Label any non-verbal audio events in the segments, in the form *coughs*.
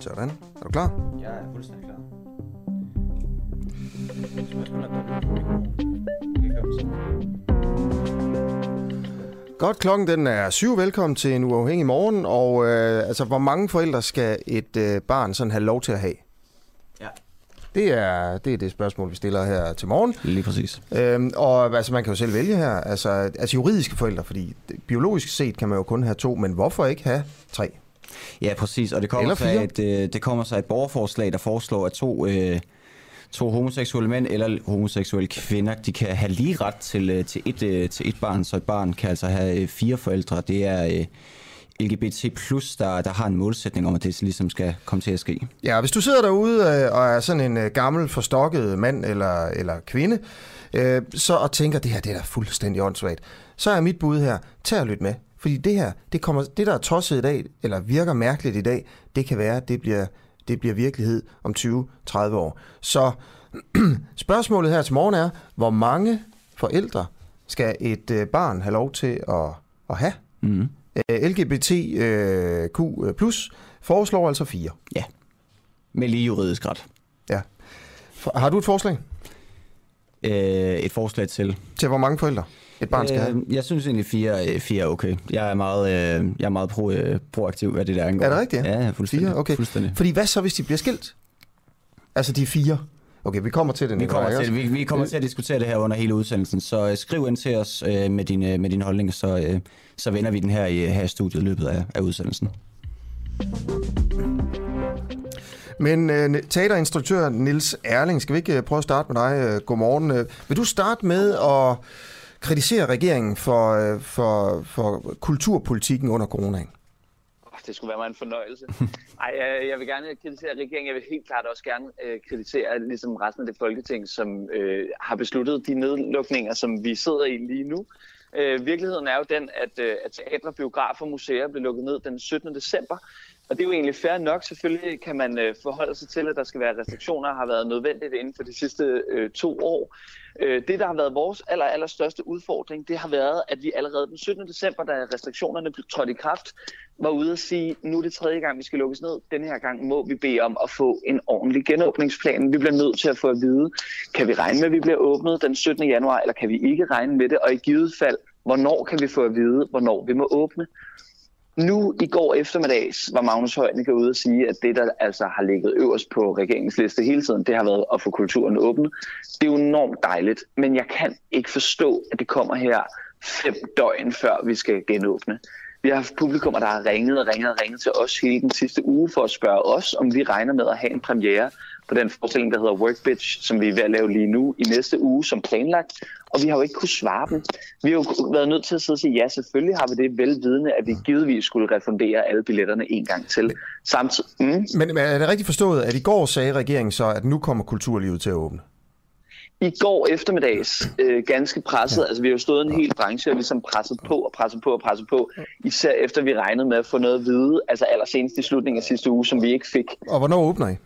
Sådan. Er du klar? Jeg er fuldstændig klar. Godt, klokken den er syv. Velkommen til en uafhængig morgen. Og øh, altså, hvor mange forældre skal et øh, barn sådan have lov til at have? Det er, det er det spørgsmål, vi stiller her til morgen. Lige præcis. Øhm, og altså, man kan jo selv vælge her. Altså, altså juridiske forældre, fordi biologisk set kan man jo kun have to, men hvorfor ikke have tre? Ja, præcis. Og det kommer, sig, et, øh, det kommer sig et borgerforslag, der foreslår, at to, øh, to homoseksuelle mænd eller homoseksuelle kvinder, de kan have lige ret til, øh, til, et, øh, til et barn, så et barn kan altså have fire forældre. Det er LGBT+, der, der har en målsætning om, at det ligesom skal komme til at ske. Ja, hvis du sidder derude øh, og er sådan en øh, gammel, forstokket mand eller, eller kvinde, øh, så og tænker, det her det er da fuldstændig åndssvagt, så er mit bud her, tag og lyt med. Fordi det her, det, kommer, det der er tosset i dag, eller virker mærkeligt i dag, det kan være, at det bliver, det bliver virkelighed om 20-30 år. Så *clears throat* spørgsmålet her til morgen er, hvor mange forældre skal et øh, barn have lov til at, at have? Mm. LGBTQ plus foreslår altså fire. Ja. Med lige juridisk ret. Ja. Har du et forslag Øh, et forslag til. til, hvor mange forældre et barn skal have? Øh, jeg synes egentlig, fire, øh, fire er okay. Jeg er meget, øh, jeg er meget pro, øh, proaktiv, hvad det der angår. Er det rigtigt? Ja, ja fuldstændig. Fire? Okay. fuldstændig. Fordi hvad så, hvis de bliver skilt? Altså, de fire. Okay, vi kommer til det. Vi kommer, til, vi, vi kommer til at diskutere det her under hele udsendelsen, så øh, skriv ind til os øh, med din, med din holdning, så, øh, så vender vi den her i, her i studiet i løbet af, af udsendelsen. Men øh, teaterinstruktør Nils Erling, skal vi ikke øh, prøve at starte med dig? Øh, Godmorgen. Øh, Vil du starte med at kritisere regeringen for, øh, for, for kulturpolitikken under coronaen? Det skulle være mig en fornøjelse. *laughs* Ej, jeg vil gerne kritisere regeringen. Jeg vil helt klart også gerne øh, kritisere ligesom resten af det folketing, som øh, har besluttet de nedlukninger, som vi sidder i lige nu. Øh, virkeligheden er jo den, at, øh, at teatre, biografer og museer blev lukket ned den 17. december. Og det er jo egentlig fair nok. Selvfølgelig kan man øh, forholde sig til, at der skal være restriktioner, har været nødvendigt inden for de sidste øh, to år. Øh, det, der har været vores aller, aller største udfordring, det har været, at vi allerede den 17. december, da restriktionerne blev trådt i kraft, var ude at sige, nu er det tredje gang, vi skal lukkes ned. Den her gang må vi bede om at få en ordentlig genåbningsplan. Vi bliver nødt til at få at vide, kan vi regne med, at vi bliver åbnet den 17. januar, eller kan vi ikke regne med det? Og i givet fald, hvornår kan vi få at vide, hvornår vi må åbne? Nu i går eftermiddags var Magnus Højnække ude og sige, at det, der altså har ligget øverst på regeringens liste hele tiden, det har været at få kulturen åbnet. Det er jo enormt dejligt, men jeg kan ikke forstå, at det kommer her fem døgn før vi skal genåbne. Vi har haft publikummer, der har ringet og ringet og ringet til os hele den sidste uge for at spørge os, om vi regner med at have en premiere på den forestilling, der hedder Work Bitch, som vi er ved at lave lige nu i næste uge som planlagt. Og vi har jo ikke kunnet svare dem. Vi har jo været nødt til at sidde og sige, ja, selvfølgelig har vi det velvidende, at vi givetvis skulle refundere alle billetterne en gang til. Samtidig, mm, Men men er det rigtigt forstået, at i går sagde regeringen så, at nu kommer kulturlivet til at åbne? I går eftermiddags, øh, ganske presset, ja. altså vi har jo stået en hel branche og ligesom presset på og presset på og presset på, især efter vi regnede med at få noget at vide, altså allersenest i slutningen af sidste uge, som vi ikke fik. Og hvornår åbner I?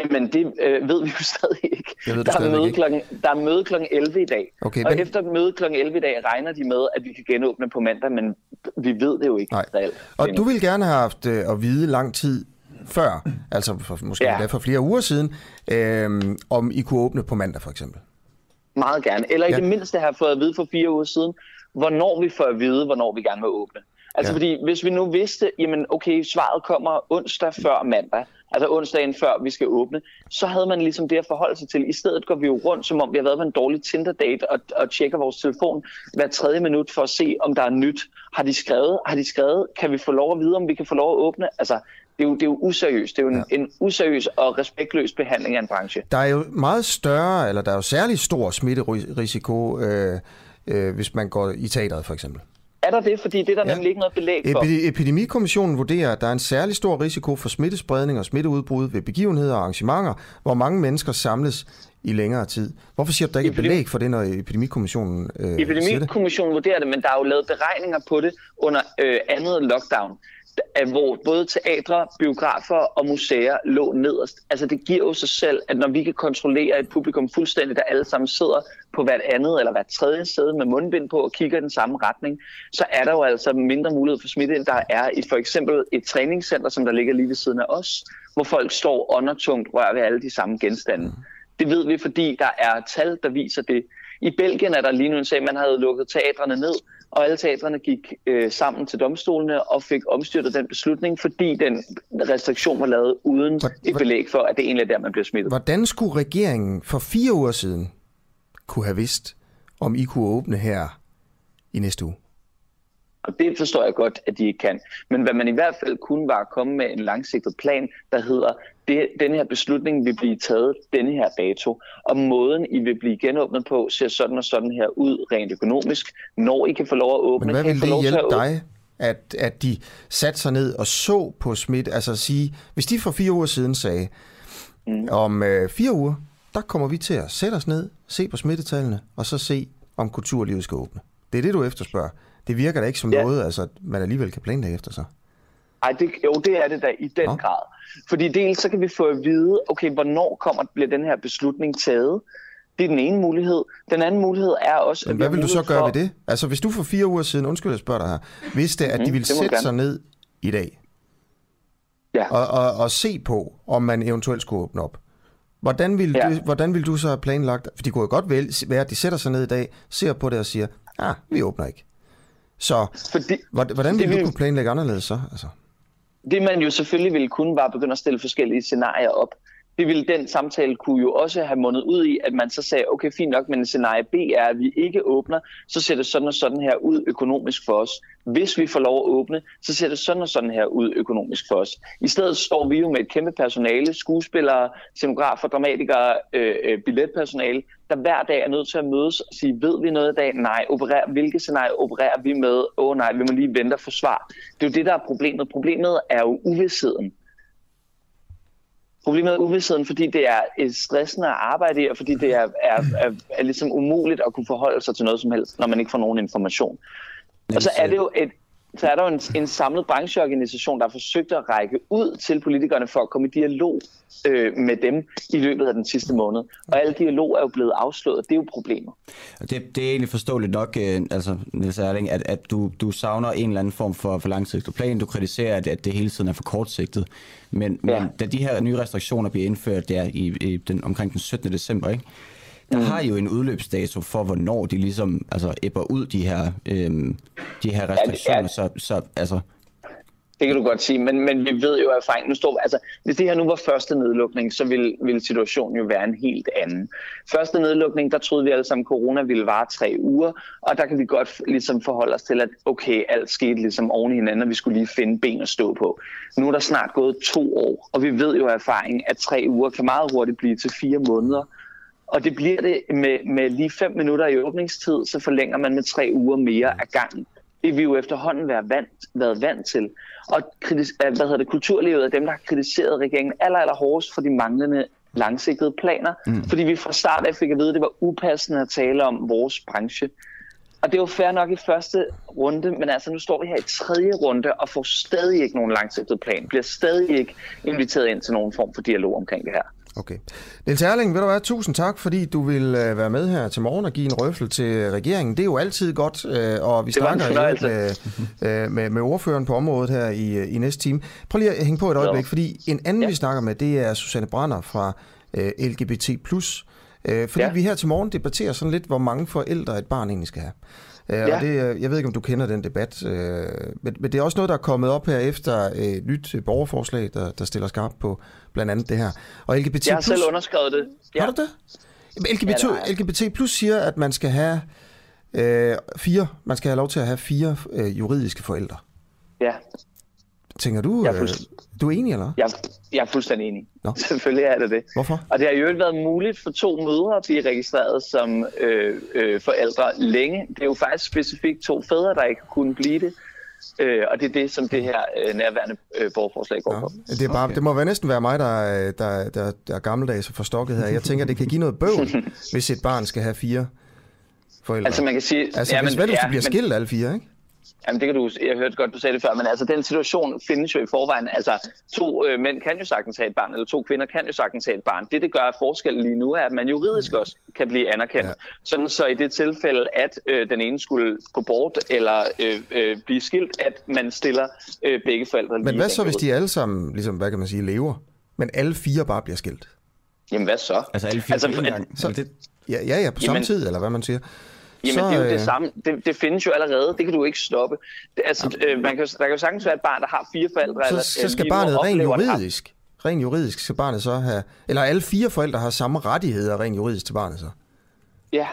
Jamen, det øh, ved vi jo *laughs* stadig ikke. Det ved der, er møde ikke. klokken, der er møde klokken 11 i dag. Okay, og men- efter møde klokken 11 i dag regner de med, at vi kan genåbne på mandag, men vi ved det jo ikke Nej. reelt. Og du ville gerne have haft øh, at vide lang tid før, altså for, måske Ja. for flere uger siden, øh, om I kunne åbne på mandag for eksempel. Meget gerne. Eller i Ja. det mindste have fået at vide for fire uger siden, hvornår vi får at vide, hvornår vi gerne vil åbne. Altså ja. fordi, hvis vi nu vidste, jamen okay, svaret kommer onsdag før mandag, altså onsdagen før vi skal åbne, så havde man ligesom det at forholde sig til. I stedet går vi jo rundt, som om vi har været på en dårlig Tinder-date og, og tjekker vores telefon hver tredje minut for at se, om der er nyt. Har de skrevet? Har de skrevet? Kan vi få lov at vide, om vi kan få lov at åbne? Altså, det er jo, det er jo useriøst. Det er jo en, ja. en useriøs og respektløs behandling af en branche. Der er jo meget større, eller der er jo særlig stor smitterisiko, øh, øh, hvis man går i teateret for eksempel. Er der det? Fordi det er der Ja. nemlig ikke noget belæg for. Epi- Epidemikommissionen vurderer, at der er en særlig stor risiko for smittespredning og smitteudbrud ved begivenheder og arrangementer, hvor mange mennesker samles i længere tid. Hvorfor siger du, at der ikke er Epidemi- belæg for det, når Epidemikommissionen øh, siger det? Epidemikommissionen vurderer det, men der er jo lavet beregninger på det under øh, andet lockdown, hvor både teatre, biografer og museer lå nederst. Altså det giver jo sig selv, at når vi kan kontrollere et publikum fuldstændigt, der alle sammen sidder på hvert andet eller hvert tredje sæde med mundbind på og kigger i den samme retning, så er der jo altså mindre mulighed for smitte, end der er i for eksempel et træningscenter, som der ligger lige ved siden af os, hvor folk står undertungt rører ved alle de samme genstande. Det ved vi, fordi der er tal, der viser det. I Belgien er der lige nu en sag, man havde lukket teatrene ned, og alle teatrene gik øh, sammen til domstolene og fik omstyrtet den beslutning, fordi den restriktion var lavet uden et belæg for, at det egentlig er der, man bliver smittet. Hvordan skulle regeringen for fire uger siden kunne have vidst, om I kunne åbne her i næste uge? Og det forstår jeg godt, at de ikke kan. Men hvad man i hvert fald kunne var at komme med en langsigtet plan, der hedder, det, den her beslutning vil blive taget denne her dato, og måden I vil blive genåbnet på ser sådan og sådan her ud rent økonomisk, når I kan få lov at åbne. Men hvad vil det hjælpe dig, at, at de satte sig ned og så på smidt, altså at sige, hvis de for fire uger siden sagde, mm. om øh, fire uger, der kommer vi til at sætte os ned, se på smittetallene, og så se, om kulturlivet skal åbne. Det er det, du efterspørger. Det virker da ikke som Ja. noget, altså, man alligevel kan planlægge efter sig. Ej, det, jo, det er det da i den Nå. grad. Fordi dels så kan vi få at vide, okay, hvornår kommer, bliver den her beslutning taget? Det er den ene mulighed. Den anden mulighed er også... Men hvad vil du så gøre for- ved det? Altså, hvis du for fire uger siden, undskyld, jeg spørger dig her, vidste, at de ville det må du sætte gerne. sig ned i dag Ja. og, og, og se på, om man eventuelt skulle åbne op. Hvordan vil, Ja. du, hvordan vil du så have planlagt? For det kunne jo godt vel være, at de sætter sig ned i dag, ser på det og siger, ah, vi åbner ikke. Så Fordi, hvordan hvordan det vil du kunne planlægge anderledes så? Altså, det man jo selvfølgelig ville kunne, var at begynde at stille forskellige scenarier op. Det ville den samtale kunne jo også have mundet ud i, at man så sagde, okay, fint nok, men scenarie B er, at vi ikke åbner, så ser det sådan og sådan her ud økonomisk for os. Hvis vi får lov at åbne, så ser det sådan og sådan her ud økonomisk for os. I stedet står vi jo med et kæmpe personale, skuespillere, scenografer, dramatikere, øh, øh billetpersonale, der hver dag er nødt til at mødes og sige, ved vi noget i dag? Nej. Operer, hvilke scenarier opererer vi med? Åh oh, nej, vi må lige vente og få svar. Det er jo det, der er problemet. Problemet er jo uvidsheden. Problemet er uvidsheden, fordi det er et stressende at arbejde i, og fordi det er, er, er, er ligesom umuligt at kunne forholde sig til noget som helst, når man ikke får nogen information. Og så er det jo et, så er der jo en, en samlet brancheorganisation, der har forsøgt at række ud til politikerne for at komme i dialog øh, med dem i løbet af den sidste måned. Og alle dialog er jo blevet afslået. Det er jo problemet. Og Det, det er egentlig forståeligt nok, øh, altså Niels Erling, at, at du, du savner en eller anden form for, for langsigtet plan. Du kritiserer, at, at det hele tiden er for kortsigtet. Men, Ja. men da de her nye restriktioner bliver indført der i, i den, omkring den 17. december, ikke? Der Mm. har jo en udløbsdato for, hvornår de ligesom altså, æbber ud, de her, øhm, de her restriktioner. Ja. Så, så altså, Det kan du godt sige, men, men vi ved jo af erfaring, nu står, altså, hvis det her nu var første nedlukning, så ville, ville situationen jo være en helt anden. Første nedlukning, der troede vi alle sammen, at corona ville vare tre uger, og der kan vi godt ligesom forholde os til, at okay, alt skete ligesom oven i hinanden, og vi skulle lige finde ben at stå på. Nu er der snart gået to år, og vi ved jo af erfaring, at tre uger kan meget hurtigt blive til fire måneder. Og det bliver det med, med lige fem minutter i åbningstid, så forlænger man med tre uger mere af gangen. Det vi jo efterhånden været vant, været vant til. Og kritis, hvad hedder det, kulturlivet er dem, der har kritiseret regeringen aller, aller hårdest for de manglende langsigtede planer. Mm. Fordi vi fra start af fik at vide, at det var upassende at tale om vores branche. Og det var fair nok i første runde, men altså nu står vi her i tredje runde og får stadig ikke nogen langsigtet plan. Bliver stadig ikke inviteret ind til nogen form for dialog omkring det her. Okay. Niels Erling, ved du hvad, tusind tak, fordi du vil øh, være med her til morgen og give en røffel til regeringen. Det er jo altid godt, øh, og vi snakker med, øh, med, med ordføreren på området her i, i næste time. Prøv lige at hænge på et øjeblik, fordi en anden, ja. Vi snakker med, det er Susanne Brander fra LGBT+. Fordi. Ja. vi her til morgen debatterer sådan lidt, hvor mange forældre et barn egentlig skal have. Øh, Ja. Og det, øh, jeg ved ikke, om du kender den debat, øh, men, men det er også noget, der er kommet op her efter et nyt borgerforslag, der, der stiller skarpt på blandt andet det her. Og LGBT+, Jeg har selv underskrevet det. Ja. Har du det? LGBT, Ja. LGBT plus siger, at man skal have øh, fire, man skal have lov til at have fire øh, juridiske forældre. Ja, Tænker du, Jeg er øh, fuldst- du er enig, eller? jeg, jeg er fuldstændig enig. Nå. *laughs* Selvfølgelig er det det. Hvorfor? Og det har jo ikke været muligt for to mødre at blive registreret som øh, øh, forældre længe. Det er jo faktisk specifikt to fædre, der ikke kunne blive det. Øh, og det er det, som det her øh, nærværende øh, borgerforslag går Ja. på. Det, er bare, okay. det må være næsten være mig, der, er- der, der, der er gammeldags og forstokket her. Jeg tænker, det kan give noget bøvl, *laughs* hvis et barn skal have fire forældre. Altså man kan sige... altså ja, hvis, men, vel, hvis ja, de bliver men- skilt alle fire, ikke? Jamen, det kan du, jeg hørte godt, du sagde det før, men altså, den situation findes jo i forvejen. Altså, to øh, mænd kan jo sagtens have et barn, eller to kvinder kan jo sagtens have et barn. Det, det gør forskellen lige nu, er, at man juridisk også kan blive anerkendt. Ja. Sådan så i det tilfælde, at øh, den ene skulle gå bort, eller øh, øh, blive skilt, at man stiller øh, begge forældre Men hvad så, hvis de alle sammen, ligesom, hvad kan man sige, lever, men alle fire bare bliver skilt? Jamen, hvad så? Altså alle fire altså, en gang? Så, det... Ja, ja, ja, på samme tid, eller hvad man siger. Jamen, så, det er jo det samme. Det, det findes jo allerede. Det kan du ikke stoppe. Det, altså, øh, man kan, der kan jo sagtens være et barn, der har fire forældre. Så, eller, så skal barnet rent juridisk, rent juridisk skal barnet så have... Eller alle fire forældre har samme rettigheder rent juridisk til barnet så? Ja.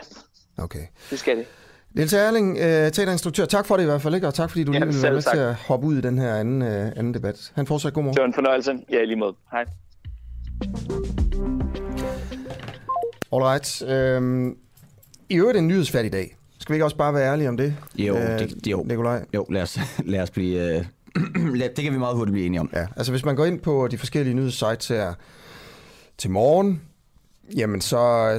Okay. Det skal det. Niels Erling, øh, teaterinstruktør, tak for det i hvert fald, ikke? og tak fordi du lige ville være med tak. til at hoppe ud i den her anden, øh, anden debat. Han fortsat god morgen. Det var en fornøjelse. Ja, lige måde. Hej. Alright. Øhm, I øvrigt en nyhedsfærdig dag. Skal vi ikke også bare være ærlige om det? Jo, øh, det, jo. Nikolaj? Jo, lad os, *laughs* lad os blive... Øh, *clears throat* det kan vi meget hurtigt blive enige om. Ja, altså hvis man går ind på de forskellige nyhedssites her til morgen, jamen så,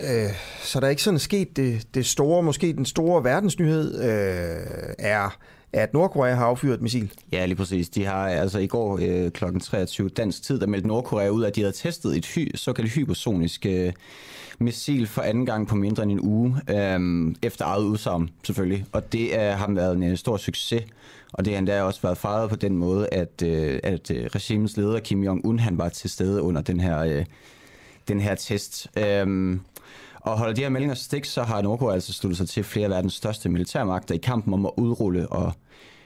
øh, så er der ikke sådan sket det, det store, måske den store verdensnyhed øh, er, at Nordkorea har affyret et missil. Ja, lige præcis. De har altså i går øh, kl. 23 dansk tid, der meldte Nordkorea ud, at de havde testet et hy, såkaldt hypersonisk øh, missil for anden gang på mindre end en uge, øh, efter eget udsagn selvfølgelig. Og det øh, har været en øh, stor succes, og det har endda også været fejret på den måde, at, øh, at øh, regimens leder Kim Jong-un han var til stede under den her, øh, den her test. Øh, og holder de her meldinger stik, så har Nordkorea altså sluttet sig til flere af verdens største militærmagter i kampen om at udrulle og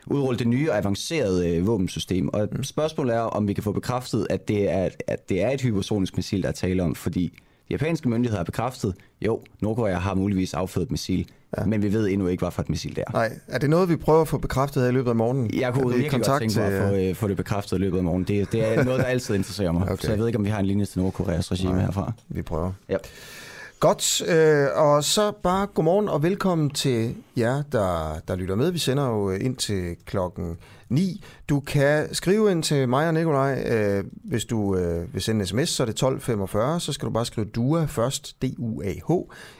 udrulle det nye og avancerede øh, våbensystem. Og spørgsmålet er, om vi kan få bekræftet, at det er, at det er et hypersonisk missil, der er tale om, fordi de japanske myndigheder har bekræftet, jo, Nordkorea har muligvis affødt et missil, ja. men vi ved endnu ikke, hvad for et missil det er. Nej, er det noget, vi prøver at få bekræftet i løbet af morgenen? Jeg kunne virkelig kontakt godt tænke mig at få, øh, få det bekræftet i løbet af morgenen. Det, det er noget, der altid interesserer mig. *laughs* Okay. Så jeg ved ikke, om vi har en linje til Nordkoreas regime Nej, herfra. Vi prøver. Ja. Godt, øh, og så bare godmorgen og velkommen til jer, der, der lytter med. Vi sender jo øh, ind til klokken 9. Du kan skrive ind til mig og Nikolaj, øh, hvis du øh, vil sende en sms, så er det 1245, så skal du bare skrive DUA først, D-U-A-H,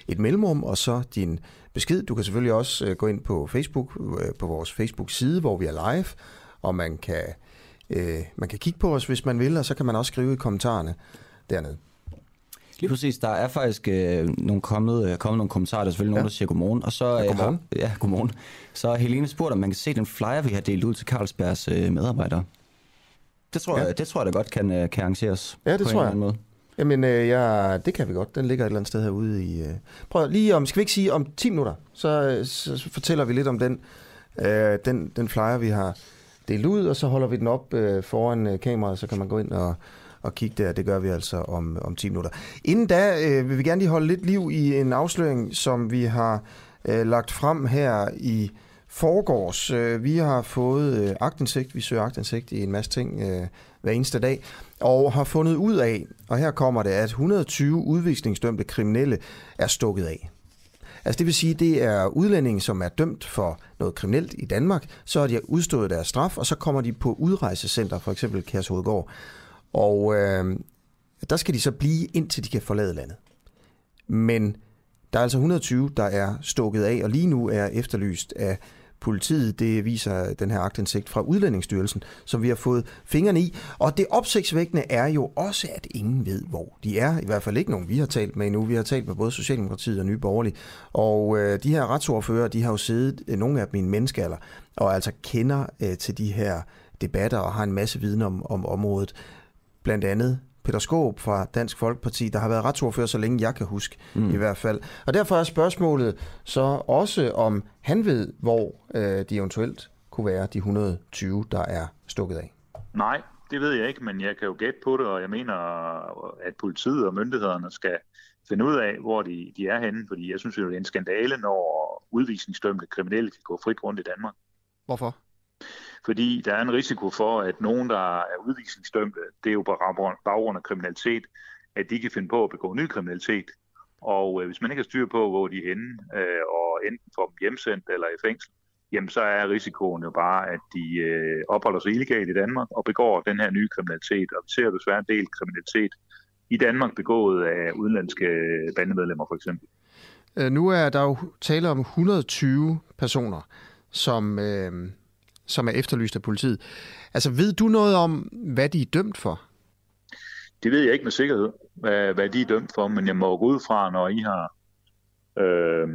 et mellemrum, og så din besked. Du kan selvfølgelig også øh, gå ind på Facebook, øh, på vores Facebook-side, hvor vi er live, og man kan, øh, man kan kigge på os, hvis man vil, og så kan man også skrive i kommentarerne dernede. Lige præcis. Der er faktisk øh, nogle kommet, øh, kommet nogle kommentarer. Der er selvfølgelig ja. nogen, der siger godmorgen. Og så, ja, godmorgen. Øh, har, ja, godmorgen. Så Helene spurgt, om man kan se den flyer, vi har delt ud til Carlsbergs øh, medarbejdere. Det tror, ja. jeg, det tror jeg da godt kan, øh, kan arrangeres ja, det på tror en jeg. eller anden måde. Jamen, øh, ja, det kan vi godt. Den ligger et eller andet sted herude i... Øh... Prøv lige om, skal vi ikke sige om 10 minutter, så, så fortæller vi lidt om den, øh, den, den flyer, vi har delt ud, og så holder vi den op øh, foran øh, kameraet, så kan man gå ind og, og kigge der. Det gør vi altså om, om 10 minutter. Inden da øh, vil vi gerne lige holde lidt liv i en afsløring, som vi har øh, lagt frem her i forgårs. Øh, vi har fået øh, agtindsigt. Vi søger agtindsigt i en masse ting øh, hver eneste dag, og har fundet ud af, og her kommer det, at 120 udvisningsdømte kriminelle er stukket af. Altså det vil sige, det er udlændinge, som er dømt for noget kriminelt i Danmark, så har de udstået deres straf, og så kommer de på udrejsecenter, for eksempel Kærshovedgård. Og øh, der skal de så blive, indtil de kan forlade landet. Men der er altså 120, der er stukket af, og lige nu er efterlyst af politiet. Det viser den her agtindsigt fra Udlændingsstyrelsen, som vi har fået fingrene i. Og det opsigtsvækkende er jo også, at ingen ved, hvor de er. I hvert fald ikke nogen, vi har talt med endnu. Vi har talt med både Socialdemokratiet og Nye Borgerlige. Og øh, de her retsordfører, de har jo siddet, øh, nogle af dem i en menneskealder, og altså kender øh, til de her debatter og har en masse viden om, om området. Blandt andet Peter Skåb fra Dansk Folkeparti, der har været retsordfører så længe jeg kan huske mm. i hvert fald. Og derfor er spørgsmålet så også, om han ved, hvor øh, de eventuelt kunne være, de 120, der er stukket af. Nej, det ved jeg ikke, men jeg kan jo gætte på det, og jeg mener, at politiet og myndighederne skal finde ud af, hvor de, de er henne, fordi jeg synes jo, det er en skandale, når udvisningsdømte kriminelle kan gå frit rundt i Danmark. Hvorfor? Fordi der er en risiko for, at nogen, der er udvisningsdømte, det er jo på baggrund af kriminalitet, at de kan finde på at begå ny kriminalitet. Og øh, hvis man ikke har styr på, hvor de er henne, øh, og enten får dem hjemsendt eller i fængsel, jamen så er risikoen jo bare, at de øh, opholder sig illegalt i Danmark og begår den her nye kriminalitet. Og vi ser desværre en del kriminalitet i Danmark begået af udenlandske bandemedlemmer for eksempel. Øh, nu er der jo tale om 120 personer, som, øh, som er efterlyst af politiet. Altså, ved du noget om, hvad de er dømt for? Det ved jeg ikke med sikkerhed, hvad, hvad de er dømt for, men jeg må gå ud fra, når I har øh,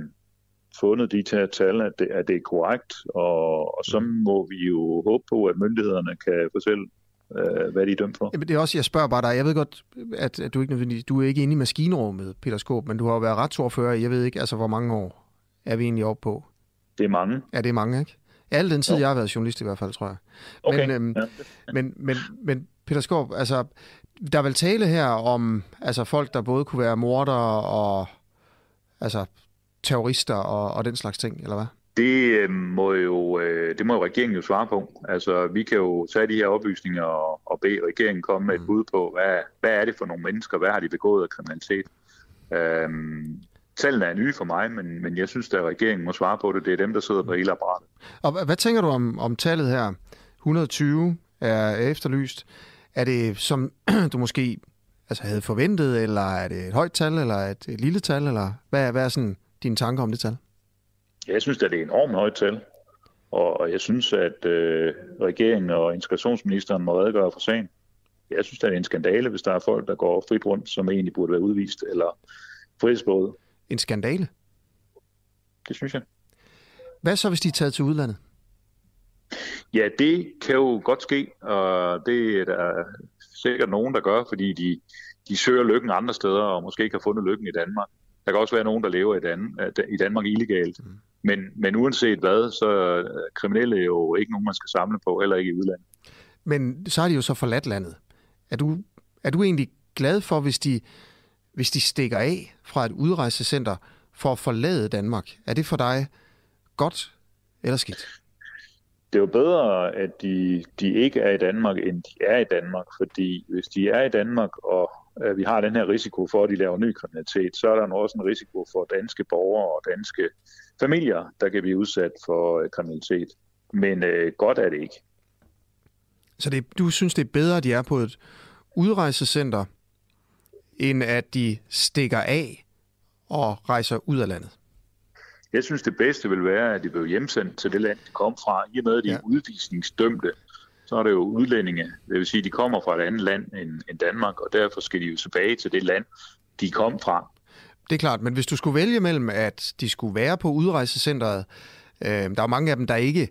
fundet de her tal, at det, at det er korrekt, og, og så må vi jo håbe på, at myndighederne kan fortælle, øh, hvad de er dømt for. Jamen, det er også, jeg spørger bare dig, jeg ved godt, at, at du, ikke du er ikke inde i maskinrummet, Peter Skåb, men du har jo været retsordfører, jeg ved ikke, altså hvor mange år er vi egentlig oppe på? Det er mange. Ja, det er mange, ikke? Al den tid, Jo. jeg har været journalist i hvert fald, tror jeg. Okay, Men, øhm, ja. men, men, men Peter Skåb, altså, der er vel tale her om altså, folk, der både kunne være mordere og altså, terrorister og, og den slags ting, eller hvad? Det øh, må jo øh, det må jo regeringen jo svare på. Altså, vi kan jo tage de her oplysninger og, og bede regeringen komme med et bud på, hvad, hvad er det for nogle mennesker, hvad har de begået af kriminalitet. Øhm, tallene er nye for mig, men, men jeg synes, at regeringen må svare på det. Det er dem, der sidder på hele apparatet. Og hvad, tænker du om, om tallet her? 120 er efterlyst. Er det, som *clears throat* du måske altså, havde forventet, eller er det et højt tal, eller et, et lille tal, eller hvad, er- hvad er sådan dine tanker om det tal? Jeg synes, at det er enormt højt tal. Og, jeg synes, at øh, regeringen og integrationsministeren må redegøre for sagen. Jeg synes, det er en skandale, hvis der er folk, der går frit rundt, som egentlig burde være udvist eller frihedsberøvet. En skandale. Det synes jeg. Hvad så, hvis de er taget til udlandet? Ja, det kan jo godt ske, og det er der sikkert nogen, der gør, fordi de, de søger lykken andre steder, og måske ikke har fundet lykken i Danmark. Der kan også være nogen, der lever i, Dan, i Danmark illegalt. Men, men uanset hvad, så er kriminelle jo ikke nogen, man skal samle på, heller ikke i udlandet. Men så har de jo så forladt landet. Er du, er du egentlig glad for, hvis de, hvis de stikker af fra et udrejsecenter for at forlade Danmark? Er det for dig godt eller skidt? Det er jo bedre, at de, de ikke er i Danmark, end de er i Danmark, fordi hvis de er i Danmark, og øh, vi har den her risiko for, at de laver ny kriminalitet, så er der også en risiko for danske borgere og danske familier, der kan blive udsat for øh, kriminalitet. Men øh, godt er det ikke. Så det, du synes, det er bedre, at de er på et udrejsecenter, end at de stikker af og rejser ud af landet? Jeg synes, det bedste vil være, at de blev hjemsendt til det land, de kom fra. I og med, at de er Ja. udvisningsdømte, så er det jo udlændinge. Det vil sige, at de kommer fra et andet land end, end Danmark, og derfor skal de jo tilbage til det land, de kom fra. Det er klart, men hvis du skulle vælge mellem, at de skulle være på udrejsecenteret, øh, der er mange af dem, der ikke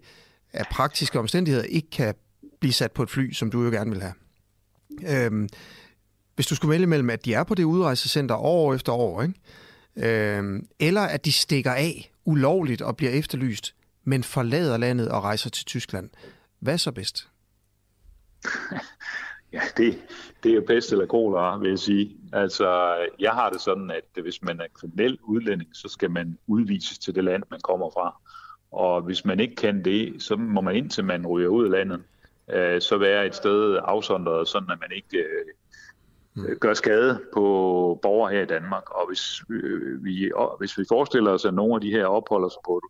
af praktiske omstændigheder ikke kan blive sat på et fly, som du jo gerne vil have. Øh, hvis du skulle vælge mellem, at de er på det udrejsecenter år efter år, ikke? Øh, eller at de stikker af ulovligt og bliver efterlyst, men forlader landet og rejser til Tyskland. Hvad er så bedst? *laughs* Ja, det, det er jo pest eller kolera, vil jeg sige. Altså, jeg har det sådan, at hvis man er kriminel udlænding, så skal man udvises til det land, man kommer fra. Og hvis man ikke kan det, så må man indtil man ryger ud af landet, øh, så være et sted afsondret, sådan at man ikke øh, gør skade på borgere her i Danmark. Og hvis, øh, vi, og hvis vi forestiller os, at nogle af de her opholder sig på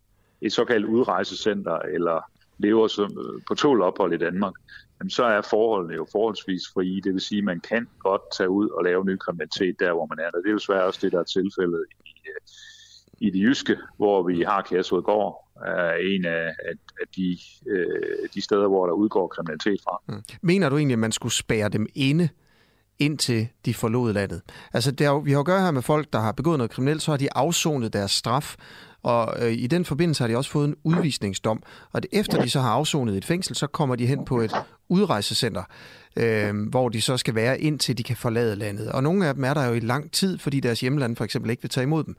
et såkaldt udrejsecenter, eller lever som, øh, på tål ophold i Danmark, jamen, så er forholdene jo forholdsvis frie. Det vil sige, at man kan godt tage ud og lave ny kriminalitet der, hvor man er. Og det er jo svært også det, der er tilfældet i, øh, i det jyske, hvor vi har Kærshovedgård, er en af, af, af de, øh, de steder, hvor der udgår kriminalitet fra. Mener du egentlig, at man skulle spære dem inde, indtil de forlod landet? Altså, det er jo, vi har at gøre her med folk, der har begået noget kriminelt, så har de afsonet deres straf, og øh, i den forbindelse har de også fået en udvisningsdom. Og det, efter de så har afsonet et fængsel, så kommer de hen på et udrejsecenter, øh, hvor de så skal være, indtil de kan forlade landet. Og nogle af dem er der jo i lang tid, fordi deres hjemland for eksempel ikke vil tage imod dem.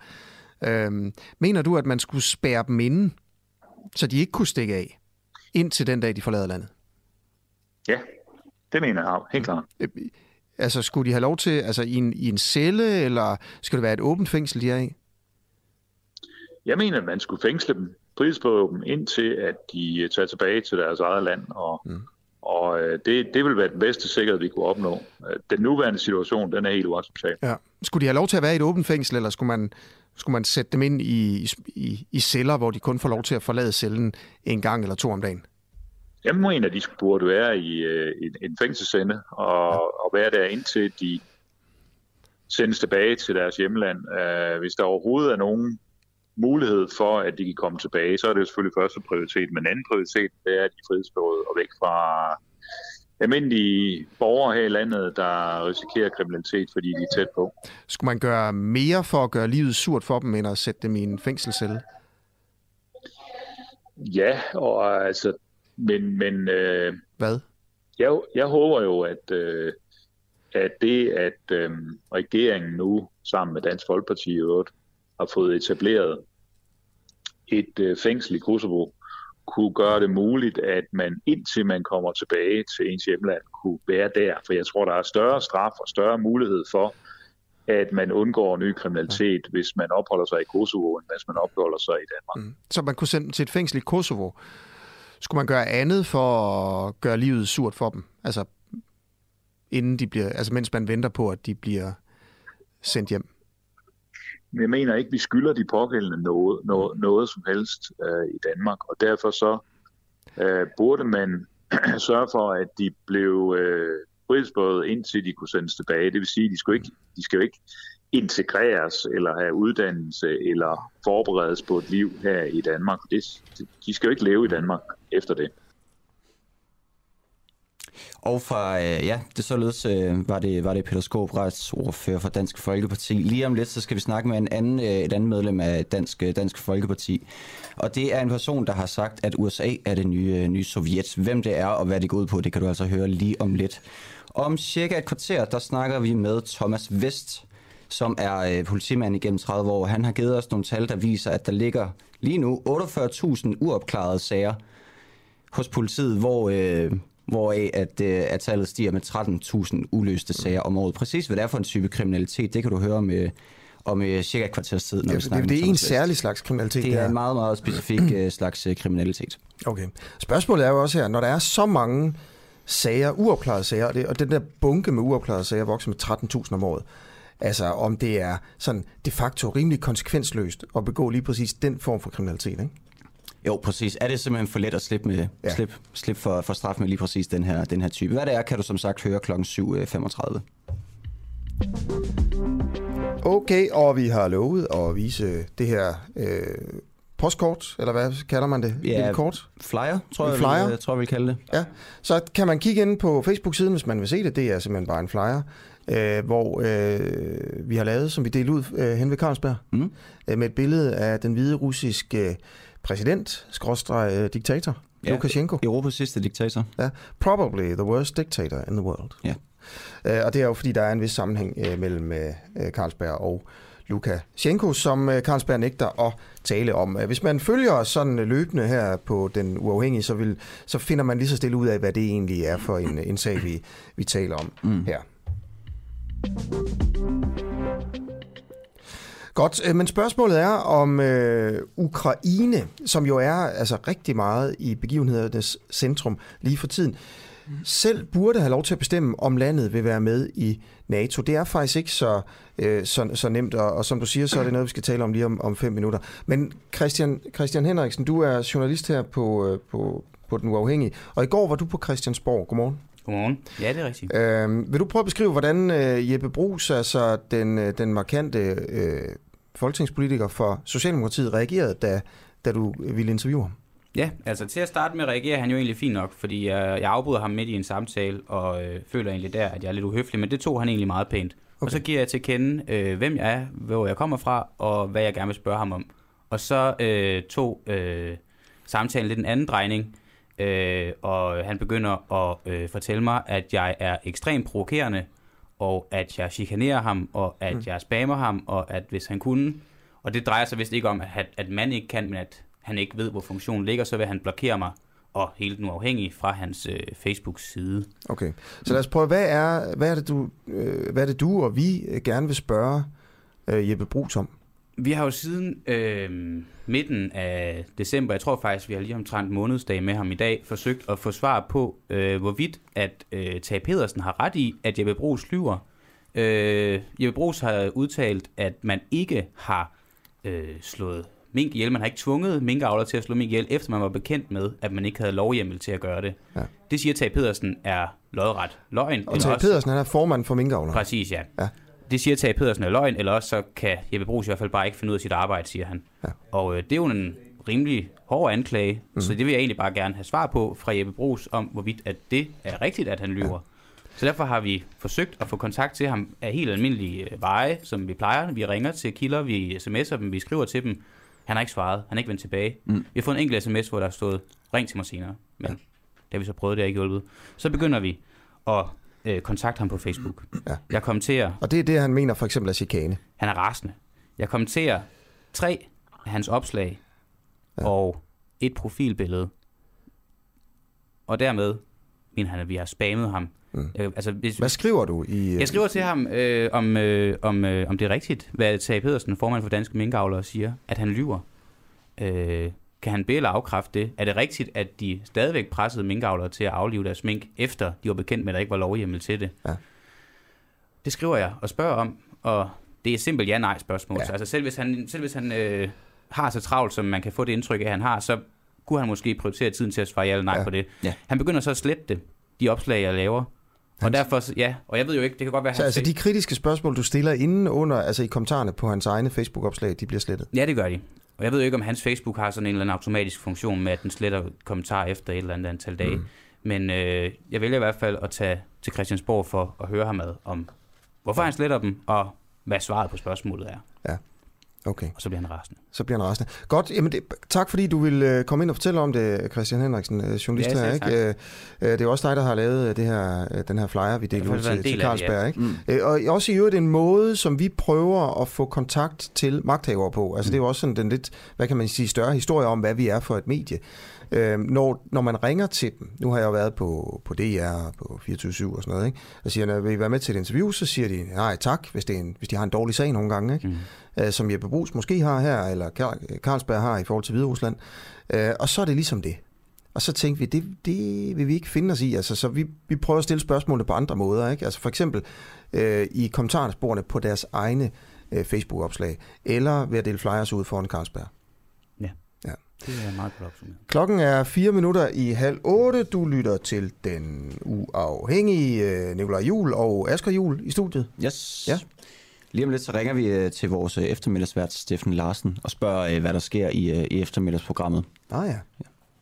Øh, mener du, at man skulle spære dem inde, så de ikke kunne stikke af, indtil den dag, de forlader landet? Ja, det mener jeg helt klart. Altså, skulle de have lov til, altså i en, i en celle, eller skal det være et åbent fængsel, de er i? Jeg mener, at man skulle fængsle dem, frihedsberøve dem, indtil at de tager tilbage til deres eget land, og, mm. og øh, det, det vil være den bedste sikkerhed, vi kunne opnå. Øh, Den nuværende situation, den er helt uacceptabel. Ja. Skulle de have lov til at være i et åbent fængsel, eller skulle man, skulle man sætte dem ind i, i, i celler, hvor de kun får lov til at forlade cellen en gang eller to om dagen? Jeg mener, at de burde være i øh, en, en fængselscelle og, og være der indtil de sendes tilbage til deres hjemland. Øh, hvis der overhovedet er nogen mulighed for, at de kan komme tilbage, så er det selvfølgelig første prioritet. Men anden prioritet, det er, at de er frihedsberøvet og væk fra almindelige borgere her i landet, der risikerer kriminalitet, fordi de er tæt på. Skulle man gøre mere for at gøre livet surt for dem, end at sætte dem i en fængselscelle? Ja, og altså, men, men øh, Hvad? jeg, jeg håber jo, at, øh, at det, at øh, regeringen nu sammen med Dansk Folkeparti i øvrigt, har fået etableret et øh, fængsel i Kosovo, kunne gøre det muligt, at man indtil man kommer tilbage til ens hjemland, kunne være der. For jeg tror, der er større straf og større mulighed for, at man undgår ny kriminalitet, ja. hvis man opholder sig i Kosovo, end hvis man opholder sig i Danmark. Mm. Så man kunne sende dem til et fængsel i Kosovo. Skulle man gøre andet for at gøre livet surt for dem? Altså, inden de bliver, altså mens man venter på, at de bliver sendt hjem? jeg mener ikke, vi skylder de pågældende noget, noget, noget som helst øh, i Danmark, og derfor så øh, burde man *clears throat* sørge for, at de blev øh, frihedsberøvet, indtil de kunne sendes tilbage. Det vil sige, at de skulle ikke, de skal jo ikke integreres eller have uddannelse eller forberedes på et liv her i Danmark. Det, de skal jo ikke leve i Danmark efter det. Og fra, øh, ja, det således øh, var, det, var det Peter Skåb, retsordfører for Dansk Folkeparti. Lige om lidt, så skal vi snakke med en anden, øh, et andet medlem af Dansk, øh, Dansk Folkeparti. Og det er en person, der har sagt, at USA er det nye, øh, nye Sovjet. Hvem det er og hvad det går ud på, det kan du altså høre lige om lidt. Om cirka et kvarter, der snakker vi med Thomas Vest, som er øh, politimand igennem 30 år. Han har givet os nogle tal, der viser, at der ligger lige nu 48.000 uopklarede sager hos politiet, hvor... Øh, hvoraf at, øh, at tallet stiger med 13.000 uløste sager om året. Præcis hvad det er for en type kriminalitet, det kan du høre med om øh, cirka et kvarters tid, når ja, vi snakker Det er en særlig slags kriminalitet. Det er en meget, meget specifik *clears throat* øh, slags øh, kriminalitet. Okay. Spørgsmålet er jo også her, når der er så mange sager, uopklarede sager, og, det, og den der bunke med uopklarede sager vokser med 13.000 om året, altså om det er sådan de facto rimelig konsekvensløst at begå lige præcis den form for kriminalitet, ikke? Jo, præcis. Er det simpelthen for let at slippe, med, ja. slippe, slippe for, for straf med lige præcis den her, den her type? Hvad det er, kan du som sagt høre kl. 7.35. Okay, og vi har lovet at vise det her øh, postkort, eller hvad kalder man det? Ja, Et kort? flyer, tror jeg, flyer. Vil, tror jeg, vil kalde det. Ja, så kan man kigge ind på Facebook-siden, hvis man vil se det. Det er simpelthen bare en flyer, øh, hvor øh, vi har lavet, som vi delte ud øh, hen ved Carlsberg, mm. øh, med et billede af den hvide russiske præsident, skråstreg øh, diktator, ja, Lukashenko. Europas sidste diktator. Ja, probably the worst dictator in the world. Ja. Uh, og det er jo fordi, der er en vis sammenhæng uh, mellem uh, Carlsberg og Lukashenko, som uh, Carlsberg nægter at tale om. Hvis man følger sådan løbende her på den uafhængige, så, vil, så finder man lige så stille ud af, hvad det egentlig er for en, en sag, vi, vi taler om mm. her. Godt, øh, men spørgsmålet er om øh, Ukraine, som jo er altså rigtig meget i begivenhedernes centrum lige for tiden, selv burde have lov til at bestemme, om landet vil være med i NATO. Det er faktisk ikke så, øh, så, så nemt, og, og som du siger, så er det noget, vi skal tale om lige om, om fem minutter. Men Christian, Christian Henriksen, du er journalist her på, øh, på, på Den Uafhængige, og i går var du på Christiansborg. Godmorgen. Godmorgen. Ja, det er rigtigt. Øh, vil du prøve at beskrive, hvordan øh, Jeppe Brugs, altså den, øh, den markante øh, folketingspolitiker for Socialdemokratiet reagerede, da, da du ville interviewe ham? Ja, altså til at starte med reagerer han jo egentlig fint nok, fordi jeg, jeg afbryder ham midt i en samtale, og øh, føler egentlig der, at jeg er lidt uhøflig, men det tog han egentlig meget pænt. Okay. Og så giver jeg til at kende, øh, hvem jeg er, hvor jeg kommer fra, og hvad jeg gerne vil spørge ham om. Og så øh, tog øh, samtalen lidt en anden drejning, øh, og han begynder at øh, fortælle mig, at jeg er ekstremt provokerende, og at jeg chikanerer ham, og at mm. jeg spammer ham, og at hvis han kunne, og det drejer sig vist ikke om, at, at man ikke kan, men at han ikke ved, hvor funktionen ligger, så vil han blokere mig og helt nu afhængig fra hans øh, Facebook-side. Okay, så lad os prøve, hvad er, hvad er, det, du, øh, hvad er det du og vi gerne vil spørge øh, Jeppe Brugs om? Vi har jo siden øh, midten af december, jeg tror faktisk, vi har lige omtrent månedsdag med ham i dag, forsøgt at få svar på, øh, hvorvidt at øh, Tage Pedersen har ret i, at Jeppe Brugs lyver. Øh, Jeppe Brugs har udtalt, at man ikke har øh, slået mink ihjel. Man har ikke tvunget minkavler til at slå mink ihjel, efter man var bekendt med, at man ikke havde lovhjemmel til at gøre det. Ja. Det siger Tage Pedersen er lodret løgn. Og Tage Pedersen han er formand for minkavler. Præcis, ja. ja. Det siger Tage Pedersen er løgn, eller også så kan Jeppe Brugs i hvert fald bare ikke finde ud af sit arbejde, siger han. Ja. Og øh, det er jo en rimelig hård anklage, mm. så det vil jeg egentlig bare gerne have svar på fra Jeppe Brugs, om hvorvidt at det er rigtigt, at han lyver. Ja. Så derfor har vi forsøgt at få kontakt til ham af helt almindelige øh, veje, som vi plejer. Vi ringer til kilder, vi sms'er dem, vi skriver til dem. Han har ikke svaret, han er ikke vendt tilbage. Mm. Vi har fået en enkelt sms, hvor der er stået, ring til mig senere. Men ja. det har vi så prøvet, det har ikke hjulpet. Så begynder vi at øh, kontakte ham på Facebook. Ja. Jeg kommenterer... Og det er det, han mener for eksempel er chikane. Han er rasende. Jeg kommenterer tre af hans opslag ja. og et profilbillede. Og dermed mener han, at vi har spammet ham. Mm. Jeg, altså, hvis, hvad skriver du i... Jeg skriver til ham, øh, om, øh, om, øh, om det er rigtigt, hvad Tage Pedersen, formand for Danske Minkavlere, siger, at han lyver. Øh, kan han bede eller afkræfte det? Er det rigtigt, at de stadigvæk pressede minkavlere til at aflive deres mink, efter de var bekendt med, at der ikke var lovhjemmel til det? Ja. Det skriver jeg og spørger om, og det er simpelt ja-nej spørgsmål. Ja. Så altså selv hvis han, selv hvis han øh, har så travlt, som man kan få det indtryk af, at han har, så kunne han måske prioritere tiden til at svare ja eller nej ja. på det. Ja. Han begynder så at slette det, de opslag, jeg laver. Og derfor, ja, og jeg ved jo ikke, det kan godt være... Så altså de kritiske spørgsmål, du stiller inden under, altså i kommentarerne på hans egne Facebook-opslag, de bliver slettet? Ja, det gør de. Og jeg ved ikke, om hans Facebook har sådan en eller anden automatisk funktion med, at den sletter kommentarer efter et eller andet antal dage. Mm. Men øh, jeg vælger i hvert fald at tage til Christiansborg for at høre ham ad om, hvorfor han sletter dem, og hvad svaret på spørgsmålet er. Ja. Okay. Og så bliver han rasende. Så bliver han rasende. Godt, jamen det, tak fordi du vil øh, komme ind og fortælle om det, Christian Henriksen, øh, journalist ja, her. Ikke? Øh, øh, det er også dig, der har lavet det her, den her flyer, vi deler ud til, til Carlsberg. Det, ja. ikke? Mm. Og også i øvrigt en måde, som vi prøver at få kontakt til magthavere på. Altså mm. det er jo også sådan den lidt, hvad kan man sige, større historie om, hvad vi er for et medie. Øh, når, når man ringer til dem, nu har jeg jo været på, på DR, på 24-7 og sådan noget, ikke? og siger, når vil I være med til et interview, så siger de, nej tak, hvis, det er en, hvis de har en dårlig sag nogle gange, ikke? Mm. Øh, som Jeppe Brugs måske har her, eller Carlsberg har i forhold til Hvide Rusland. Øh, og så er det ligesom det. Og så tænkte vi, det, det vil vi ikke finde os i. Altså, så vi, vi prøver at stille spørgsmålene på andre måder. Ikke? Altså for eksempel øh, i kommentarsporene på deres egne øh, Facebook-opslag, eller ved at dele flyers ud foran Carlsberg. Det er meget godt opsummeret. Klokken er 4 minutter i halv 8. Du lytter til den uafhængige øh, Nikolaj Jul og Asger Jul i studiet. Yes. Ja. Lige om lidt så ringer vi øh, til vores øh, eftermiddagsvært Steffen Larsen og spørger, hvad der sker i, i eftermiddagsprogrammet. Ah ja.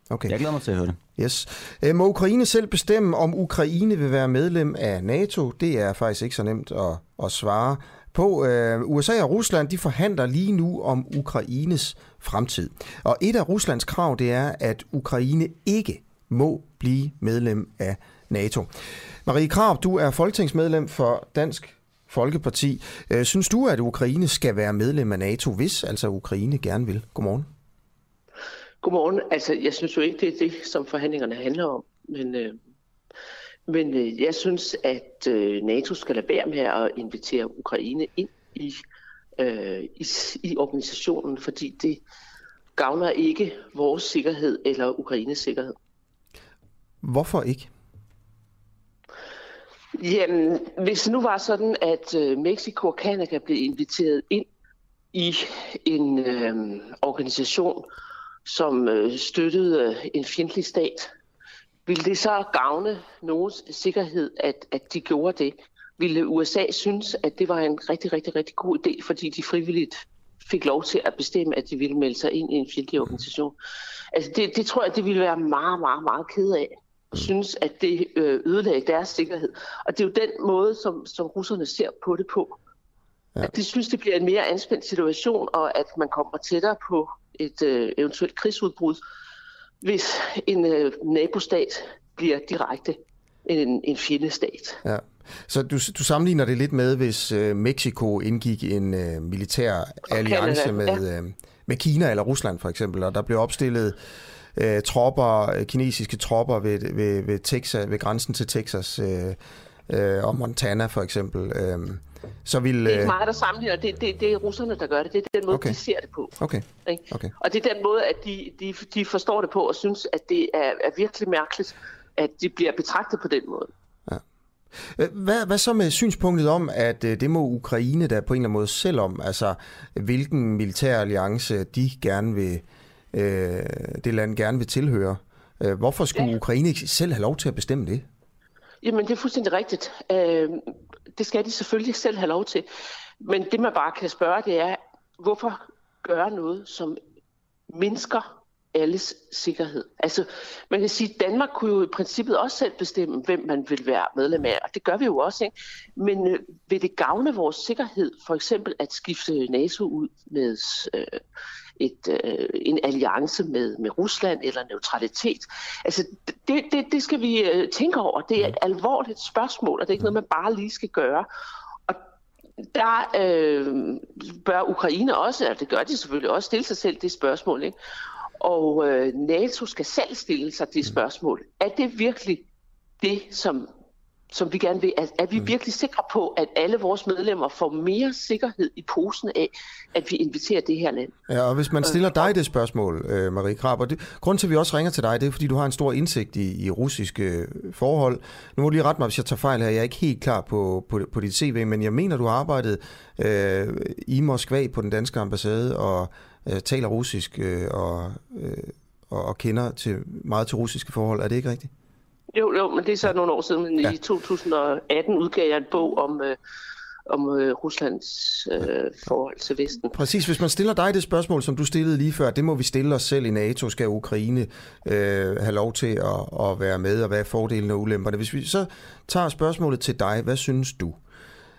Okay. Jeg glæder mig til at høre det. Yes. Må Ukraine selv bestemme, om Ukraine vil være medlem af NATO? Det er faktisk ikke så nemt at, at svare på. USA og Rusland de forhandler lige nu om Ukraines fremtid. Og et af Ruslands krav, det er, at Ukraine ikke må blive medlem af NATO. Marie Krav, du er folketingsmedlem for Dansk Folkeparti. Øh, synes du, at Ukraine skal være medlem af NATO, hvis altså Ukraine gerne vil? Godmorgen. Godmorgen. Altså, jeg synes jo ikke, det er det, som forhandlingerne handler om. Men, øh, men øh, jeg synes, at øh, NATO skal lade være med at invitere Ukraine ind i øh, i, i organisationen, fordi det gavner ikke vores sikkerhed eller Ukraines sikkerhed. Hvorfor ikke? Jamen, hvis det nu var sådan, at øh, Mexico og Canada blev inviteret ind i en øh, organisation, som øh, støttede øh, en fjendtlig stat, ville det så gavne nogens sikkerhed, at, at de gjorde det? ville USA synes, at det var en rigtig, rigtig, rigtig god idé, fordi de frivilligt fik lov til at bestemme, at de ville melde sig ind i en fjendtlig organisation. Altså det, det tror jeg, det ville være meget, meget, meget ked af synes, at det øh, ødelagde deres sikkerhed. Og det er jo den måde, som, som russerne ser på det på. Ja. At de synes, det bliver en mere anspændt situation, og at man kommer tættere på et øh, eventuelt krigsudbrud, hvis en øh, nabostat bliver direkte en, en fjendestat. Ja. Så du, du sammenligner det lidt med, hvis øh, Mexico indgik en øh, militær alliance med, ja. øh, med Kina eller Rusland for eksempel, og der blev opstillet øh, tropper, øh, kinesiske tropper ved, ved, ved, Texas, ved grænsen til Texas øh, øh, og Montana for eksempel. Øh, så vil, det er ikke øh, mig, der sammenligner. Det, det, det er russerne, der gør det. Det er den måde, okay. de ser det på. Okay. Okay. Og det er den måde, at de, de, de forstår det på og synes, at det er, er virkelig mærkeligt, at de bliver betragtet på den måde. Hvad, hvad så med synspunktet om, at øh, det må Ukraine da på en eller anden måde selv om, altså hvilken militær alliance de gerne vil, øh, det land gerne vil tilhøre? Øh, hvorfor skulle ja. Ukraine ikke selv have lov til at bestemme det? Jamen, det er fuldstændig rigtigt. Øh, Det skal de selvfølgelig selv have lov til. Men det man bare kan spørge, det er, hvorfor gøre noget, som mindsker alles sikkerhed. Altså, man kan sige, at Danmark kunne jo i princippet også selv bestemme, hvem man vil være medlem af, og det gør vi jo også. Ikke? Men øh, vil det gavne vores sikkerhed, for eksempel at skifte NATO ud med øh, et, øh, en alliance med, med Rusland eller neutralitet? Altså, det, det, det skal vi øh, tænke over. Det er et alvorligt spørgsmål, og det er ikke noget, man bare lige skal gøre der øh, bør Ukraine også, og det gør de selvfølgelig også, stille sig selv det spørgsmål. Ikke? Og øh, NATO skal selv stille sig det spørgsmål. Er det virkelig det, som, som vi gerne vil? Er, er vi mm. virkelig sikre på, at alle vores medlemmer får mere sikkerhed i posen af, at vi inviterer det her land? Ja, og hvis man stiller øh, dig det spørgsmål, øh, Marie Krab, og det, grund til, at vi også ringer til dig, det er, fordi du har en stor indsigt i, i russiske øh, forhold. Nu må du lige rette mig, hvis jeg tager fejl her. Jeg er ikke helt klar på, på, på dit CV, men jeg mener, du har arbejdet øh, i Moskva på den danske ambassade, og øh, taler russisk øh, og, øh, og, og kender til, meget til russiske forhold. Er det ikke rigtigt? Jo, jo, men det er så nogle år siden. Men ja. I 2018 udgav jeg en bog om, øh, om øh, Ruslands øh, forhold til Vesten. Præcis. Hvis man stiller dig det spørgsmål, som du stillede lige før, det må vi stille os selv i NATO. Skal Ukraine øh, have lov til at, at være med, og hvad er fordelene og ulemperne? Hvis vi så tager spørgsmålet til dig, hvad synes du?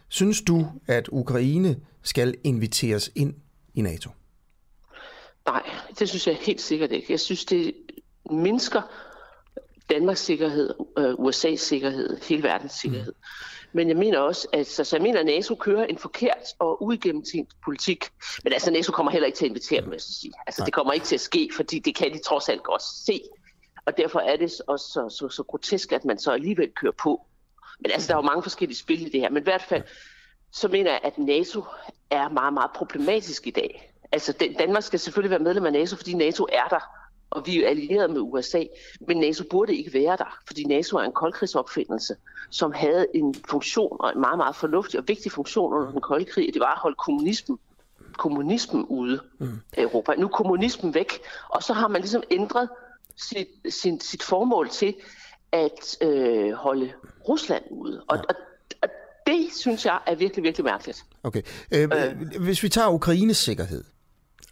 Synes du, at Ukraine skal inviteres ind i NATO? Nej, det synes jeg helt sikkert ikke. Jeg synes, det mindsker Danmarks sikkerhed, øh, USA's sikkerhed, hele verdens sikkerhed. Mm. Men jeg mener også, at så, så jeg mener, at NATO kører en forkert og uigennemtænkt politik. Men altså, NATO kommer heller ikke til at invitere dem, jeg sige. Altså, det kommer ikke til at ske, fordi det kan de trods alt godt se. Og derfor er det også så, så, så grotesk, at man så alligevel kører på. Men altså, der er jo mange forskellige spil i det her. Men i hvert fald, så mener jeg, at NATO er meget, meget problematisk i dag altså Danmark skal selvfølgelig være medlem af NATO, fordi NATO er der, og vi er allieret med USA, men NATO burde ikke være der, fordi NATO er en koldkrigsopfindelse, som havde en funktion, og en meget, meget fornuftig og vigtig funktion under den kolde krig, det var at holde kommunismen kommunismen ude mm. af Europa. Nu er kommunismen væk, og så har man ligesom ændret sit, sin, sit formål til at øh, holde Rusland ude. Og, ja. og, og det synes jeg er virkelig, virkelig mærkeligt. Okay. Øh, øh, hvis vi tager Ukraines sikkerhed,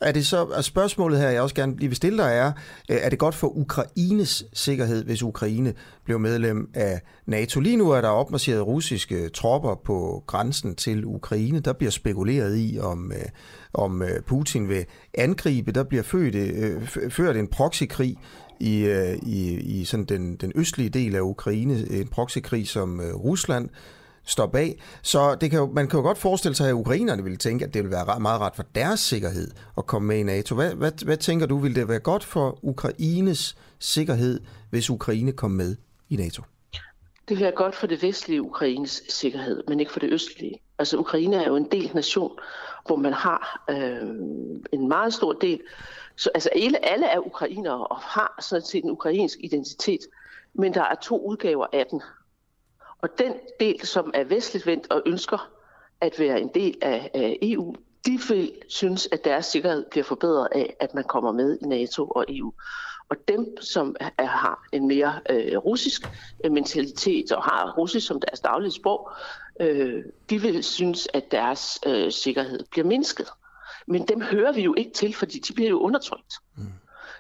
er det så, er spørgsmålet her, jeg også gerne lige vil stille dig, er, øh, er det godt for Ukraines sikkerhed, hvis Ukraine blev medlem af NATO? Lige nu er der opmarcheret russiske tropper på grænsen til Ukraine. Der bliver spekuleret i, om, øh, om øh, Putin vil angribe. Der bliver født, ført en proxykrig i, i, i sådan den, den østlige del af Ukraine, en proxykrig, som Rusland stoppe af. Så det kan jo, man kan jo godt forestille sig, at ukrainerne ville tænke, at det ville være meget ret for deres sikkerhed at komme med i NATO. Hvad, hvad, hvad tænker du, ville det være godt for Ukraines sikkerhed, hvis Ukraine kom med i NATO? Det vil være godt for det vestlige Ukraines sikkerhed, men ikke for det østlige. Altså Ukraine er jo en del nation, hvor man har øh, en meget stor del. Så, altså alle, alle er ukrainere og har sådan set en ukrainsk identitet, men der er to udgaver af den. Og den del, som er vestligt vendt og ønsker at være en del af, af EU, de vil synes, at deres sikkerhed bliver forbedret af, at man kommer med i NATO og EU. Og dem, som er, har en mere øh, russisk øh, mentalitet og har russisk som deres daglige sprog, øh, de vil synes, at deres øh, sikkerhed bliver mindsket. Men dem hører vi jo ikke til, fordi de bliver jo undertrykt. Mm.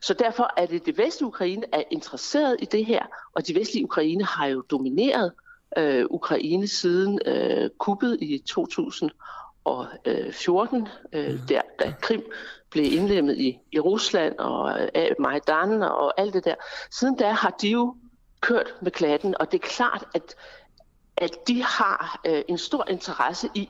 Så derfor er det det vestlige Ukraine er interesseret i det her, og de vestlige Ukraine har jo domineret øh, Ukraine siden øh, kuppet i 2014, øh, der, da Krim blev indlemmet i, i Rusland og øh, Majdan og alt det der. Siden da har de jo kørt med klatten, og det er klart, at, at de har øh, en stor interesse i,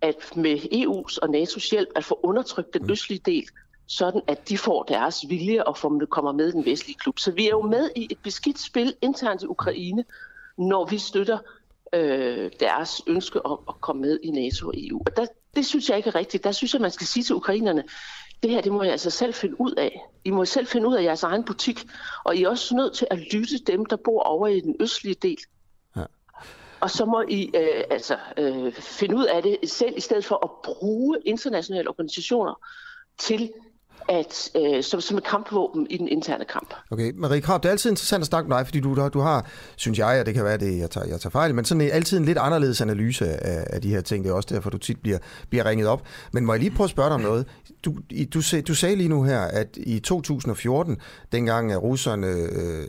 at med EU's og NATO's hjælp at få undertrykt den mm. østlige del, sådan at de får deres vilje og kommer med i den vestlige klub. Så vi er jo med i et beskidt spil internt i Ukraine, når vi støtter øh, deres ønske om at komme med i NATO og EU. Og der, det synes jeg ikke er rigtigt. Der synes jeg, man skal sige til ukrainerne, det her, det må jeg altså selv finde ud af. I må selv finde ud af jeres egen butik, og I er også nødt til at lytte dem, der bor over i den østlige del. Ja. Og så må I øh, altså øh, finde ud af det selv, i stedet for at bruge internationale organisationer til at, øh, som, som et kampvåben i den interne kamp. Okay, Marie Krab, det er altid interessant at snakke med dig, fordi du, du har, synes jeg, og det kan være det, jeg tager, jeg tager fejl, men sådan en, altid en lidt anderledes analyse af, af de her ting. Det er også derfor, du tit bliver, bliver ringet op. Men må jeg lige prøve at spørge dig om noget? Du, du, du sagde lige nu her, at i 2014, dengang russerne øh,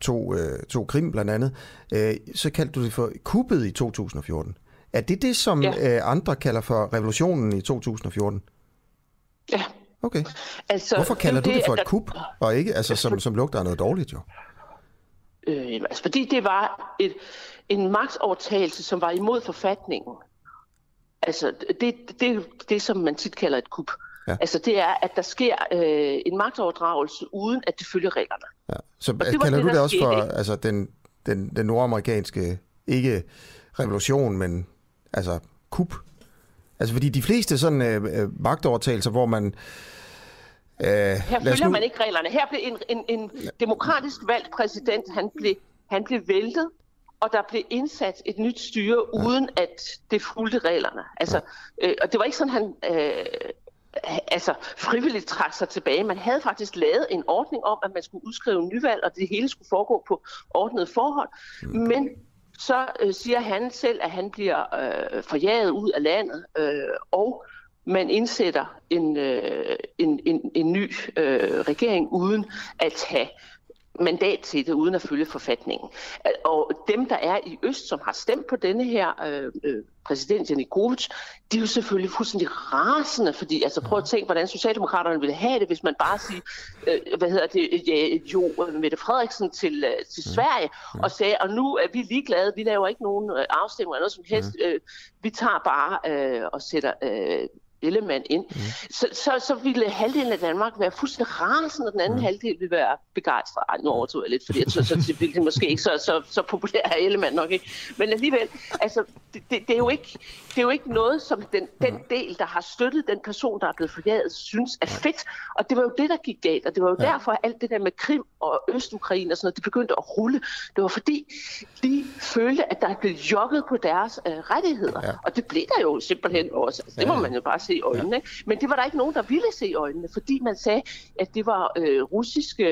tog, øh, tog Krim blandt andet, øh, så kaldte du det for kuppet i 2014. Er det det, som ja. øh, andre kalder for revolutionen i 2014? Ja. Okay. Altså, Hvorfor kalder det, du det for et kup, og ikke altså, som, som lugter af noget dårligt jo? Øh, altså, fordi det var et, en magtovertagelse, som var imod forfatningen. Altså, det, det, det som man tit kalder et kup. Ja. Altså, det er, at der sker øh, en magtoverdragelse, uden at det følger reglerne. Ja. Så det kalder det, du det også for altså, den, den, den nordamerikanske, ikke revolution, men altså kup? Altså, fordi de fleste sådan øh, øh magtovertagelser, hvor man Øh, her følger nu... man ikke reglerne. Her blev en, en, en demokratisk valgt præsident, han blev, han blev væltet, og der blev indsat et nyt styre, ja. uden at det fulgte reglerne. Altså, ja. øh, og det var ikke sådan, han øh, altså, frivilligt trak sig tilbage. Man havde faktisk lavet en ordning om, at man skulle udskrive nyvalg, og det hele skulle foregå på ordnet forhold. Mm. Men så øh, siger han selv, at han bliver øh, forjaget ud af landet, øh, og man indsætter en, øh, en, en, en ny øh, regering uden at have mandat til det, uden at følge forfatningen. Og dem, der er i Øst, som har stemt på denne her øh, øh præsident Janukovic, de er jo selvfølgelig fuldstændig rasende, fordi altså prøv at tænke, hvordan Socialdemokraterne ville have det, hvis man bare siger, øh, hvad hedder det, ja, jo, Mette Frederiksen til, øh, til Sverige, og sagde, og nu er vi ligeglade, vi laver ikke nogen øh, afstemning eller noget som helst, øh, vi tager bare øh, og sætter øh, Ellemann ind, mm. så, så, så ville halvdelen af Danmark være fuldstændig rasende, og den anden mm. halvdel ville være begejstret. Ej, nu overtog jeg lidt, fordi jeg så, så ville det måske ikke så, så, så populær her Ellemann nok ikke. Men alligevel, altså, det, det, det, er jo ikke, det er jo ikke noget, som den, den mm. del, der har støttet den person, der er blevet forjaget, synes er fedt. Og det var jo det, der gik galt, og det var jo ja. derfor, at alt det der med Krim og Østukraine og sådan noget, det begyndte at rulle. Det var fordi, de følte, at der er blevet jogget på deres øh, rettigheder. Ja. Og det blev der jo simpelthen også. Altså, det må man jo bare se øjnene. Ja. Men det var der ikke nogen, der ville se øjnene, fordi man sagde, at det var øh, russiske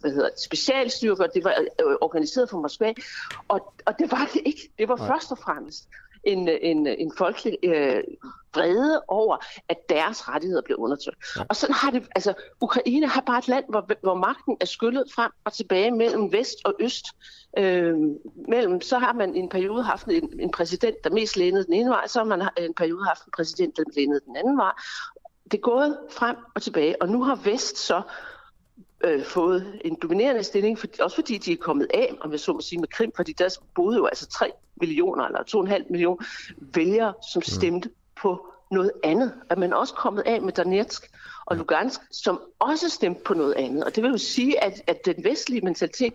hvad hedder, specialstyrker, det var øh, organiseret fra Moskva, og, og det var det ikke. Det var Nej. først og fremmest en, en, en folkelig øh, vrede over, at deres rettigheder blev undertrykt. Ja. Og sådan har det, altså, Ukraine har bare et land, hvor, hvor magten er skyllet frem og tilbage mellem vest og øst. Øh, mellem, så har man en periode haft en, en præsident, der mest lænede den ene vej, så har man en periode haft en præsident, der lænede den anden vej. Det er gået frem og tilbage, og nu har Vest så øh, fået en dominerende stilling, for, også fordi de er kommet af, om jeg så må sige, med Krim, fordi der boede jo altså 3 millioner eller 2,5 millioner vælgere, som mm. stemte mm. på noget andet. At man også kommet af med Donetsk og Lugansk, som også stemte på noget andet. Og det vil jo sige, at, at den vestlige mentalitet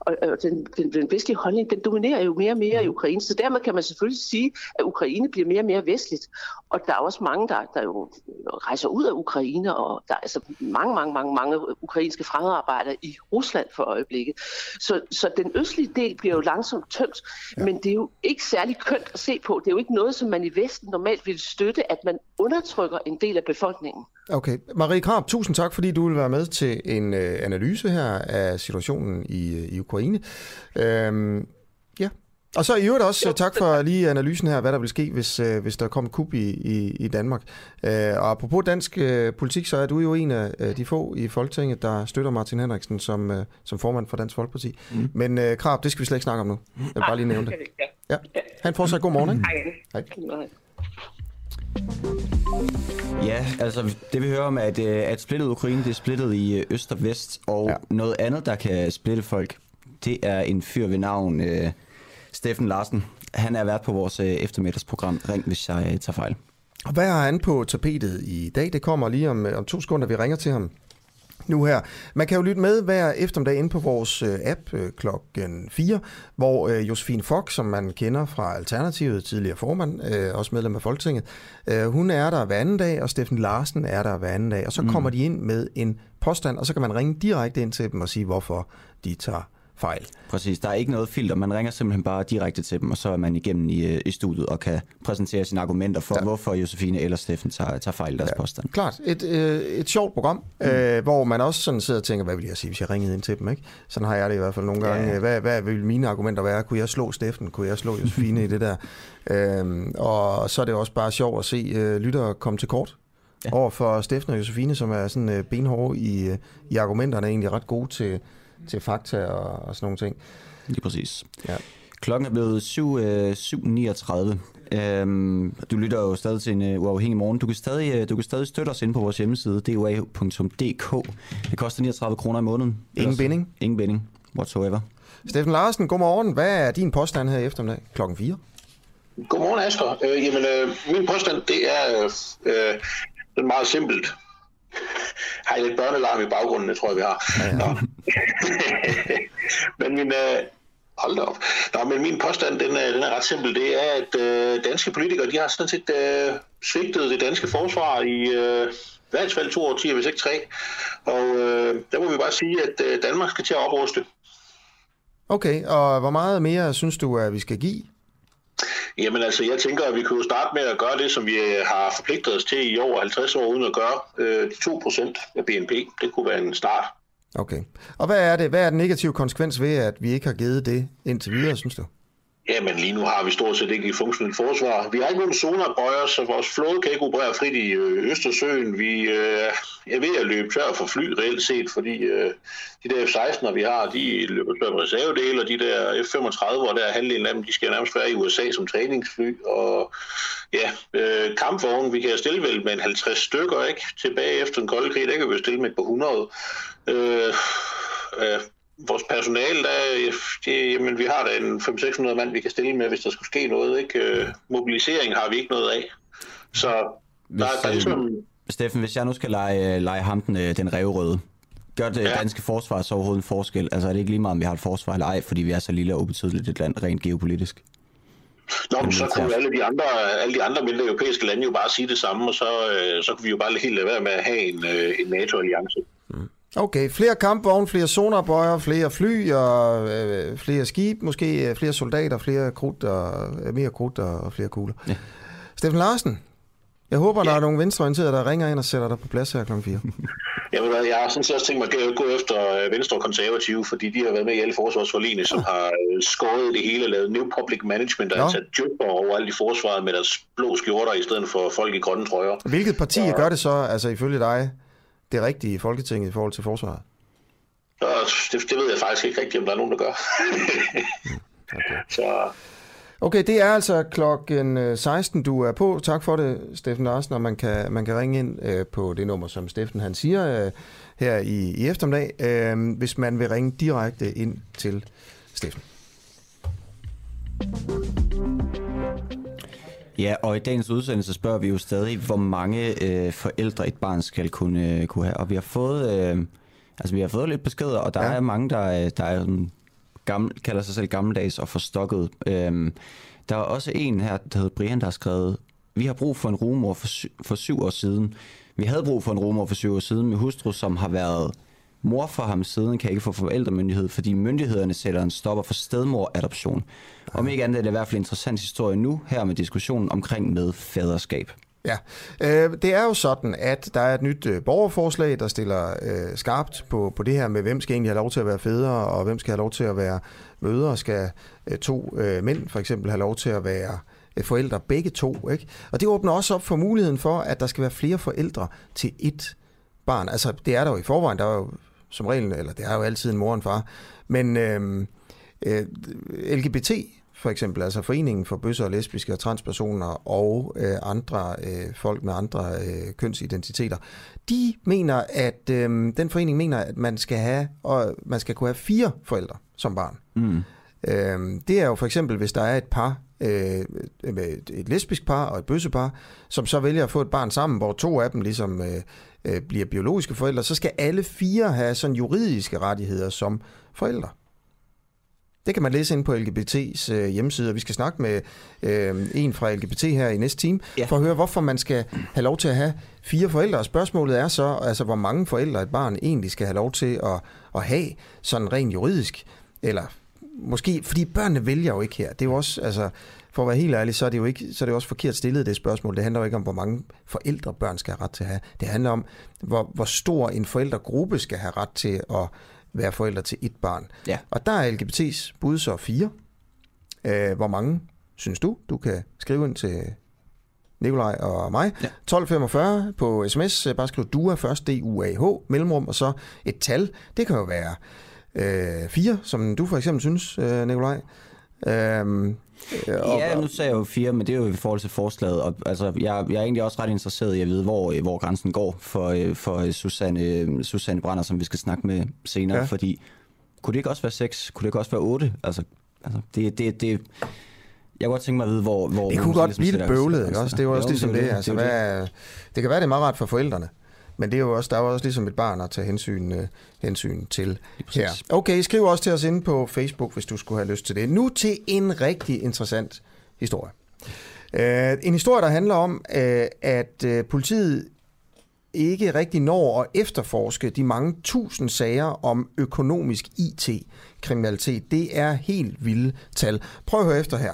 og, og den, den, den vestlige holdning, den dominerer jo mere og mere i Ukraine. Så dermed kan man selvfølgelig sige, at Ukraine bliver mere og mere vestligt. Og der er også mange, der, der jo rejser ud af Ukraine, og der er altså mange, mange, mange, mange ukrainske fremmedarbejdere i Rusland for øjeblikket. Så, så den østlige del bliver jo langsomt tømt, ja. men det er jo ikke særlig kønt at se på. Det er jo ikke noget, som man i Vesten normalt vil støtte, at man undertrykker en del af befolkningen. Okay. Marie Krab, tusind tak, fordi du vil være med til en øh, analyse her af situationen i, øh, i Ukraine. Øhm, ja. Og så i øvrigt også tak for lige analysen her, hvad der vil ske, hvis, øh, hvis der kommer kup i, i, i Danmark. Øh, og apropos dansk øh, politik, så er du jo en af øh, de få i Folketinget, der støtter Martin Henriksen som, øh, som formand for Dansk Folkeparti. Mm. Men øh, Krab, det skal vi slet ikke snakke om nu. Jeg vil bare lige nævne det. Ja. Han fortsat god morgen. Hej. Hej. Ja, altså det vi hører om, at, øh, at splittet Ukraine, det er splittet i øh, øst og vest, og ja. noget andet, der kan splitte folk, det er en fyr ved navn uh, Steffen Larsen. Han er vært på vores uh, eftermiddagsprogram Ring, hvis jeg uh, tager fejl. Og hvad har han på tapetet i dag? Det kommer lige om, om to sekunder, vi ringer til ham nu her. Man kan jo lytte med hver eftermiddag ind på vores øh, app øh, klokken 4, hvor øh, Josefine Fock, som man kender fra Alternativet, tidligere formand, også medlem af Folketinget, hun er der hver anden dag, og Steffen Larsen er der hver anden dag, og så mm. kommer de ind med en påstand, og så kan man ringe direkte ind til dem og sige, hvorfor de tager fejl. Præcis, der er ikke noget filter. Man ringer simpelthen bare direkte til dem, og så er man igennem i, øh, i studiet og kan præsentere sine argumenter for, ja. hvorfor Josefine eller Steffen tager, tager fejl i deres ja. påstand. Klart, et, øh, et sjovt program, mm. øh, hvor man også sådan sidder og tænker, hvad vil jeg sige, hvis jeg ringede ind til dem, ikke? Sådan har jeg det i hvert fald nogle gange. Ja. Hvad, hvad vil mine argumenter være? Kunne jeg slå Steffen? Kunne jeg slå *laughs* Josefine i det der? Øhm, og så er det også bare sjovt at se øh, lyttere komme til kort ja. over for Steffen og Josefine, som er sådan øh, benhårde i, øh, i argumenterne, er egentlig ret gode til, til fakta og, og sådan nogle ting. Lige præcis. Ja. Klokken er blevet 7, øh, 7.39. Øhm, du lytter jo stadig til en uh, uafhængig morgen. Du kan, stadig, uh, du kan stadig støtte os ind på vores hjemmeside, dua.dk. Det koster 39 kroner i måneden. Ingen binding? Ingen binding, whatsoever. Steffen Larsen, godmorgen. Hvad er din påstand her eftermiddag klokken 4? Godmorgen, Asger. Øh, jamen, øh, min påstand, det er øh, den meget simpelt. Har I lidt børnelarm i baggrunden, det tror jeg, vi har. Ja, ja. men min, øh, hold op. Nå, men min påstand, den er, den er ret simpel. Det er, at øh, danske politikere, de har sådan set øh, svigtet det danske forsvar i øh, hvert fald to årtier, hvis ikke tre. Og øh, der må vi bare sige, at øh, Danmark skal til at opruste. Okay, og hvor meget mere synes du, at vi skal give? Jamen altså, jeg tænker, at vi kunne starte med at gøre det, som vi øh, har forpligtet os til i over 50 år, uden at gøre øh, 2% af BNP. Det kunne være en start. Okay. Og hvad er det? Hvad er den negative konsekvens ved, at vi ikke har givet det indtil videre, synes du? Jamen lige nu har vi stort set ikke et funktionelt forsvar. Vi har ikke nogen zonerbøjer, så vores flåde kan ikke operere frit i øh, Østersøen. Vi øh, er ved at løbe tør for fly reelt set, fordi øh, de der F-16'er, vi har, de løber tør for reservedele, og de der F-35, hvor der er halvdelen af dem, de skal nærmest være i USA som træningsfly. Og ja, øh, kampvogne, vi kan stille vel med en 50 stykker, ikke? Tilbage efter den kolde krig, der kan vi stille med et par 100. Øh, øh, vores personale, der, det, jamen, vi har da en 500-600 mand, vi kan stille med, hvis der skulle ske noget. Ikke? Øh, mobilisering har vi ikke noget af. Så hvis, der, der er ligesom... Steffen, hvis jeg nu skal lege, lege ham den, øh, den revrøde, gør det ja. danske forsvar så overhovedet en forskel? Altså er det ikke lige meget, om vi har et forsvar eller ej, fordi vi er så lille og ubetydeligt et land rent geopolitisk? Nå, men så kunne alle de andre, alle de andre mindre europæiske lande jo bare sige det samme, og så, øh, så kunne vi jo bare helt lade være med at have en, en NATO-alliance. Mm. Okay, flere kampvogne, flere sonarbøjer, flere fly og øh, flere skib, måske øh, flere soldater, flere krudt og, øh, mere krudt og, og flere kugler. Ja. Steffen Larsen, jeg håber, ja. der er nogle venstreorienterede, der ringer ind og sætter dig på plads her kl. 4. *laughs* Jamen, jeg har sådan set også tænkt mig at gå efter øh, Venstre og Konservative, fordi de har været med i alle forsvarsforligene, som har skåret det hele, lavet new public management og sat jobber over alle de forsvaret med deres blå skjorter i stedet for folk i grønne trøjer. Hvilket parti ja. gør det så, altså ifølge dig? Det rigtige i Folketinget i forhold til forsvaret? Det, det ved jeg faktisk ikke rigtigt, om der er nogen, der gør. okay. *laughs* Så... Okay, det er altså klokken 16, øh, du er på. Tak for det, Steffen Larsen, og man kan, man kan ringe ind øh, på det nummer, som Steffen han siger øh, her i, i eftermiddag, øh, hvis man vil ringe direkte ind til Steffen. Ja, og i dagens udsendelse spørger vi jo stadig, hvor mange øh, forældre et barn skal kunne, øh, kunne have. Og vi har fået, øh, altså vi har fået lidt beskeder, og der ja. er mange, der, der er gammel, kalder sig selv gammeldags og forstokket. Øh, der er også en her, der hedder Brian, der har skrevet, vi har brug for en rumor for, sy- for syv år siden. Vi havde brug for en rumor for syv år siden med hustru, som har været mor for ham siden, kan ikke få forældremyndighed, fordi myndighederne sætter en stopper for stedmoradoption. Om ikke andet er det i hvert fald en interessant historie nu, her med diskussionen omkring med faderskab. Ja, øh, det er jo sådan, at der er et nyt øh, borgerforslag, der stiller øh, skarpt på, på det her med, hvem skal egentlig have lov til at være fædre, og hvem skal have lov til at være mødre. Skal øh, to øh, mænd for eksempel have lov til at være øh, forældre, begge to. Ikke? Og det åbner også op for muligheden for, at der skal være flere forældre til ét barn. Altså, det er der jo i forvejen. Der er jo som regel, eller det er jo altid en mor og en far. Men øh, øh, LGBT for eksempel, altså Foreningen for Bøsser og Lesbiske og Transpersoner og øh, andre øh, folk med andre øh, kønsidentiteter, de mener, at øh, den forening mener, at man skal have og man skal kunne have fire forældre som barn. Mm. Øh, det er jo for eksempel, hvis der er et par, øh, et lesbisk par og et bøssepar, som så vælger at få et barn sammen, hvor to af dem ligesom øh, øh, bliver biologiske forældre, så skal alle fire have sådan juridiske rettigheder som forældre. Det kan man læse ind på LGBT's øh, hjemmeside, og vi skal snakke med øh, en fra LGBT her i næste time, ja. for at høre, hvorfor man skal have lov til at have fire forældre. Og spørgsmålet er så, altså, hvor mange forældre et barn egentlig skal have lov til at, at have, sådan rent juridisk. eller måske, fordi børnene vælger jo ikke her. Det er jo også, altså, for at være helt ærlig, så er det jo ikke, så er det også forkert stillet, det spørgsmål. Det handler jo ikke om, hvor mange forældre børn skal have ret til at have. Det handler om, hvor, hvor stor en forældregruppe skal have ret til at være forældre til et barn. Ja. Og der er LGBT's bud så fire. Øh, hvor mange synes du? Du kan skrive ind til Nikolaj og mig. Ja. 1245 på sms. Bare skriv DUA først, D-U-A-H, mellemrum, og så et tal. Det kan jo være øh, fire, som du for eksempel synes, øh, Nikolaj. Øhm, Ja, nu sagde jeg jo fire, men det er jo i forhold til forslaget. Og, altså, jeg, jeg er egentlig også ret interesseret i at vide, hvor, hvor grænsen går for, øh, for Susanne, Susanne Brander, som vi skal snakke med senere. Ja. Fordi kunne det ikke også være seks? Kunne det ikke også være otte? Altså, altså det, det, det, jeg kunne godt tænke mig at vide, hvor... hvor det kunne godt ligesom blive lidt bøvlet, ikke også? Det er jo også jo, ligesom det. det. Altså, det, hvad, det kan være, det er meget rart for forældrene. Men det er jo også, der er jo også ligesom et barn at tage hensyn, uh, hensyn til her. Okay, skriv også til os inde på Facebook, hvis du skulle have lyst til det. Nu til en rigtig interessant historie. Uh, en historie, der handler om, uh, at uh, politiet ikke rigtig når at efterforske de mange tusind sager om økonomisk IT-kriminalitet. Det er helt vilde tal. Prøv at høre efter her.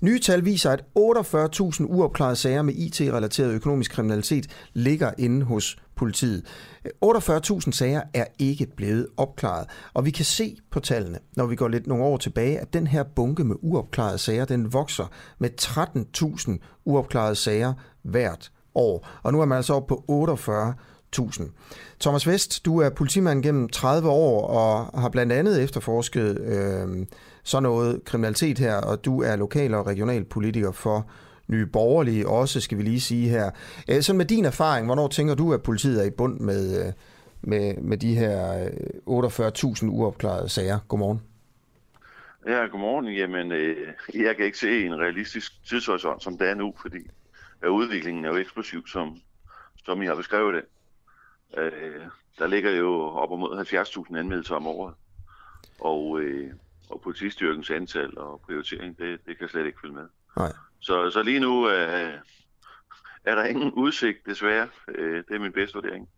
Nye tal viser, at 48.000 uopklarede sager med IT-relateret økonomisk kriminalitet ligger inde hos politiet. 48.000 sager er ikke blevet opklaret, og vi kan se på tallene, når vi går lidt nogle år tilbage, at den her bunke med uopklarede sager, den vokser med 13.000 uopklarede sager hvert år. Og nu er man altså oppe på 48 1000. Thomas Vest, du er politimand gennem 30 år og har blandt andet efterforsket øh, sådan noget kriminalitet her, og du er lokal og regional politiker for Nye Borgerlige også, skal vi lige sige her. Øh, Så med din erfaring, hvornår tænker du, at politiet er i bund med, øh, med, med de her øh, 48.000 uopklarede sager? Godmorgen. Ja, godmorgen. Jamen, øh, jeg kan ikke se en realistisk tidshorisont, som det er nu, fordi udviklingen er jo eksplosiv, som, som I har beskrevet det. Øh, der ligger jo op mod 70.000 anmeldelser om året. Og, øh, og politistyrkens antal og prioritering, det, det kan slet ikke følge med. Nej. Så, så lige nu øh, er der ingen udsigt, desværre. Øh, det er min bedste vurdering.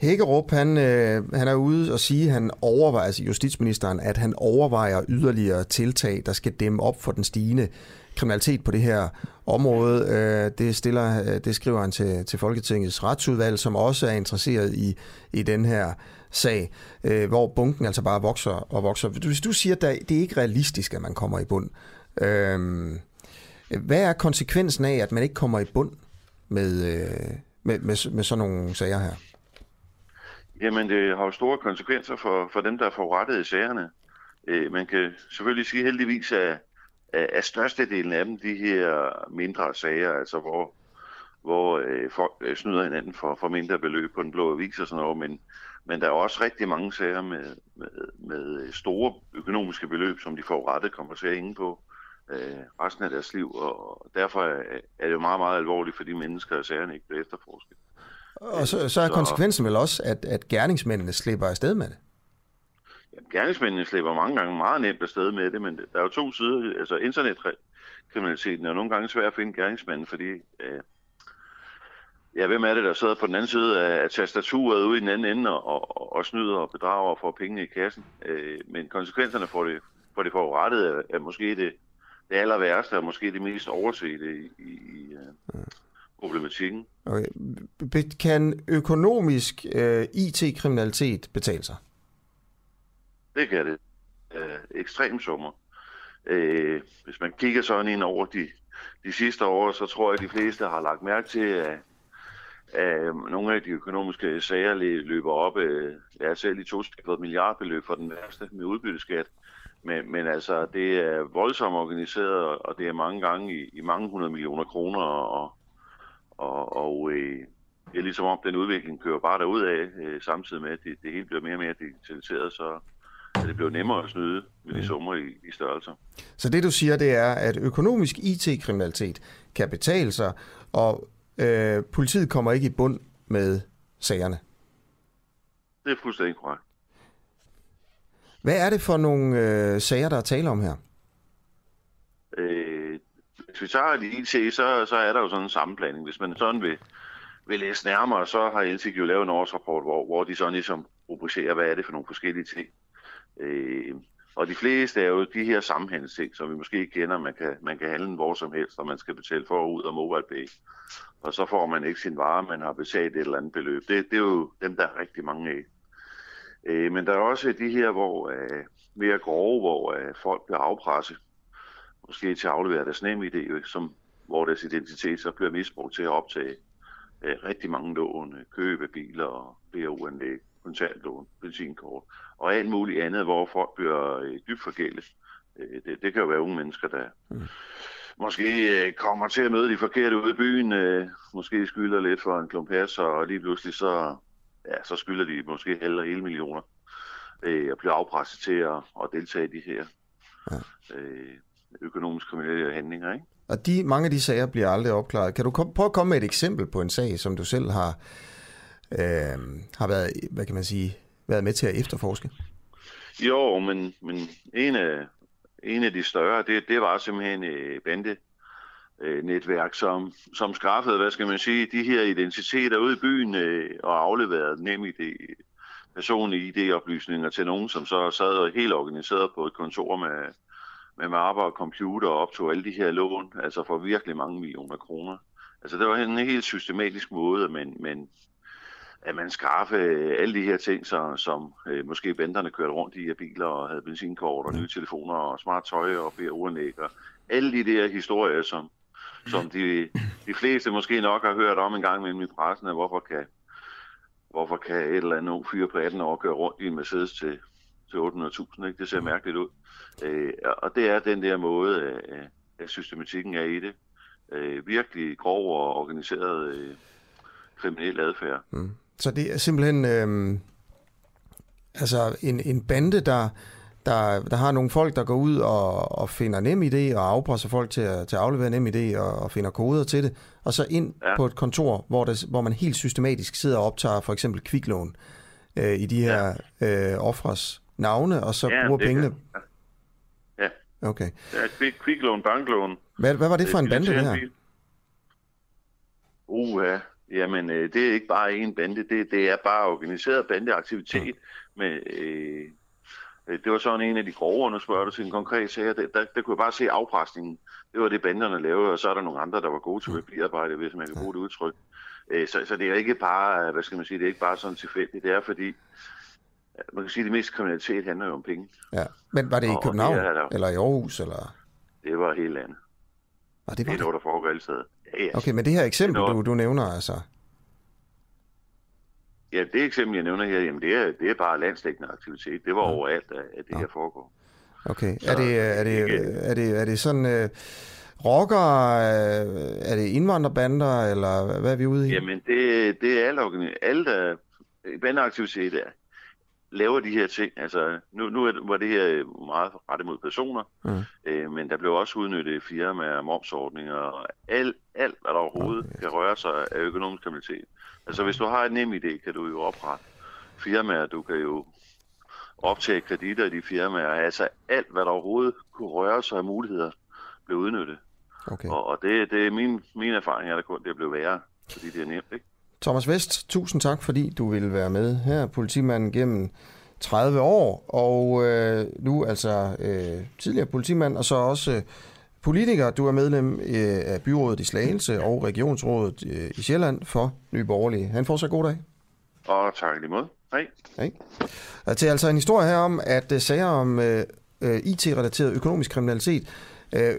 Hækkerup, han, øh, han er ude og sige, at han overvejer, altså justitsministeren, at han overvejer yderligere tiltag, der skal dæmme op for den stigende kriminalitet på det her område. Øh, det, stiller, øh, det skriver han til, til Folketingets retsudvalg, som også er interesseret i, i den her sag, øh, hvor bunken altså bare vokser og vokser. Hvis du siger, at det er ikke realistisk, at man kommer i bund, øhm, hvad er konsekvensen af, at man ikke kommer i bund med, øh, med, med, med sådan nogle sager her? Jamen, det har jo store konsekvenser for, for dem, der er forurettet i sagerne. Øh, man kan selvfølgelig sige heldigvis, at at størstedelen af dem de her mindre sager, altså hvor, hvor øh, folk øh, snyder hinanden for, for mindre beløb på den blå avis og sådan noget, men, men der er også rigtig mange sager med, med, med store økonomiske beløb, som de får rettet kommer til at på øh, resten af deres liv, og derfor er, er det jo meget, meget alvorligt for de mennesker, at sagerne ikke bliver efterforsket. Og så, så er konsekvensen vel også, at, at gerningsmændene slipper afsted med det? gerningsmændene slipper mange gange meget nemt afsted med det, men der er jo to sider. Altså internetkriminaliteten er nogle gange svært at finde gerningsmanden, fordi øh, ja, hvem er det, der sidder på den anden side af tastaturet ude i den anden ende og, og, og snyder og bedrager og får pengene i kassen. Øh, men konsekvenserne for det, for det forurettede er, er måske det, det aller værste, og måske det mest oversete i, i, i uh, problematikken. Okay. Kan økonomisk uh, IT-kriminalitet betale sig? Det kan det. Øh, ekstrem summer. Øh, hvis man kigger sådan ind over de, de sidste år, så tror jeg, at de fleste har lagt mærke til, at, at nogle af de økonomiske sager løber op. Øh, jeg er selv i to milliardbeløb for den værste med udbytteskat. Men, men altså, det er voldsomt organiseret, og det er mange gange i, i mange hundrede millioner kroner, og, og, og øh, det er ligesom om, den udvikling kører bare derud af, øh, samtidig med, at det, det hele bliver mere og mere digitaliseret, så, at det bliver nemmere at snyde med de summer i, i størrelser. Så det du siger, det er, at økonomisk IT-kriminalitet kan betale sig, og øh, politiet kommer ikke i bund med sagerne? Det er fuldstændig korrekt. Hvad er det for nogle øh, sager, der er tale om her? Øh, hvis vi tager det IT, så, så er der jo sådan en sammenblanding. Hvis man sådan vil, vil læse nærmere, så har LTIC jo lavet en årsrapport, hvor, hvor de sådan ligesom rubricerer, hvad er det for nogle forskellige ting. Øh, Og de fleste er jo de her sammenhængsting, som vi måske ikke kender. Man kan, man kan handle hvor som helst, og man skal betale for ud af MobilePay. Og så får man ikke sin vare, man har betalt et eller andet beløb. Det, det er jo dem, der er rigtig mange af. Øh, men der er også de her, hvor øh, mere grove, hvor øh, folk bliver afpresset. Måske til at aflevere deres nemme idé, som, hvor deres identitet så bliver misbrugt til at optage øh, rigtig mange lån, øh, købe biler og BU-anlæg, kontantlån, benzinkort og alt muligt andet, hvor folk bliver øh, dybt forgældet. Øh, det, det kan jo være unge mennesker, der mm måske øh, kommer til at møde de forkerte ude i byen, øh, måske skylder lidt for en klump og lige pludselig så, ja, så skylder de måske heller hele millioner øh, og bliver afpresset til at, at deltage i de her ja. øh, økonomiske kriminelle handlinger. Ikke? Og de, mange af de sager bliver aldrig opklaret. Kan du kom, prøve at komme med et eksempel på en sag, som du selv har, øh, har været, hvad kan man sige, været med til at efterforske? Jo, men, men en, af, en af de større, det, det var simpelthen øh, bande øh, netværk, som, som skaffede, hvad skal man sige, de her identiteter ude i byen øh, og afleverede nemlig det personlige ID-oplysninger til nogen, som så sad helt organiseret på et kontor med, med mapper og computer og optog alle de her lån, altså for virkelig mange millioner kroner. Altså det var en helt systematisk måde, men, men at man skaffe alle de her ting, så, som øh, måske benterne kørte rundt i her biler og havde benzinkort og nye telefoner og smart tøj og BO-anlæg og alle de der historier, som, som de, de fleste måske nok har hørt om en gang med i pressen, at hvorfor kan, hvorfor kan et eller andet ung fyr på 18 år køre rundt i en Mercedes til, til 800.000, ikke? Det ser mærkeligt ud. Øh, og det er den der måde, at, at systematikken er i det. Øh, virkelig grov og organiseret øh, kriminel adfærd. Mm. Så det er simpelthen øh, altså en, en bande, der, der, der har nogle folk, der går ud og, og finder nem idé og afpresser folk til at, til at aflevere nem idé og, og finder koder til det, og så ind ja. på et kontor, hvor, der, hvor man helt systematisk sidder og optager for eksempel kviklån øh, i de her ja. øh, offres navne, og så ja, bruger pengene... Kan. Ja. Okay. Ja, kviklån, banklån. Hvad, hvad var det for en bande, det her? Uh, Jamen, øh, det er ikke bare en bande, det, det er bare organiseret bandeaktivitet. Ja. Med, øh, øh, det var sådan en af de grove, du til en konkret sag, der, der, der kunne jeg bare se afpresningen. Det var det, banderne lavede, og så er der nogle andre, der var gode til papirarbejde, hvis man kan bruge det udtryk. Øh, så, så det er ikke bare, hvad skal man sige, det er ikke bare sådan tilfældigt. Det er fordi, man kan sige, at det meste kriminalitet handler jo om penge. Ja, men var det i København, det der, eller i Aarhus, eller? Det var helt andet. Og det var det, det. noget, der foregår alle steder. Ja. Okay, men det her eksempel, du, du nævner altså... Ja, det eksempel, jeg nævner her, jamen det er, det er bare landstækkende aktivitet. Det var ja. overalt, at det ja. her foregår. Okay, er det, er, det, er, det, er det sådan uh, rocker, uh, er det indvandrerbander, eller hvad er vi ude i? Jamen, det, det er alle, alle der bandeaktivitet er laver de her ting. Altså, nu, nu var det her meget rettet mod personer, mm. øh, men der blev også udnyttet firmaer, momsordninger og alt, alt, hvad der overhovedet okay. kan røre sig af økonomisk kriminalitet. Altså, hvis du har en nem idé, kan du jo oprette firmaer, du kan jo optage kreditter i de firmaer. Altså, alt, hvad der overhovedet kunne røre sig af muligheder, blev udnyttet. Okay. Og, og det, det er min, min erfaring, at det kun det blev værre, fordi det er nemt, ikke? Thomas Vest, tusind tak, fordi du ville være med her. Politimanden gennem 30 år, og øh, nu altså øh, tidligere politimand, og så også øh, politiker. Du er medlem øh, af byrådet i Slagelse og regionsrådet øh, i Sjælland for Nye Borgerlige. Han får så god dag. Og tak lige måde. Hej. Hej. Og til altså en historie her om, at øh, sager om øh, øh IT-relateret økonomisk kriminalitet, øh,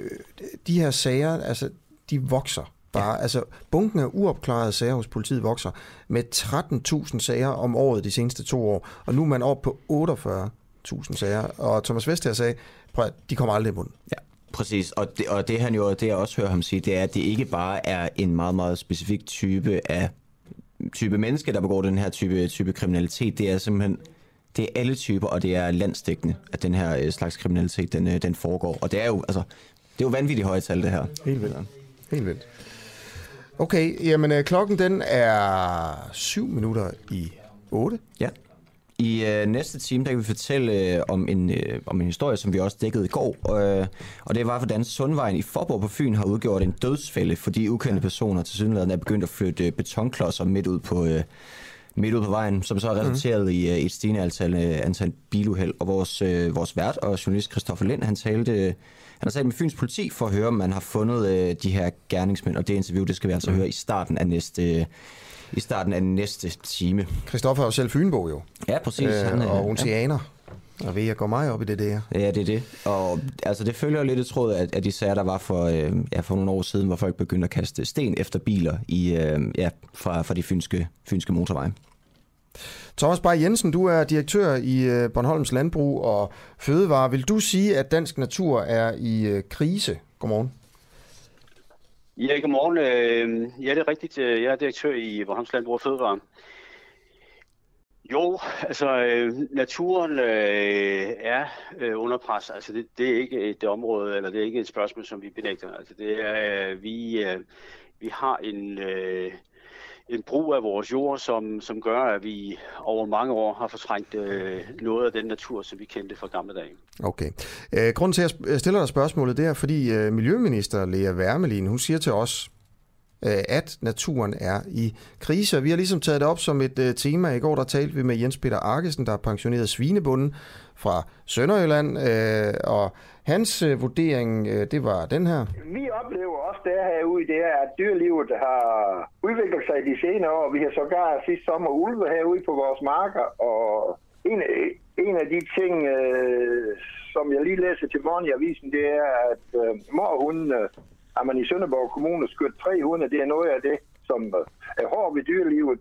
de her sager, altså, de vokser bare. Ja. Altså, bunken af uopklarede sager hos politiet vokser med 13.000 sager om året de seneste to år, og nu er man oppe på 48.000 sager. Og Thomas Vester sagde, prøv at, de kommer aldrig i munden. Ja. Præcis, og det, og det han jo, det jeg også hører ham sige, det er, at det ikke bare er en meget, meget specifik type af type mennesker, der begår den her type, type kriminalitet. Det er simpelthen det er alle typer, og det er landstækkende, at den her øh, slags kriminalitet, den, øh, den foregår. Og det er jo, altså, det er jo vanvittigt højt tal, det her. Helt vildt. Helt vildt. Okay, jamen øh, klokken den er 7 minutter i 8. Ja. I øh, næste time, der kan vi fortælle øh, om, en, øh, om en historie, som vi også dækkede i går. Øh, og det var, hvordan Sundvejen i Forborg på Fyn har udgjort en dødsfælde, fordi ukendte personer til synligheden er begyndt at flytte øh, betonklodser midt ud på, øh, midt ude på vejen, som så har resulteret mm. i øh, et stigende antal, øh, antal biluheld. Og vores, øh, vores vært og journalist Christoffer Lind, han talte... Øh, han har talt med Fyns politi for at høre, om man har fundet øh, de her gerningsmænd, og det interview, det skal vi altså mm. høre i starten af næste, øh, i starten af næste time. Christoffer er jo selv Fynbo jo. Ja, præcis. Øh, han, og oceaner. Ja. Og ved at gå meget op i det der. Ja, det er det. Og altså, det følger jo lidt i tråd af, af de sager, der var for, øh, ja, for nogle år siden, hvor folk begyndte at kaste sten efter biler i, øh, ja, fra, fra de fynske, fynske motorveje. Thomas Bay Jensen, du er direktør i øh, Bornholms Landbrug og Fødevare. Vil du sige, at dansk natur er i øh, krise? Godmorgen. Ja, godmorgen. Øh, ja, det er rigtigt. Jeg er direktør i Bornholms Landbrug og Fødevare. Jo, altså naturen øh, er øh, under pres. Altså det, det er ikke et område, eller det er ikke et spørgsmål, som vi benægter. Altså det er, øh, vi, øh, vi har en, øh, en brug af vores jord, som, som gør, at vi over mange år har fortrængt øh, noget af den natur, som vi kendte fra gamle dage. Okay. Øh, grunden til, at jeg stiller dig spørgsmålet, det er, fordi øh, Miljøminister Lea Wermelin, hun siger til os, øh, at naturen er i krise. Og vi har ligesom taget det op som et øh, tema. I går der talte vi med Jens Peter Arkesen, der er pensioneret svinebunden fra Sønderjylland, øh, og hans øh, vurdering, øh, det var den her. Vi oplever også det herude, det er, at dyrelivet har udviklet sig de senere år. Vi har sågar sidste sommer ulve herude på vores marker, og en, en af de ting, øh, som jeg lige læser til morgen i avisen, det er, at øh, mor at man i Sønderborg Kommune skudt 300, det er noget af det, som øh, er hård ved dyrelivet.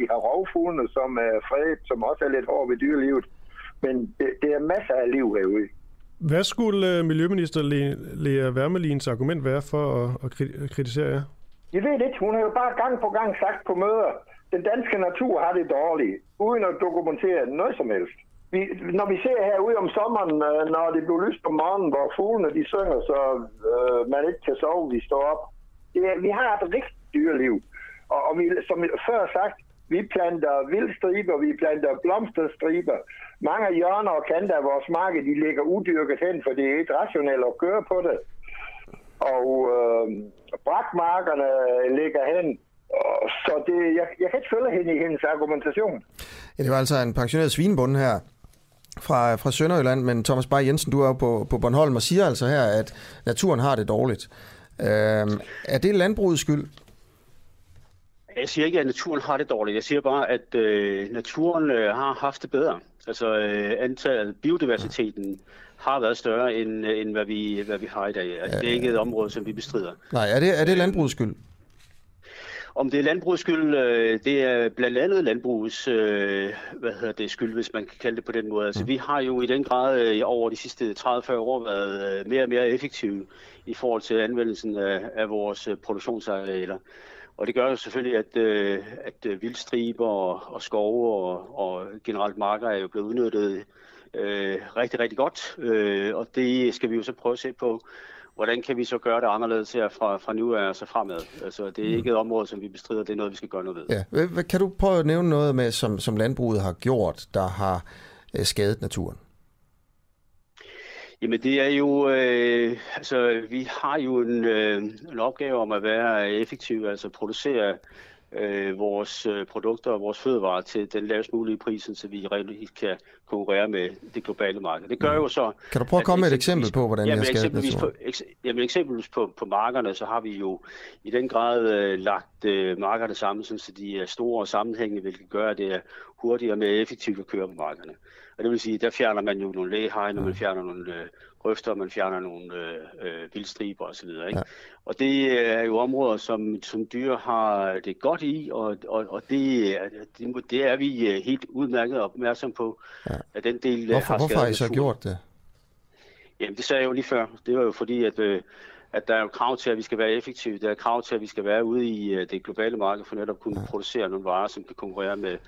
Vi har rovfuglene, som er fredet, som også er lidt hård ved dyrelivet. Men det, det er masser af liv herude. Hvad skulle øh, Miljøminister Lea Wermelins argument være for at, kritisere jer? Jeg ved ikke. Hun har jo bare gang på gang sagt på møder, den danske natur har det dårligt, uden at dokumentere noget som helst. Vi, når vi ser herude om sommeren, øh, når det bliver lyst om morgenen, hvor fuglene de synger, så øh, man ikke kan sove, vi står op. Det, vi har et rigtig dyreliv. Og, og vi, som før sagt, vi planter vildstriber, vi planter blomsterstriber. Mange af hjørner og kanter af vores marked, de ligger udyrket hen, for det er ikke rationelt at køre på det. Og øh, brakmarkerne ligger hen. Så det, jeg, jeg kan ikke følge hende i hendes argumentation. Ja, det var altså en pensioneret svinebonde her fra, fra Sønderjylland, men Thomas Bay Jensen, du er jo på, på Bornholm og siger altså her, at naturen har det dårligt. Øh, er det landbrugets skyld? Jeg siger ikke, at naturen har det dårligt. Jeg siger bare, at øh, naturen øh, har haft det bedre. Altså øh, antallet, biodiversiteten har været større, end, øh, end hvad, vi, hvad vi har i dag. Altså, ja, det er ikke et område, som vi bestrider. Nej, er det, er det landbrugets skyld? Om det er landbrugets skyld, øh, det er blandt andet landbrugets øh, hvad hedder det, skyld, hvis man kan kalde det på den måde. Altså, mm. vi har jo i den grad øh, over de sidste 30-40 år været øh, mere og mere effektive i forhold til anvendelsen af, af vores øh, produktionsarealer. Og det gør jo selvfølgelig, at, øh, at øh, vildstriber og, og skove og, og generelt marker er jo blevet udnyttet øh, rigtig, rigtig godt. Øh, og det skal vi jo så prøve at se på, hvordan kan vi så gøre det anderledes her fra, fra nu af og så fremad. Altså, det er ikke et område, som vi bestrider, det er noget, vi skal gøre noget ved. Ja. Kan du prøve at nævne noget med, som, som landbruget har gjort, der har øh, skadet naturen? Jamen det er jo, øh, altså vi har jo en, øh, en opgave om at være effektive, altså producere øh, vores øh, produkter og vores fødevarer til den lavest mulige pris, så vi reelt kan konkurrere med det globale marked. Det gør jo så... Kan du prøve at komme med et eksempel på, hvordan jamen, det har eksempelvis på, eks, jamen eksempelvis på, på markerne, så har vi jo i den grad øh, lagt øh, markerne sammen, så de er store og sammenhængende, hvilket gør, at det er hurtigere og mere effektivt at køre på markerne. Og det vil sige, der fjerner man jo nogle lægehegn, og man fjerner nogle øh, grøfter, man fjerner nogle øh, øh, vildstriber osv. Ikke? Ja. Og det er jo områder, som, som dyr har det godt i, og, og, og det, det, det er vi øh, helt udmærket opmærksom på. Ja. At den del øh, hvorfor, har hvorfor har I så gjort det? Jamen, det sagde jeg jo lige før. Det var jo fordi, at, øh, at der er jo krav til, at vi skal være effektive. Der er krav til, at vi skal være ude i øh, det globale marked for netop at kunne ja. producere nogle varer, som kan konkurrere med,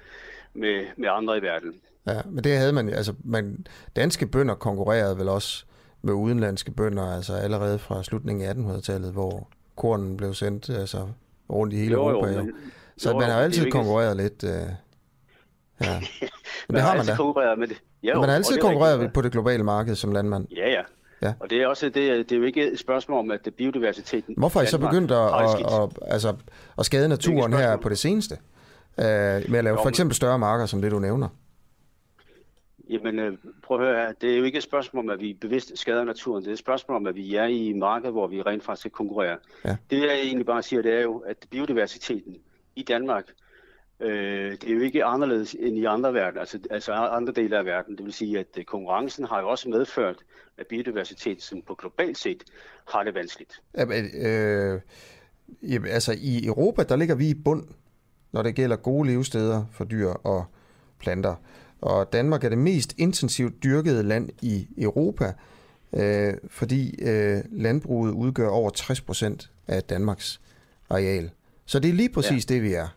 med, med andre i verden. Ja, men det havde man, altså man, danske bønder konkurrerede vel også med udenlandske bønder, altså allerede fra slutningen af 1800-tallet, hvor kornen blev sendt altså, rundt i hele jo, Europa. Jo, men, så jo, man har altid konkurreret lidt. Øh, ja. *laughs* Men det har man da. Konkurreret med det. Jo, man har altid konkurreret på det globale marked som landmand. Ja, ja. Ja. Og det er også det, det er jo ikke et spørgsmål om, at biodiversiteten... Hvorfor er I så begyndt at, at, at, altså, at skade naturen her på det seneste? øh, med at lave for eksempel større marker, som det du nævner? Jamen, øh, prøv at høre her. Det er jo ikke et spørgsmål om, at vi bevidst skader naturen. Det er et spørgsmål om, at vi er i marked, hvor vi rent faktisk skal konkurrere. Ja. Det jeg egentlig bare siger, det er jo, at biodiversiteten i Danmark, øh, det er jo ikke anderledes end i andre verden, altså, altså andre dele af verden. Det vil sige, at øh, konkurrencen har jo også medført, at biodiversiteten som på globalt set har det vanskeligt. Ja, men, øh, jamen, altså i Europa, der ligger vi i bund, når det gælder gode levesteder for dyr og planter. Og Danmark er det mest intensivt dyrkede land i Europa, øh, fordi øh, landbruget udgør over 60 procent af Danmarks areal. Så det er lige præcis ja. det, vi er.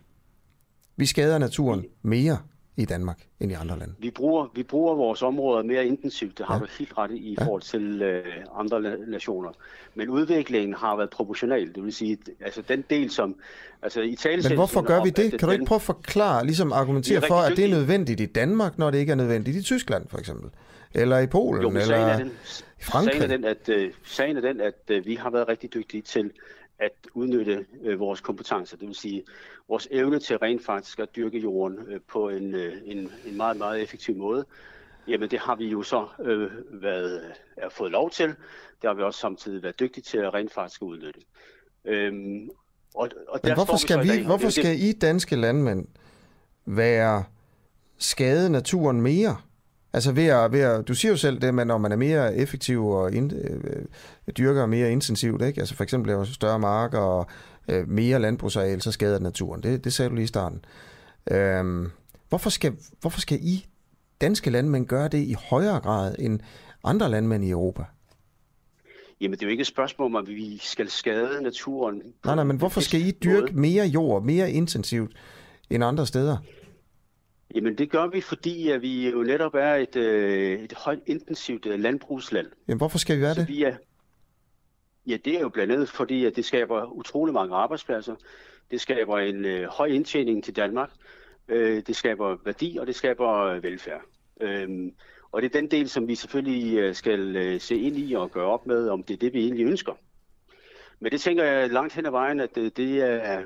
Vi skader naturen mere i Danmark end i andre lande. Vi bruger, vi bruger vores områder mere intensivt, det har ja. du helt ret i, i ja. forhold til øh, andre nationer. Men udviklingen har været proportional, det vil sige, altså den del som... Altså i Men hvorfor gør vi det? Kan du ikke prøve at forklare, ligesom argumentere for, at det er nødvendigt i Danmark, når det ikke er nødvendigt i Tyskland for eksempel? Eller i Polen, jo, eller den, i Frankrig? Sagen er den, at, uh, sagen er den, at uh, vi har været rigtig dygtige til at udnytte øh, vores kompetencer, det vil sige vores evne til rent faktisk at dyrke jorden øh, på en, øh, en, en meget, meget effektiv måde. Jamen det har vi jo så øh, været, er fået lov til. Det har vi også samtidig været dygtige til at rent faktisk udnytte. Øhm, og, og Men hvorfor skal, vi, vi hvorfor skal I danske landmænd være skade naturen mere? Altså ved at, ved at, du siger jo selv det, men når man er mere effektiv og ind, øh, dyrker mere intensivt, ikke? altså for eksempel laver større marker og øh, mere landbrugsareal, så skader det naturen. Det, det sagde du lige i starten. Øhm, hvorfor, skal, hvorfor skal I danske landmænd gøre det i højere grad end andre landmænd i Europa? Jamen, det er jo ikke et spørgsmål om, at vi skal skade naturen. Nej, nej, men hvorfor skal I dyrke mere jord, mere intensivt end andre steder? Jamen det gør vi, fordi at vi jo netop er et, øh, et højt intensivt øh, landbrugsland. Jamen hvorfor skal vi være det? Vi er, ja, det er jo blandt andet fordi, at det skaber utrolig mange arbejdspladser. Det skaber en øh, høj indtjening til Danmark. Øh, det skaber værdi, og det skaber øh, velfærd. Øh, og det er den del, som vi selvfølgelig øh, skal øh, se ind i og gøre op med, om det er det, vi egentlig ønsker. Men det tænker jeg langt hen ad vejen, at det, er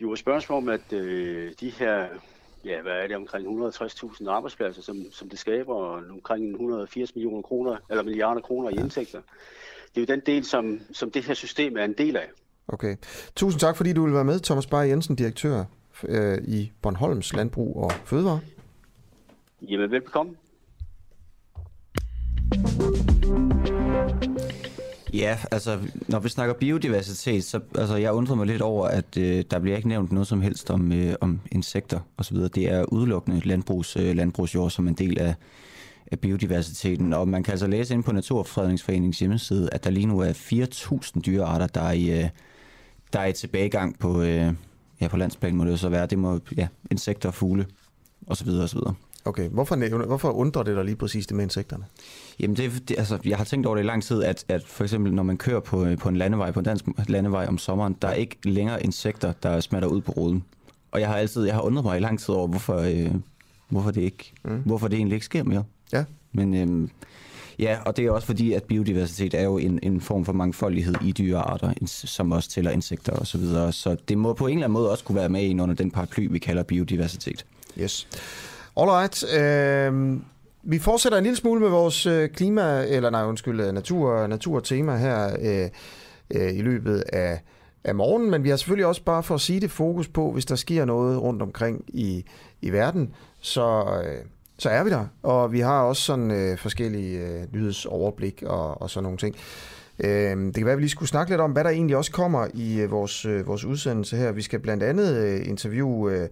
jo et spørgsmål om, at øh, de her ja, hvad er det, omkring 160.000 arbejdspladser, som, som det skaber, og omkring 180 millioner kroner, eller milliarder kroner i indtægter. Det er jo den del, som, som det her system er en del af. Okay. Tusind tak, fordi du vil være med, Thomas Bayer Jensen, direktør øh, i Bornholms Landbrug og Fødevare. Jamen, velkommen. Ja, altså når vi snakker biodiversitet, så altså, jeg undrer mig lidt over, at øh, der bliver ikke nævnt noget som helst om, øh, om insekter osv. Det er udelukkende landbrugs, øh, landbrugsjord som en del af, af biodiversiteten. Og man kan altså læse ind på Naturfredningsforeningens hjemmeside, at der lige nu er 4.000 dyrearter, der er i, øh, der er i tilbagegang på, øh, ja, på landsplan, må det jo så være. Det må, ja, insekter, fugle osv. osv. Okay, hvorfor, hvorfor undrer det dig lige præcis det med insekterne? Jamen, det, det, altså, jeg har tænkt over det i lang tid, at, at for eksempel når man kører på, på en landevej, på en dansk landevej om sommeren, der er ikke længere insekter, der smatter ud på ruden. Og jeg har altid, jeg har undret mig i lang tid over, hvorfor, øh, hvorfor, det, ikke, mm. hvorfor det egentlig ikke sker mere. Ja. Men øh, ja, og det er også fordi, at biodiversitet er jo en, en form for mangfoldighed i dyrearter, som også tæller insekter osv. Så, videre. så det må på en eller anden måde også kunne være med ind under den paraply, vi kalder biodiversitet. Yes. Alright. Øh, vi fortsætter en lille smule med vores øh, klima, eller nej, undskyld, øh, natur, naturtema her øh, øh, i løbet af, af morgenen, men vi har selvfølgelig også bare for at sige det fokus på, hvis der sker noget rundt omkring i, i verden, så, øh, så er vi der. Og vi har også sådan øh, forskellige øh, nyhedsoverblik og, og sådan nogle ting. Øh, det kan være, at vi lige skulle snakke lidt om, hvad der egentlig også kommer i øh, vores, øh, vores udsendelse her. Vi skal blandt andet øh, interviewe... Øh,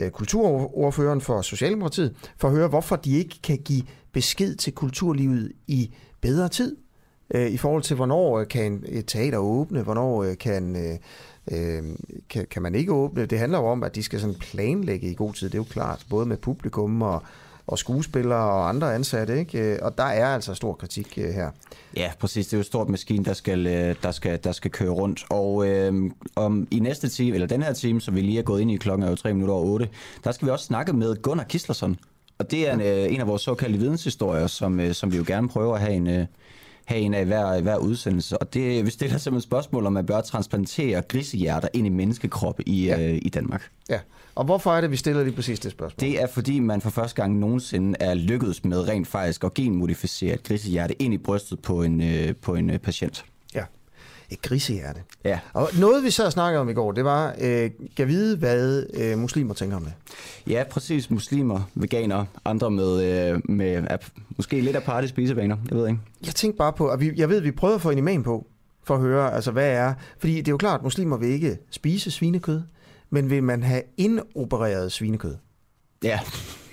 Øh, kulturordføreren for Socialdemokratiet, for at høre, hvorfor de ikke kan give besked til kulturlivet i bedre tid, øh, i forhold til, hvornår øh, kan et teater åbne, hvornår øh, kan, kan, kan man ikke åbne. Det handler jo om, at de skal sådan planlægge i god tid, det er jo klart, både med publikum og, og skuespillere og andre ansatte, ikke? og der er altså stor kritik her. Ja, præcis. Det er jo et stort maskine, der skal, øh, der skal, der skal køre rundt. Og øh, om i næste time, eller den her time, som vi lige er gået ind i klokken er jo 3 minutter over 8, der skal vi også snakke med Gunnar Kislerson. Og det er en, øh, en af vores såkaldte videnshistorier, som, øh, som vi jo gerne prøver at have en, øh, have en af hver, hver udsendelse. Og det, vi stiller simpelthen spørgsmål, om man bør transplantere grisehjerter ind i menneskekroppe i, ja. øh, i Danmark. Ja, og hvorfor er det, vi stiller lige præcis det spørgsmål? Det er, fordi man for første gang nogensinde er lykkedes med rent faktisk at genmodificere et grisehjerte ind i brystet på en, øh, på en øh, patient. Et grisehjerte. Ja. Og noget, vi og snakkede om i går, det var, øh, kan vide, hvad øh, muslimer tænker om det? Ja, præcis. Muslimer, veganere, andre med, øh, med ap, måske lidt aparte spisevaner. Jeg ved ikke. Jeg tænkte bare på, at vi, jeg ved, at vi prøvede at få en imam på, for at høre, altså hvad er... Fordi det er jo klart, at muslimer vil ikke spise svinekød, men vil man have indopereret svinekød? Ja.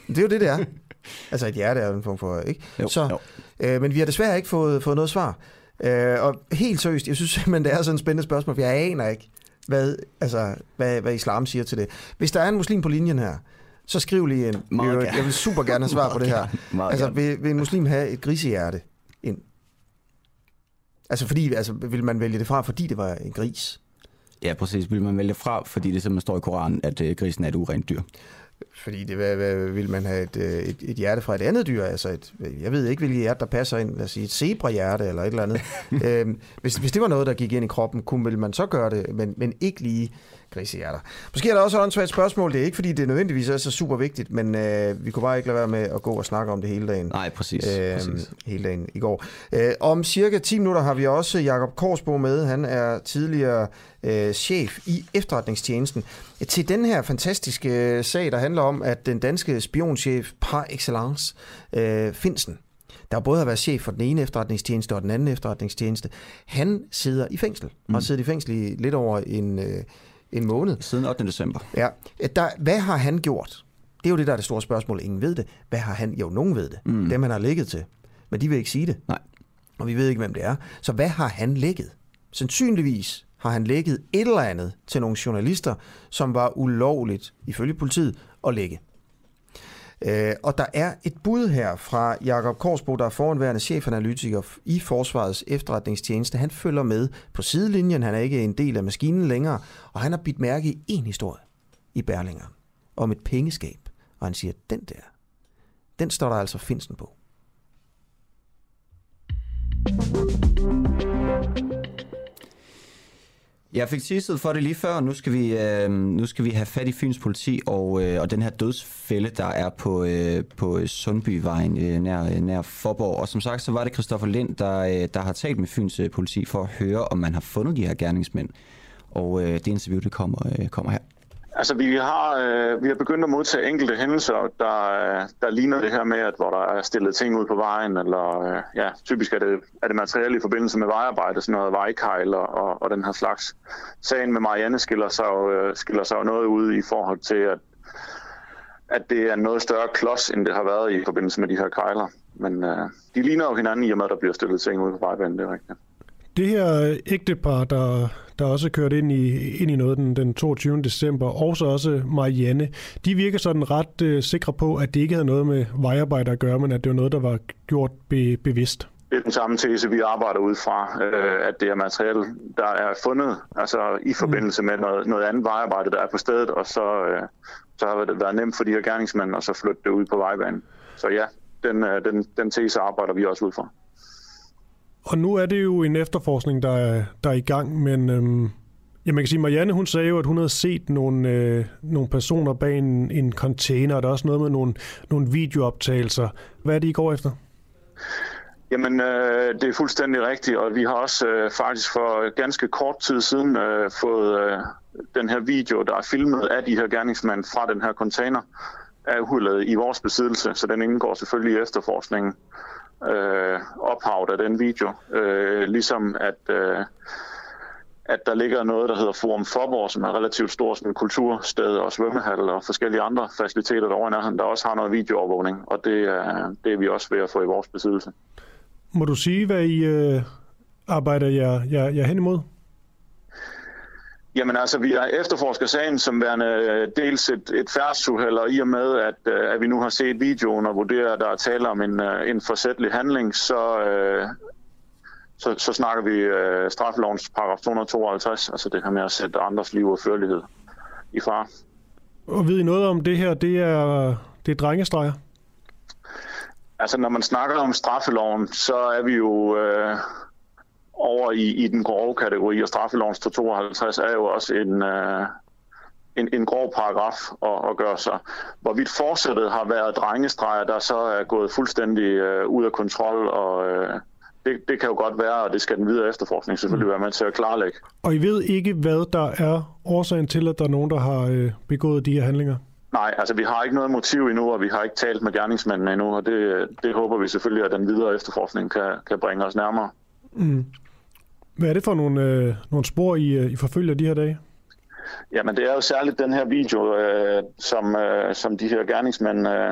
Det er jo det, det er. *laughs* altså et hjerte er en form for, ikke? Jo, Så, jo. Øh, men vi har desværre ikke fået, fået noget svar. Øh, og helt seriøst, jeg synes simpelthen, det er sådan et spændende spørgsmål, for jeg aner ikke, hvad, altså, hvad, hvad islam siger til det. Hvis der er en muslim på linjen her, så skriv lige ind. Meget jeg, vil super gerne have svar på *laughs* det her. Meget altså, vil, vil en muslim have et grisehjerte ind? Altså, fordi, altså, vil man vælge det fra, fordi det var en gris? Ja, præcis. Vil man vælge fra, fordi det simpelthen står i Koranen, at øh, grisen er et urent dyr. Fordi det, hvad, hvad, vil man have et, øh, et, et hjerte fra et andet dyr? Altså et, jeg ved ikke, hvilket hjerte, der passer ind. Lad os sige et zebrahjerte eller et eller andet. *laughs* øhm, hvis, hvis det var noget, der gik ind i kroppen, kunne ville man så gøre det, men, men ikke lige grisehjerter. Måske er der også et åndssvagt spørgsmål. Det er ikke, fordi det nødvendigvis er så super vigtigt, men øh, vi kunne bare ikke lade være med at gå og snakke om det hele dagen. Nej, præcis. Øhm, præcis. hele dagen i går. Øh, om cirka 10 minutter har vi også Jakob Korsbo med. Han er tidligere øh, chef i efterretningstjenesten. Til den her fantastiske sag, der handler om, at den danske spionchef par excellence, øh, Finsen, der både har været chef for den ene efterretningstjeneste og den anden efterretningstjeneste, han sidder i fængsel. Mm. Og har siddet i fængsel i lidt over en, øh, en måned. Siden 8. december. Ja. Der, hvad har han gjort? Det er jo det, der er det store spørgsmål. Ingen ved det. Hvad har han? Jo, nogen ved det. Mm. Dem, han har ligget til. Men de vil ikke sige det. Nej. Og vi ved ikke, hvem det er. Så hvad har han lægget? Sandsynligvis har han lægget et eller andet til nogle journalister, som var ulovligt, ifølge politiet, at lægge. Øh, og der er et bud her fra Jakob Korsbo, der er foranværende chefanalytiker i Forsvarets efterretningstjeneste. Han følger med på sidelinjen, han er ikke en del af maskinen længere, og han har bidt mærke i en historie i Berlinger om et pengeskab. Og han siger, den der, den står der altså Finsen på. Jeg fik tisset for det lige før. Nu skal vi, øh, nu skal vi have fat i Fyns politi og, øh, og den her dødsfælde, der er på, øh, på Sundbyvejen øh, nær, øh, nær Forborg. Og som sagt, så var det Christoffer Lind, der, øh, der har talt med Fyns øh, politi for at høre, om man har fundet de her gerningsmænd. Og øh, det interview, det kommer, øh, kommer her. Altså, vi har, øh, vi har begyndt at modtage enkelte hændelser, der, øh, der ligner det her med, at hvor der er stillet ting ud på vejen, eller øh, ja, typisk er det, er det materiale i forbindelse med vejarbejde, sådan noget vejkejl og, og, og den her slags. Sagen med Marianne skiller sig, jo, øh, skiller sig jo noget ud i forhold til, at, at det er noget større klods, end det har været i forbindelse med de her kejler. Men øh, de ligner jo hinanden i og med, at der bliver stillet ting ud på vejbanen, det er rigtigt. Det her ægtepar, der, der også kørt ind i, ind i noget den, den 22. december, og så også Marianne, de virker sådan ret øh, sikre på, at det ikke havde noget med vejarbejde at gøre, men at det var noget, der var gjort be, bevidst. Det er den samme tese, vi arbejder ud fra, øh, at det er materiale, der er fundet altså i forbindelse med noget, noget andet vejarbejde, der er på stedet, og så, øh, så har det været nemt for de her gerningsmænd at så flytte det ud på vejbanen. Så ja, den, øh, den, den tese arbejder vi også ud fra. Og nu er det jo en efterforskning, der er, der er i gang, men øhm, ja, man kan sige, Marianne hun sagde jo, at hun havde set nogle, øh, nogle personer bag en, en container, og der er også noget med nogle, nogle videooptagelser. Hvad er det, I går efter? Jamen, øh, det er fuldstændig rigtigt, og vi har også øh, faktisk for ganske kort tid siden øh, fået øh, den her video, der er filmet af de her gerningsmænd fra den her container, er uhullet i vores besiddelse, så den indgår selvfølgelig i efterforskningen øh, ophavet af den video. Øh, ligesom at, øh, at der ligger noget, der hedder Forum Forborg, som er relativt stort som et kultursted og svømmehal og forskellige andre faciliteter derovre i nærheden, der også har noget videoovervågning, og det er, det er vi også ved at få i vores besiddelse. Må du sige, hvad I øh, arbejder jer, jer, jer hen imod? Jamen altså, vi har efterforsket sagen som værende øh, dels et, et færdsuheld, og i og med, at, øh, at vi nu har set videoen og vurderer, at der er tale om en, øh, en forsætlig handling, så, øh, så, så snakker vi øh, straffelovens paragraf 252, altså det her med at sætte andres liv og førlighed i far. Og ved I noget om det her? Det er, det er drengestreger? Altså, når man snakker om straffeloven, så er vi jo øh, over i, i den grove kategori, og straffelovens 252 er jo også en, øh, en, en grov paragraf at, at gøre sig. Hvorvidt forsættet har været drengestreger, der så er gået fuldstændig øh, ud af kontrol, og øh, det, det kan jo godt være, og det skal den videre efterforskning selvfølgelig være med til at klarlægge. Og I ved ikke, hvad der er årsagen til, at der er nogen, der har øh, begået de her handlinger? Nej, altså vi har ikke noget motiv endnu, og vi har ikke talt med gerningsmændene endnu, og det, det håber vi selvfølgelig, at den videre efterforskning kan, kan bringe os nærmere. Mm. Hvad er det for nogle, øh, nogle spor, I, øh, I forfølger de her dage? Jamen det er jo særligt den her video, øh, som, øh, som de her gerningsmænd øh,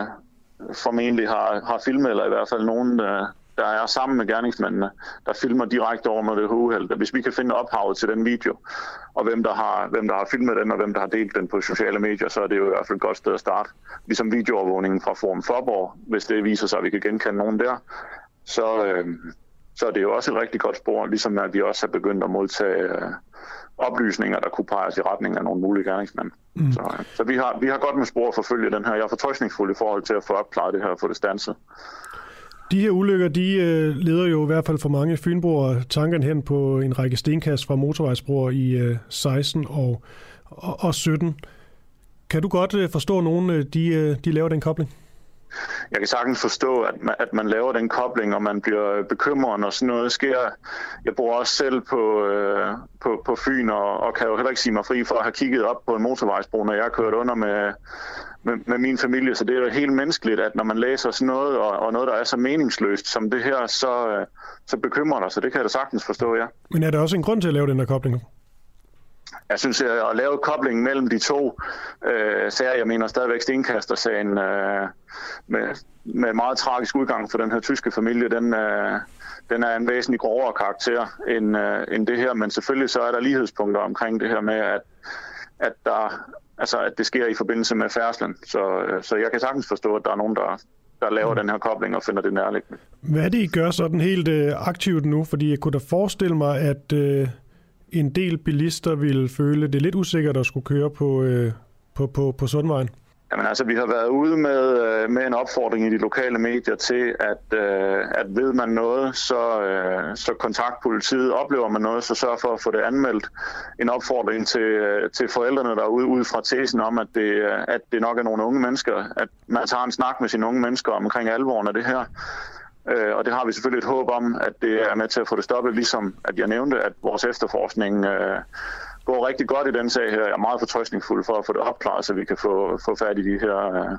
formentlig har, har filmet, eller i hvert fald nogen, øh, der er sammen med gerningsmændene, der filmer direkte over med det uheld. Hvis vi kan finde ophavet til den video, og hvem der, har, hvem der har filmet den, og hvem der har delt den på sociale medier, så er det jo i hvert fald et godt sted at starte. Ligesom videoovervågningen fra Forum Forborg, hvis det viser sig, at vi kan genkende nogen der, så, øh, så er det jo også et rigtig godt spor, ligesom at vi også har begyndt at modtage øh, oplysninger, der kunne peges i retning af nogle mulige gerningsmænd. Mm. Så, øh, så vi, har, vi har godt med spor at forfølge den her. Jeg er fortrøstningsfuld i forhold til at få opklaret det her og få det stanset. De her ulykker, de øh, leder jo i hvert fald for mange fynboer tanken hen på en række stenkast fra motorvejsbroer i øh, 16 og, og, og 17. Kan du godt øh, forstå, at nogen øh, de, øh, de laver den kobling? Jeg kan sagtens forstå, at man, at man laver den kobling, og man bliver øh, bekymret, når sådan noget sker. Jeg bor også selv på, øh, på, på Fyn, og, og kan jo heller ikke sige mig fri for at have kigget op på en motorvejsbro, når jeg har kørt under med, med, med min familie. Så det er jo helt menneskeligt, at når man læser sådan noget, og, og noget, der er så meningsløst som det her, så, øh, så bekymrer det. Så det kan jeg da sagtens forstå, ja. Men er der også en grund til at lave den her kobling? Jeg synes, at lave koblingen mellem de to øh, sager, jeg mener stadigvæk Stenkaster-sagen øh, med, med meget tragisk udgang for den her tyske familie, den, øh, den er en væsentlig grovere karakter end, øh, end det her, men selvfølgelig så er der lighedspunkter omkring det her med, at, at, der, altså, at det sker i forbindelse med færdslen. Så, øh, så jeg kan sagtens forstå, at der er nogen, der, der laver mm. den her kobling og finder det nærliggende. Hvad er det, I gør sådan helt øh, aktivt nu? Fordi jeg kunne da forestille mig, at... Øh en del bilister ville føle det lidt usikkert at skulle køre på, øh, på, på, på Sundvejen? Jamen altså, vi har været ude med, øh, med en opfordring i de lokale medier til, at, øh, at ved man noget, så, øh, så kontakt politiet. Oplever man noget, så sørg for at få det anmeldt. En opfordring til, øh, til forældrene derude, ud fra tesen om, at det, øh, at det nok er nogle unge mennesker. At man tager en snak med sine unge mennesker omkring alvoren af det her. Øh, og det har vi selvfølgelig et håb om, at det er med til at få det stoppet, ligesom at jeg nævnte, at vores efterforskning øh, går rigtig godt i den sag her. Jeg er meget fortrøstningsfuld for at få det opklaret, så vi kan få, få fat i de her øh,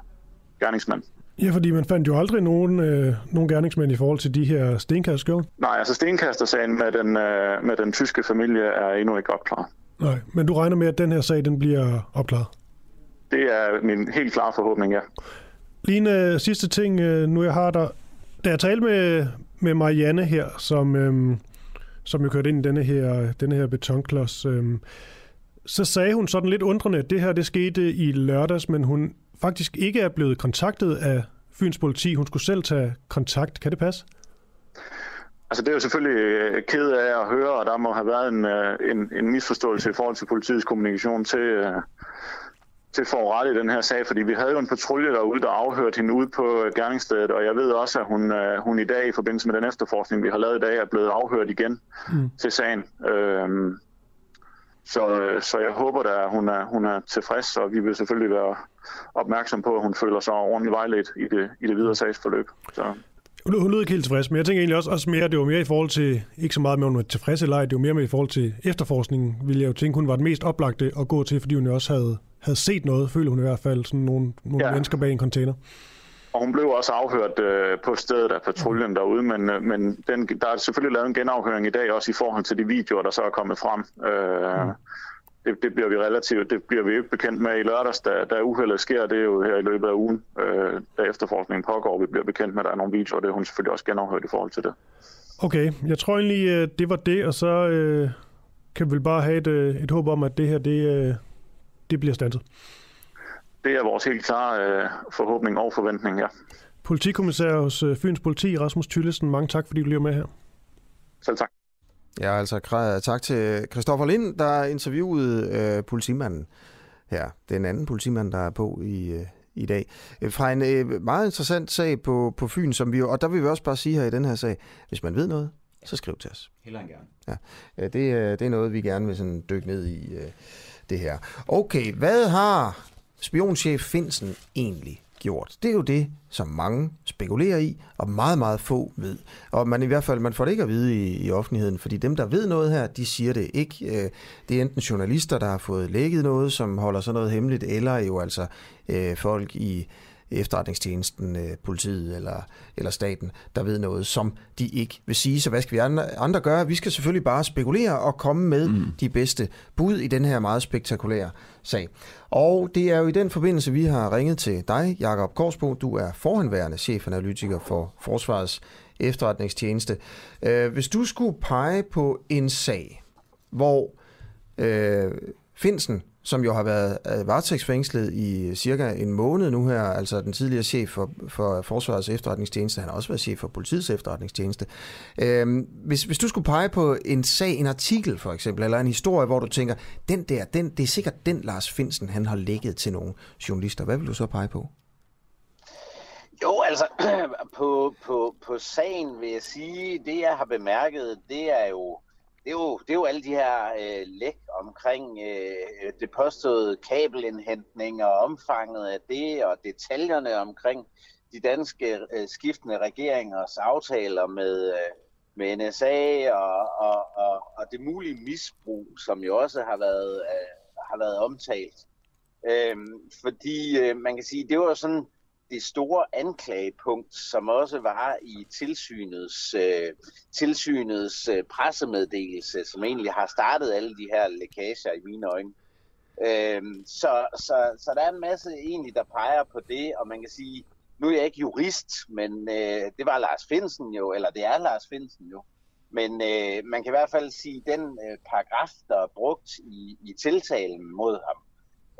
gerningsmænd. Ja, fordi man fandt jo aldrig nogen, øh, nogen gerningsmænd i forhold til de her stenkasterskjold. Nej, altså stenkastersagen med den, øh, med den tyske familie er endnu ikke opklaret. Nej, men du regner med, at den her sag den bliver opklaret? Det er min helt klare forhåbning, ja. Lige en øh, sidste ting, øh, nu jeg har der da jeg talte med, med Marianne her, som, øhm, som jo kørte ind i denne her, denne her betonklods, øhm, så sagde hun sådan lidt undrende, at det her det skete i lørdags, men hun faktisk ikke er blevet kontaktet af Fyns politi. Hun skulle selv tage kontakt. Kan det passe? Altså det er jo selvfølgelig øh, ked af at høre, og der må have været en, øh, en, en misforståelse i forhold til politiets kommunikation til, øh, til for ret i den her sag, fordi vi havde jo en patrulje derude, der afhørte hende ude på gerningsstedet, og jeg ved også, at hun, øh, hun i dag i forbindelse med den efterforskning, vi har lavet i dag, er blevet afhørt igen mm. til sagen. Øhm, så, så jeg håber da, at hun er, hun er tilfreds, og vi vil selvfølgelig være opmærksom på, at hun føler sig ordentligt vejledt i det, i det videre sagsforløb. Så. Hun lød ikke helt tilfreds, men jeg tænker egentlig også, også mere, det var mere i forhold til, ikke så meget med, om hun var tilfreds eller ej, det var mere med i forhold til efterforskningen, ville jeg jo tænke, hun var den mest oplagte at gå til, fordi hun jo også havde havde set noget, føler hun i hvert fald, sådan nogle, nogle ja. mennesker bag en container. Og hun blev også afhørt øh, på stedet af patruljen derude, men, øh, men den, der er selvfølgelig lavet en genafhøring i dag, også i forhold til de videoer, der så er kommet frem. Øh, mm. Det, det bliver vi relativt, det bliver vi ikke bekendt med i lørdags, da, da uheldet sker, det er jo her i løbet af ugen, øh, da efterforskningen pågår, vi bliver bekendt med, at der er nogle videoer, det er hun selvfølgelig også genafhørt i forhold til det. Okay, jeg tror egentlig, øh, det var det, og så øh, kan vi vel bare have et, øh, et håb om, at det her, det, øh, det bliver standet. Det er vores helt klare øh, forhåbning og forventning, ja. Politikommissær hos Fyns Politi, Rasmus Tyllesen, mange tak, fordi du bliver med her. Selv tak. Ja, altså tak til Christoffer Lind, der interviewede øh, politimanden her. Den anden politimand, der er på i, øh, i dag. Øh, fra en øh, meget interessant sag på, på Fyn, som vi og der vil vi også bare sige her i den her sag, hvis man ved noget, så skriv til os. Heller end gerne. Ja, øh, det, det er noget, vi gerne vil sådan dykke ned i det her. Okay, hvad har spionchef Finsen egentlig gjort. Det er jo det, som mange spekulerer i, og meget, meget få ved. Og man i hvert fald, man får det ikke at vide i, i offentligheden, fordi dem, der ved noget her, de siger det ikke. Øh, det er enten journalister, der har fået lækket noget, som holder sådan noget hemmeligt, eller jo altså øh, folk i efterretningstjenesten, øh, politiet eller, eller staten, der ved noget, som de ikke vil sige. Så hvad skal vi andre, andre gøre? Vi skal selvfølgelig bare spekulere og komme med mm. de bedste bud i den her meget spektakulære sag. Og det er jo i den forbindelse, vi har ringet til dig, Jakob Korsbo. Du er forhenværende chefanalytiker for Forsvarets efterretningstjeneste. Øh, hvis du skulle pege på en sag, hvor øh, Finsen som jo har været øh, varetægtsfængslet i cirka en måned nu her, altså den tidligere chef for, for Forsvarets efterretningstjeneste, han har også været chef for politiets efterretningstjeneste. Øhm, hvis, hvis du skulle pege på en sag, en artikel for eksempel, eller en historie, hvor du tænker, den der, den, det er sikkert den Lars Finsen, han har lægget til nogle journalister, hvad vil du så pege på? Jo, altså *clears throat* på, på, på sagen vil jeg sige, det jeg har bemærket, det er jo det er jo, det er jo alle de her øh, læk omkring øh, det påståede kabelindhentning og omfanget af det, og detaljerne omkring de danske øh, skiftende regeringers aftaler med, øh, med NSA og, og, og, og det mulige misbrug, som jo også har været, øh, har været omtalt. Øh, fordi øh, man kan sige, det var sådan det store anklagepunkt, som også var i tilsynets, øh, tilsynets øh, pressemeddelelse, som egentlig har startet alle de her lækager i mine øjne. Øhm, så, så, så der er en masse egentlig, der peger på det, og man kan sige, nu er jeg ikke jurist, men øh, det var Lars Finsen jo, eller det er Lars Finsen jo. Men øh, man kan i hvert fald sige, at den øh, paragraf, der er brugt i, i tiltalen mod ham,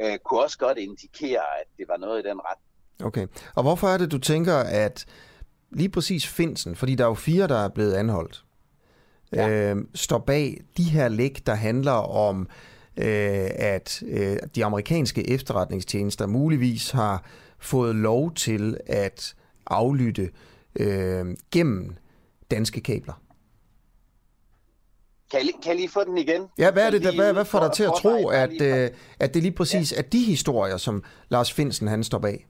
øh, kunne også godt indikere, at det var noget i den ret. Okay. Og hvorfor er det, du tænker, at lige præcis Finsen, fordi der er jo fire, der er blevet anholdt, ja. øh, står bag de her læg, der handler om, øh, at øh, de amerikanske efterretningstjenester muligvis har fået lov til at aflytte øh, gennem danske kabler? Kan jeg, kan jeg lige få den igen? Ja, hvad, er det, der, hvad, hvad får dig til at tro, at, øh, at det lige præcis ja. er de historier, som Lars Finsen han står bag?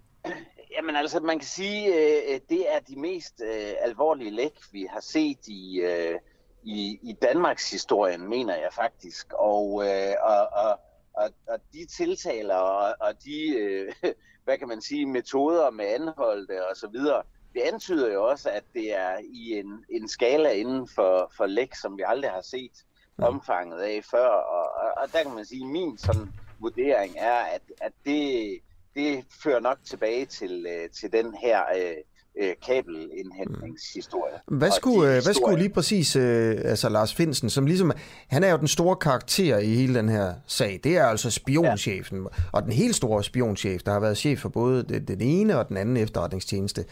Jamen altså, man kan sige, øh, det er de mest øh, alvorlige læk, vi har set i, øh, i, i Danmarks historien, mener jeg faktisk. Og, øh, og, og, og, og de tiltaler og, og de, øh, *laughs* hvad kan man sige, metoder med anholdte og så videre, det antyder jo også, at det er i en, en skala inden for, for læk, som vi aldrig har set omfanget af før. Og, og, og der kan man sige, at min sådan vurdering er, at, at det det fører nok tilbage til, øh, til den her øh, øh kabelindhentningshistorie. Hvad skulle, øh, hvad skulle lige præcis øh, altså Lars Finsen, som ligesom, han er jo den store karakter i hele den her sag, det er altså spionchefen, ja. og den helt store spionchef, der har været chef for både den, den ene og den anden efterretningstjeneste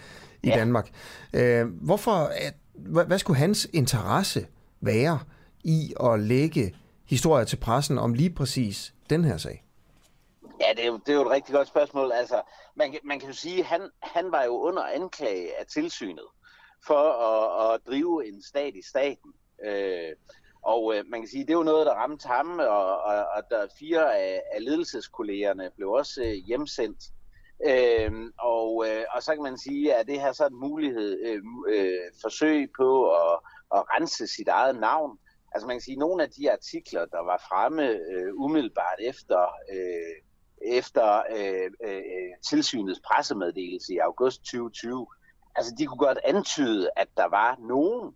i ja. Danmark. Øh, hvorfor, at, hvad, hvad skulle hans interesse være i at lægge historier til pressen om lige præcis den her sag? Ja, det er, jo, det er jo et rigtig godt spørgsmål. Altså, man, man kan jo sige, at han, han var jo under anklage af tilsynet for at, at drive en stat i staten. Øh, og øh, man kan sige, det er jo noget, der ramte ham, og, og, og der fire af, af ledelseskollegerne blev også øh, hjemsendt. Øh, og, øh, og så kan man sige, at det her så en mulighed, øh, øh, forsøg på at, at rense sit eget navn. Altså man kan sige, at nogle af de artikler, der var fremme øh, umiddelbart efter øh, efter øh, øh, tilsynets pressemeddelelse i august 2020. Altså, de kunne godt antyde, at der var nogen,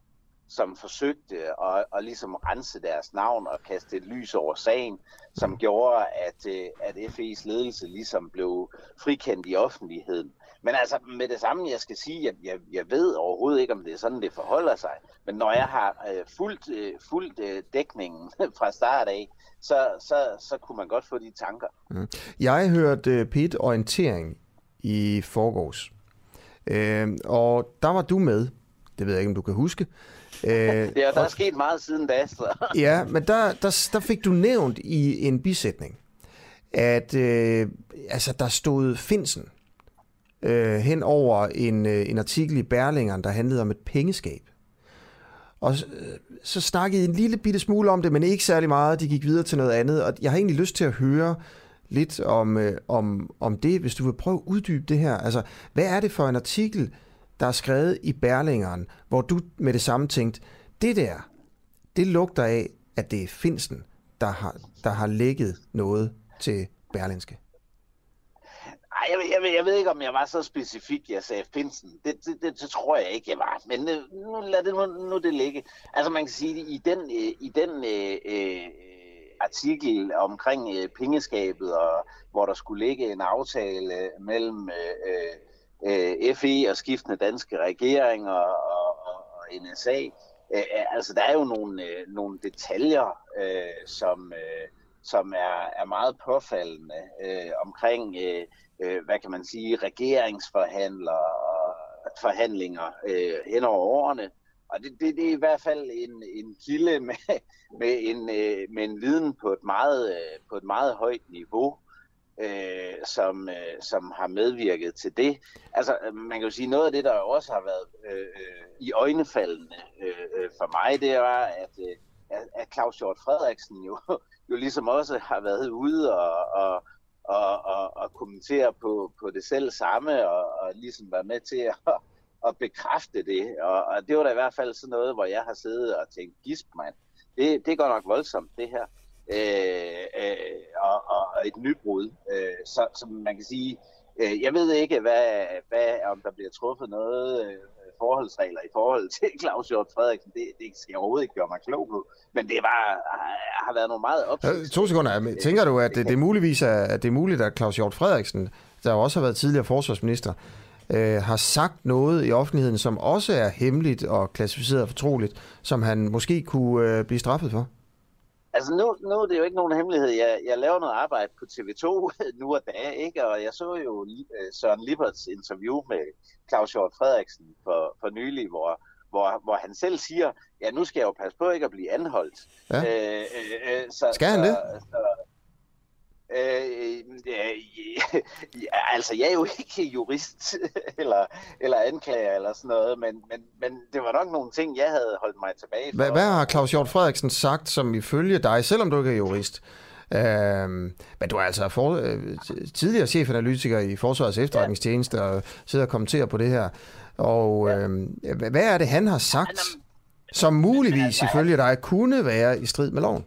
som forsøgte at, at ligesom rense deres navn og kaste et lys over sagen, som gjorde, at, øh, at FE's ledelse ligesom blev frikendt i offentligheden. Men altså med det samme, jeg skal sige, at jeg, jeg ved overhovedet ikke, om det er sådan, det forholder sig. Men når jeg har øh, fuldt, øh, fuldt øh, dækningen *laughs* fra start af, så, så, så kunne man godt få de tanker. Mm. Jeg hørte uh, Pete Orientering i forgårs, øh, og der var du med. Det ved jeg ikke, om du kan huske. *laughs* Øh, ja, der og, er sket meget siden da. Så. *laughs* ja, men der, der, der fik du nævnt i en bisætning, at øh, altså, der stod Finsen øh, hen over en, øh, en artikel i Berlingeren, der handlede om et pengeskab. Og så, øh, så snakkede en lille bitte smule om det, men ikke særlig meget. De gik videre til noget andet, og jeg har egentlig lyst til at høre lidt om, øh, om, om det, hvis du vil prøve at uddybe det her. Altså, hvad er det for en artikel, der er skrevet i Berlingeren, hvor du med det samme tænkte, det der, det lugter af, at det er Finsen, der har, der har lægget noget til Berlinske? Jeg, jeg, ved- jeg ved ikke, om jeg var så specifik, jeg sagde Finsen. Det, det, det, det tror jeg ikke, jeg var. Men øh, nu lad det nu, nu det ligge. Altså man kan sige, i den, øh, i den øh, øh, artikel omkring øh, pengeskabet, og hvor der skulle ligge en aftale mellem øh, øh, FE og skiftende danske regeringer og, og, og NSA, øh, altså der er jo nogle, øh, nogle detaljer, øh, som, øh, som er, er meget påfaldende øh, omkring, øh, øh, hvad kan man sige, regeringsforhandlere og forhandlinger øh, hen over årene. Og det, det, det er i hvert fald en, en kilde med, med, en, øh, med en viden på et meget, øh, på et meget højt niveau, øh, som, øh, som har medvirket til det. Altså, man kan jo sige, noget af det, der også har været øh, øh i øjnefaldene øh, øh, for mig, det var, at, øh, at, at Claus Hjort Frederiksen jo, jo ligesom også har været ude og, og, og, og, og kommentere på, på det selv samme, og, og ligesom være med til at, at bekræfte det. Og, og det var da i hvert fald sådan noget, hvor jeg har siddet og tænkt, gisp mand, det, det går nok voldsomt, det her. Øh, øh, og, og et nybrud. Øh, så, som man kan sige, øh, jeg ved ikke, hvad, hvad, om der bliver truffet noget øh, forholdsregler i forhold *laughs* til Claus Hjort Frederiksen. Det, det skal jeg overhovedet ikke gøre mig klog på. Men det var, har- har været nogle meget Øh, To sekunder. Tænker du, at det, det muligvis er, at det er muligt, at Claus Hjort Frederiksen, der jo også har været tidligere forsvarsminister, øh, har sagt noget i offentligheden, som også er hemmeligt og klassificeret fortroligt, som han måske kunne øh, blive straffet for? Altså nu, nu er det jo ikke nogen hemmelighed. Jeg, jeg laver noget arbejde på TV2 *laughs* nu og dage, ikke? og jeg så jo øh, Søren Liberts interview med Claus Hjort Frederiksen for, for nylig, hvor, hvor, hvor han selv siger, ja nu skal jeg jo passe på ikke at blive anholdt. Ja. Øh, øh, øh, så, Skal han så, det? Så, øh, ja, ja, altså jeg er jo ikke jurist *laughs* eller, eller anklager eller sådan noget, men, men, men det var nok nogle ting, jeg havde holdt mig tilbage for. Hvad, hvad har Claus Hjort Frederiksen sagt, som ifølge dig, selvom du ikke er jurist, øh, men du er altså for, øh, tidligere chefanalytiker i Forsvarets efterretningstjeneste og sidder og kommenterer på det her, og øh, hvad hvad er det, han har sagt, som muligvis ifølge dig kunne være i strid med loven?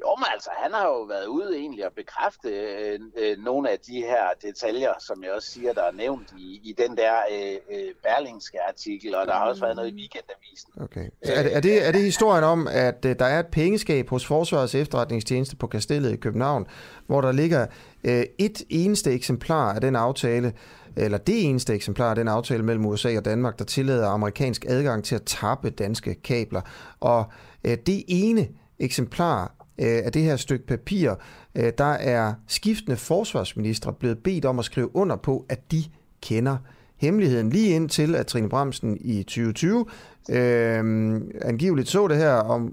Jo, men altså, han har jo været ude egentlig at bekræfte øh, øh, nogle af de her detaljer, som jeg også siger, der er nævnt i, i den der øh, øh, Berlingske artikel, og der har også været noget i weekendavisen. Okay. Så er, det, er, det, er det historien om, at øh, der er et pengeskab hos Forsvarets efterretningstjeneste på Kastellet i København, hvor der ligger øh, et eneste eksemplar af den aftale, eller det eneste eksemplar af den aftale mellem USA og Danmark, der tillader amerikansk adgang til at tappe danske kabler. Og øh, det ene eksemplar øh, af det her stykke papir, øh, der er skiftende forsvarsministre blevet bedt om at skrive under på, at de kender hemmeligheden lige indtil, at Trine Bremsen i 2020 øh, angiveligt så det her, og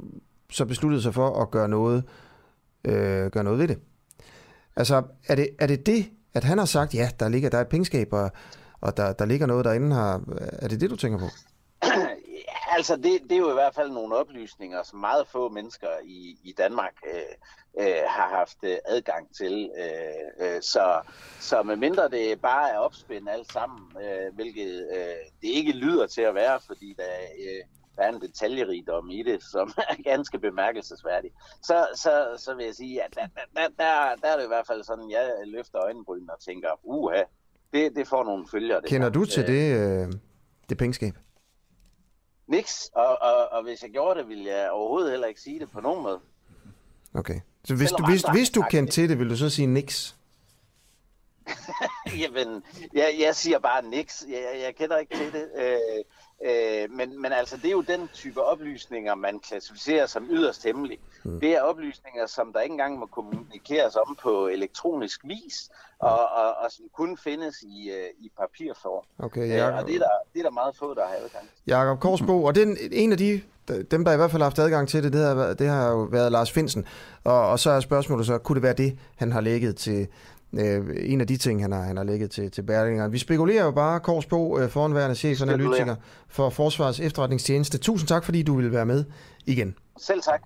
så besluttede sig for at gøre noget, øh, gøre noget ved det. Altså, er det, er det det, at han har sagt, ja, der ligger der er et pengeskab, og, og der, der ligger noget derinde her. Er det det, du tænker på? Altså, det, det er jo i hvert fald nogle oplysninger, som meget få mennesker i, i Danmark øh, øh, har haft øh, adgang til. Øh, øh, så, så medmindre det bare er opspændt alt sammen, øh, hvilket øh, det ikke lyder til at være, fordi der, øh, der er en detaljerigdom i det, som *laughs* er ganske bemærkelsesværdig, så, så, så vil jeg sige, at der, der, der, der er det i hvert fald sådan, jeg løfter øjenbrynene og tænker, uha, det, det får nogle følger. Det Kender her. du til Øh, det, øh, det pengeskab? Niks, og, og, og hvis jeg gjorde det, ville jeg overhovedet heller ikke sige det på nogen måde. Okay. Så hvis, Selvom du, hvis, hvis du kendte til det, vil du så sige niks? *laughs* Jamen, jeg, jeg siger bare niks. Jeg- jeg kender ikke til det. Øh, øh, men, men altså, det er jo den type oplysninger, man klassificerer som yderst hemmelige. Mm. Det er oplysninger, som der ikke engang må kommunikeres om på elektronisk vis, og, og, og som kun findes i, øh, i papirform. Okay, Øh, Jacob. og det er, der, det er der meget få, der har adgang til. Jakob Korsbo, og den, en af de, dem, der i hvert fald har haft adgang til det, det har, det har jo været Lars Finsen. Og, og så er spørgsmålet så, kunne det være det, han har lægget til, Øh, en af de ting, han har, han har lægget til, til Berlinger. Vi spekulerer jo bare, Kors på, øh, foranværende chefanalytiker for Forsvars efterretningstjeneste. Tusind tak, fordi du ville være med igen. Selv tak.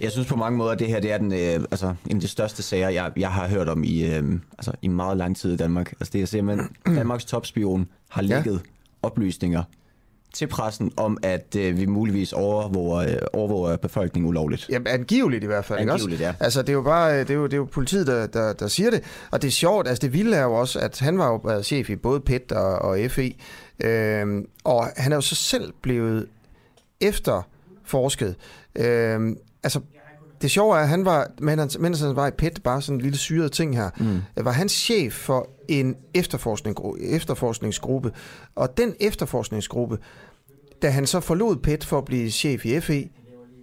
Jeg synes på mange måder, at det her det er den, øh, altså, en af de største sager, jeg, jeg har hørt om i, øh, altså, i meget lang tid i Danmark. Altså, det er simpelthen, *clears throat* Danmarks topspion har lægget ja. oplysninger til pressen om, at øh, vi muligvis overvåger, øh, overvåger befolkningen ulovligt. Ja, angiveligt i hvert fald. Angiveligt, ikke ja. også? Altså, det er jo bare det er jo, det er jo politiet, der, der, der siger det. Og det er sjovt, altså det vilde er jo også, at han var jo chef i både PET og, og FE. Øhm, og han er jo så selv blevet efterforsket. Øhm, altså, det sjove er, at han var, mens han, var i PET, bare sådan en lille syret ting her, mm. var han chef for en efterforskning, efterforskningsgruppe. Og den efterforskningsgruppe, da han så forlod PET for at blive chef i FE,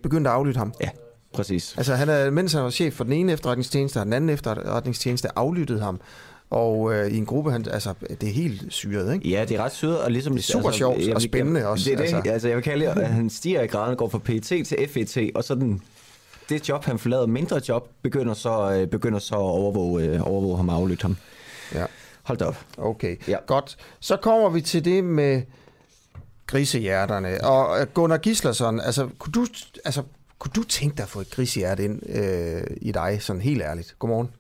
begyndte at aflytte ham. Ja, præcis. Altså, han er, mens han var chef for den ene efterretningstjeneste, og den anden efterretningstjeneste aflyttede ham. Og øh, i en gruppe, han, altså, det er helt syret, ikke? Ja, det er ret syret, og ligesom... Det er super altså, sjovt og spændende også. Det er det, altså. altså jeg vil kalde det, at han stiger i graden, går fra PET til FET, og så den, det job, han forlader, mindre job, begynder så, øh, begynder så at overvåge, øh, overvåge ham og aflytte ham. Ja. Hold da op. Okay, ja. godt. Så kommer vi til det med grisehjerterne. Og øh, Gunnar Gislason, altså, kunne du, altså, kunne du tænke dig at få et grisehjerte ind øh, i dig, sådan helt ærligt? Godmorgen.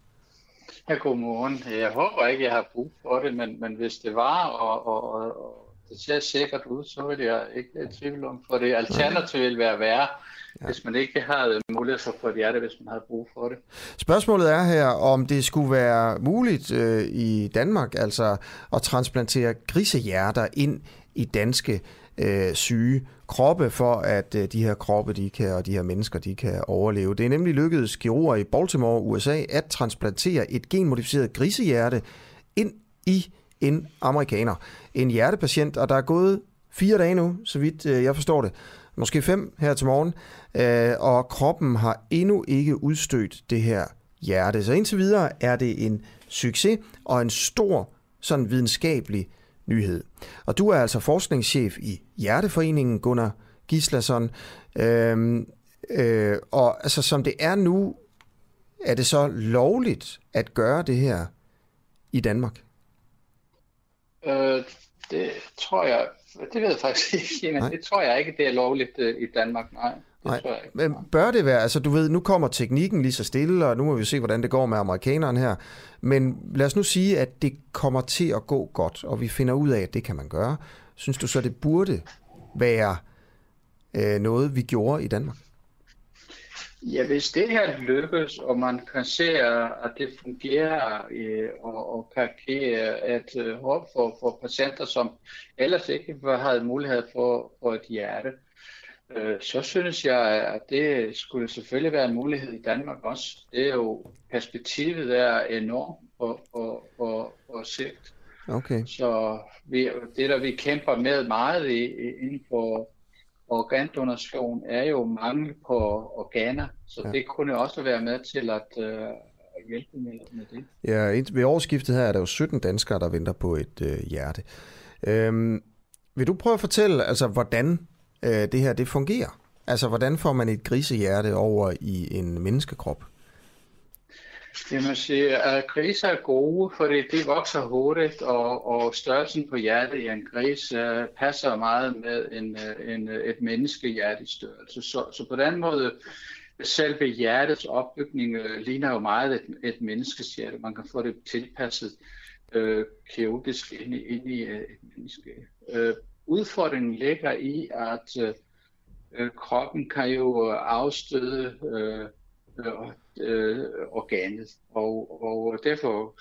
Ja, godmorgen. Jeg håber ikke, jeg har brug for det, men, men hvis det var, og, og, og det ser sikkert ud, så vil jeg ikke have tvivl om, for det alternativ vil være værre, ja. hvis man ikke havde mulighed for at få et hjerte, hvis man havde brug for det. Spørgsmålet er her, om det skulle være muligt øh, i Danmark, altså at transplantere grisehjerter ind i danske øh, syge kroppe, for at øh, de her kroppe de kan, og de her mennesker de kan overleve. Det er nemlig lykkedes kirurger i Baltimore, USA, at transplantere et genmodificeret grisehjerte ind i en amerikaner. En hjertepatient, og der er gået fire dage nu, så vidt øh, jeg forstår det. Måske fem her til morgen. Øh, og kroppen har endnu ikke udstødt det her hjerte. Så indtil videre er det en succes og en stor sådan videnskabelig nyhed. Og du er altså forskningschef i Hjerteforeningen, Gunnar Gislason. Øhm, øh, og altså, som det er nu, er det så lovligt at gøre det her i Danmark? Øh, det tror jeg, det ved jeg faktisk ikke, *laughs* men nej. det tror jeg ikke, det er lovligt øh, i Danmark, nej. Det Nej, tror jeg ikke. men bør det være, altså du ved, nu kommer teknikken lige så stille, og nu må vi se, hvordan det går med amerikanerne her, men lad os nu sige, at det kommer til at gå godt, og vi finder ud af, at det kan man gøre. Synes du så, det burde være øh, noget, vi gjorde i Danmark? Ja, hvis det her lykkes, og man kan se, at det fungerer, øh, og, og kan give et øh, håb for, for patienter, som ellers ikke havde mulighed for, for et hjerte, øh, så synes jeg, at det skulle selvfølgelig være en mulighed i Danmark også. Det er jo, perspektivet er enormt på, på, på, på sigt. Okay. Så vi, det, der vi kæmper med meget i, i, inden for organdonation, er jo mangel på organer. Så Ja. det kunne også være med til at øh, hjælpe med, med det. Ja, ind- ved årsskiftet her er der jo 17 danskere, der venter på et øh, hjerte. Øhm, vil du prøve at fortælle, altså, hvordan øh, det her det fungerer? Altså, hvordan får man et grisehjerte over i en menneskekrop? Det må sige, at grise er gode, fordi de vokser hurtigt, og, og størrelsen på hjertet i en gris uh, passer meget med en, øh, en, øh, et et menneskehjertestørrelse. Så, så på den måde, selve hjertets opbygning uh, ligner jo meget et, et menneskes hjerte. Man kan få det tilpasset uh, kirurgisk ind i, ind i uh, et menneske. Uh, udfordringen ligger i, at uh, kroppen kan jo afstøde uh, øh, organet. Og, og derfor,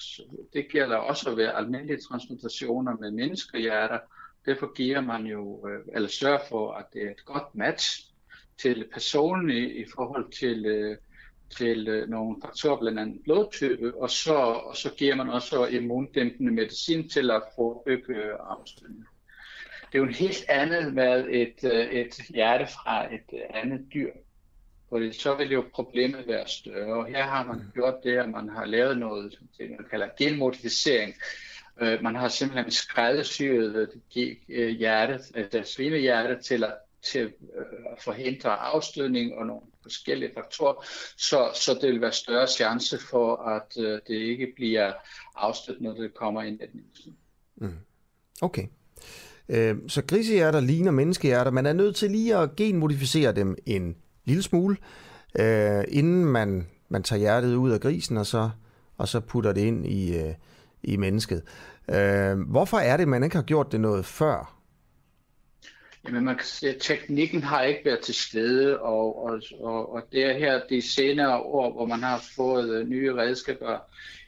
det gælder også ved almindelige transplantationer med menneskehjerter. Derfor giver man jo, øh, eller sørger for, at det er et godt match til personen i, i forhold til, øh, til øh, nogle faktorer, blandt andet blodtype, og så, og så giver man også immundæmpende medicin til at forebygge øh, afstødning. Det er jo en helt andet med et, øh, et hjerte fra et øh, andet dyr. Fordi så vil jo problemet være større. Og her har man gjort det, at man har lavet noget, det man kalder genmodificering. Øh, man har simpelthen skræddersyet øh, øh, hjertet, øh, altså svinehjertet, til at, til at forhindre afstødning og nogle forskellige faktorer, så, så det vil være større chance for, at øh, det ikke bliver afstødt, når det kommer ind i den. Mm. Okay. Øh, så grisehjerter ligner menneskehjerter. Man er nødt til lige at genmodificere dem en lille smule, øh, inden man, man tager hjertet ud af grisen, og så, og så putter det ind i, øh, i mennesket. Øh, hvorfor er det, man ikke har gjort det noget før? Jamen man kan sige, at teknikken har ikke været til stede, og, og, og, og det er her de senere år, hvor man har fået øh, nye redskaber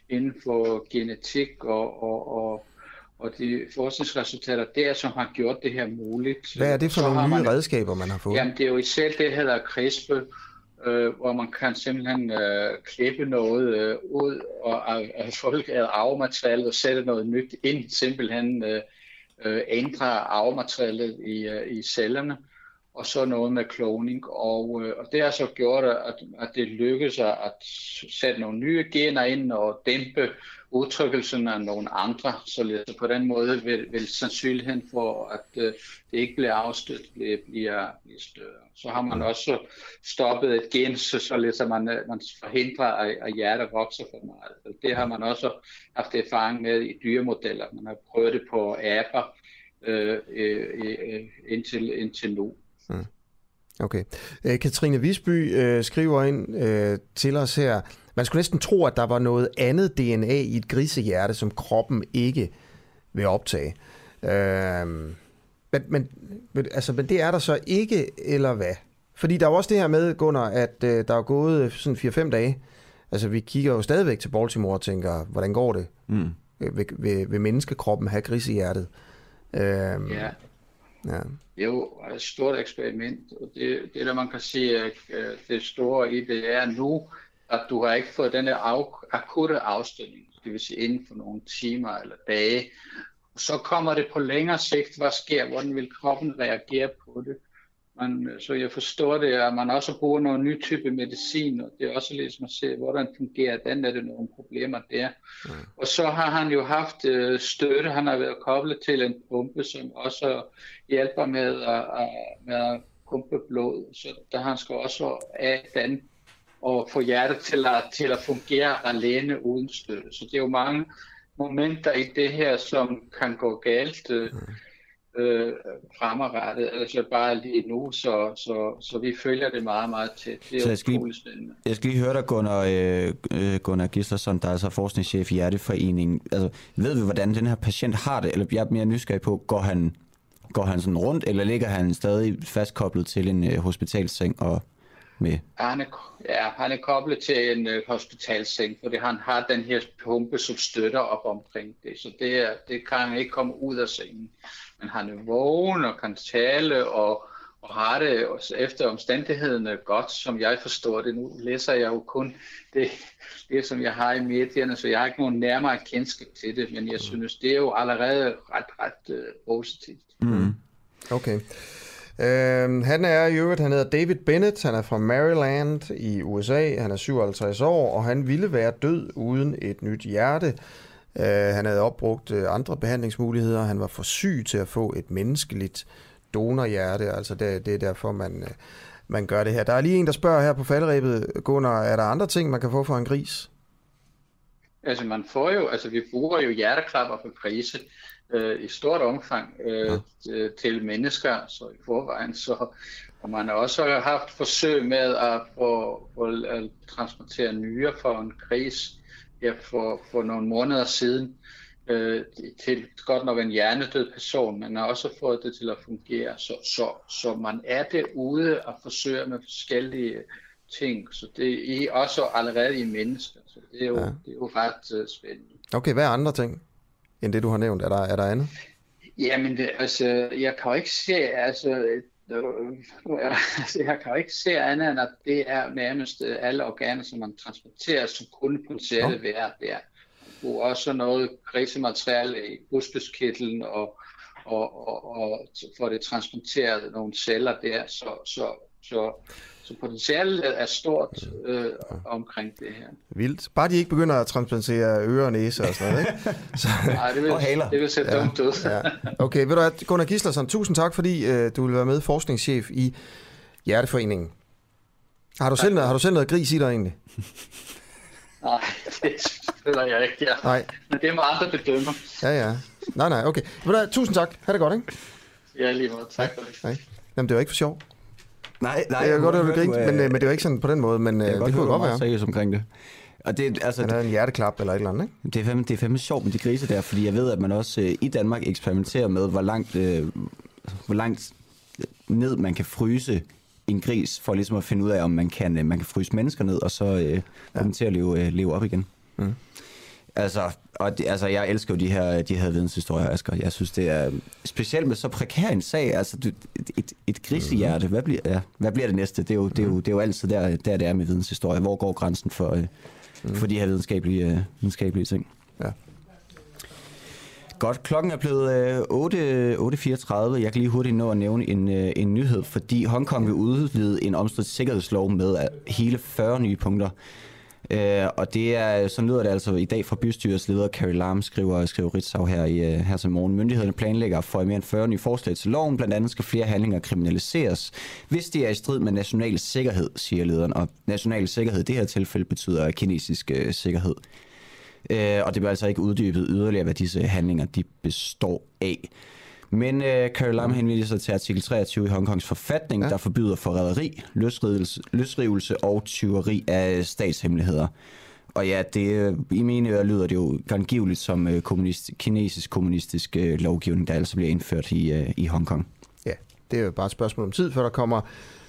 inden for genetik og, og, og, og de forskningsresultater der, som har gjort det her muligt. Hvad er det for Så nogle nye man, redskaber, man har fået? Jamen det er jo især det, der hedder CRISPR, øh, hvor man kan simpelthen øh, klippe noget øh, ud og af, af folk af arvematerialet og sætte noget nyt ind, simpelthen øh, øh, ændre arvematerialet i, øh, i cellerne, og så noget med kloning. Og, øh, og det har så gjort, at, at det lykkedes at sætte nogle nye gener ind og dæmpe udtrykkelsen af nogle andre, så på den måde vil, vil sandsynligheden for, at øh, det ikke bliver afstødt, bliver, bliver, bliver større. Så har man også stoppet et gen, så, så at man, øh, man forhindrer, at, at hjertet vokser for meget. Og Det har man også haft erfaring med i dyremodeller. Man har prøvet det på aber øh, øh, øh, indtil, indtil nu. Mm. Okay. Øh, Katrine Visby øh, skriver ind øh, til os her, man skulle næsten tro, at der var noget andet DNA i et grisehjerte, som kroppen ikke vil optage. Øh, men, men, altså, men det er der så ikke, eller hvad? Fordi der er jo også det her med, Gunnar, at øh, der er gået sådan 4-5 dage. Altså, vi kigger jo stadigvæk til Baltimore og tænker, hvordan går det? Mm. Vil, vil, vil menneskekroppen have grisehjertet? Øh, Ja ja. Det er jo et stort eksperiment, og det, det der man kan sige, at det store i det er nu, at du har ikke fået denne af, akutte afstødning, det vil sige inden for nogle timer eller dage. Så kommer det på længere sigt, hvad sker, hvordan vil kroppen reagere på det. Man, så jeg forstår det, at man også bruger nogle nye type medicin, og det er også lidt som at se, hvordan fungerer den, er det nogle problemer der. Mm. Og så har han jo haft øh, støtte, han har været koblet til en pumpe, som også hjælper med at, at, med at pumpe blod, så der han skal også af den og få hjertet til at, til at fungere alene uden støtte. Så det er jo mange momenter i det her, som kan gå galt øh, øh, fremadrettet, altså bare lige nu, så, så, så vi følger det meget, meget tæt. Det er Så jeg skal, lige, spændende. jeg skal lige høre dig, Gunnar, øh, øh, Gunnar Gislason, der er altså forskningschef i Hjerteforeningen. Altså, ved vi, hvordan den her patient har det? Eller jeg er mere nysgerrig på, går han, går han sådan rundt, eller ligger han stadig fastkoblet til en øh, hospitalseng og med? Han er, ja, han er koblet til en øh, hospitalseng, fordi han har den her pumpe, som støtter op omkring det. Så det, er, det kan han ikke komme ud af sengen. Men han er vågen og kan tale og, og har det efter omstændighederne godt, som jeg forstår det. Nu læser jeg jo kun det, det, som jeg har i medierne, så jeg har ikke nogen nærmere kendskab til det, men jeg synes, det er jo allerede ret, ret uh, positivt. Mm. Okay. Øhm, han er i øvrigt, han hedder David Bennett, han er fra Maryland i USA, han er 57 år, og han ville være død uden et nyt hjerte. Øh, han havde opbrugt øh, andre behandlingsmuligheder, han var for syg til at få et menneskeligt donorhjerte, altså det, det er derfor, man, øh, man gør det her. Der er lige en, der spørger her på falderæbet, Gunnar, er der andre ting, man kan få for en gris? Altså man får jo, altså vi bruger jo hjerteklapper på grise øh, i stort omfang øh, ja. til mennesker, så i forvejen så og man har også haft forsøg med at få, få at transportere nyre for en gris her for, for nogle måneder siden øh, til godt nok en hjernedød person, men har også fået det til at fungere. Så, så, så man er derude og forsøger med forskellige ting, så det er også allerede i mennesker, så det er jo, ja. det er jo ret uh, spændende. Okay, hvad er andre ting, end det du har nævnt? Er der, er der andet? Jamen, det, altså, jeg kan jo ikke se, altså, *laughs* altså, jeg kan jo ikke se andet end, at det er nærmest alle organer, som man transporterer, som kunne potentielle ja. være der. Og også noget grisemateriale i busbuskirtlen, og, og, og, og får det transporteret nogle celler der, så, så, så, så potentialet er stort øh, omkring det her. Vildt. Bare de ikke begynder at transplantere ører og næse og sådan noget, ikke? *laughs* Så, Nej, det vil, og haler. det vil se dumt ud. ja. Okay, ved du hvad, Gunnar Gislason, tusind tak, fordi øh, du vil være med forskningschef i Hjerteforeningen. Har du, selv, har du selv noget gris i dig egentlig? Nej, *laughs* det føler jeg ikke, ja. Nej. Men det må andre bedømme. Ja, ja. Nej, nej, okay. Tusind tak. Ha' det godt, ikke? Ja, lige måde. Tak for det. Nej. Jamen, det var ikke for sjov. Nej, nej. Jeg kan godt høre, du grinte, men, øh, men det var ikke sådan på den måde, men øh, Jeg det kunne godt være. seriøs omkring det. Og det, altså, Han havde en hjerteklap eller et eller andet, ikke? Det er fandme, det er fandme sjovt med de grise der, fordi jeg ved, at man også øh, i Danmark eksperimenterer med, hvor langt, øh, hvor langt ned man kan fryse en gris, for ligesom at finde ud af, om man kan, øh, man kan fryse mennesker ned, og så øh, dem til at leve, øh, leve op igen. Mm. Altså, og det, altså, jeg elsker jo de her, de her videnshistorier, Asger. Jeg synes, det er specielt med så prekær en sag. Altså, du, et, et, grisehjerte, hvad bliver, ja, hvad bliver det næste? Det er jo, det er jo, det er jo altid der, der, det er med videnshistorie. Hvor går grænsen for, øh, mm. for de her videnskabelige, øh, videnskabelige ting? Ja. Godt, klokken er blevet øh, 8 8.34. Jeg kan lige hurtigt nå at nævne en, øh, en nyhed, fordi Hongkong vil udvide en omstridt sikkerhedslov med hele 40 nye punkter. Øh, og det er, så lyder det altså i dag fra bystyrets leder Carrie Lam, skriver, skriver Ritzau her, i, øh, her til morgen. Myndighederne planlægger for mere end 40 nye forslag til loven. Blandt andet skal flere handlinger kriminaliseres, hvis det er i strid med national sikkerhed, siger lederen. Og national sikkerhed i det her tilfælde betyder kinesisk øh, sikkerhed. Øh, og det bliver altså ikke uddybet yderligere, hvad disse handlinger de består af. Men øh, Carrie Lam henviser sig til artikel 23 i Hongkongs forfatning, ja. der forbyder forræderi, løsrivelse, løsrivelse og tyveri af statshemmeligheder. Og ja, det, øh, i mine ører lyder det jo angiveligt som øh, kommunist, kinesisk kommunistisk øh, lovgivning, der altså bliver indført i, øh, i Hongkong. Ja, det er jo bare et spørgsmål om tid, før der kommer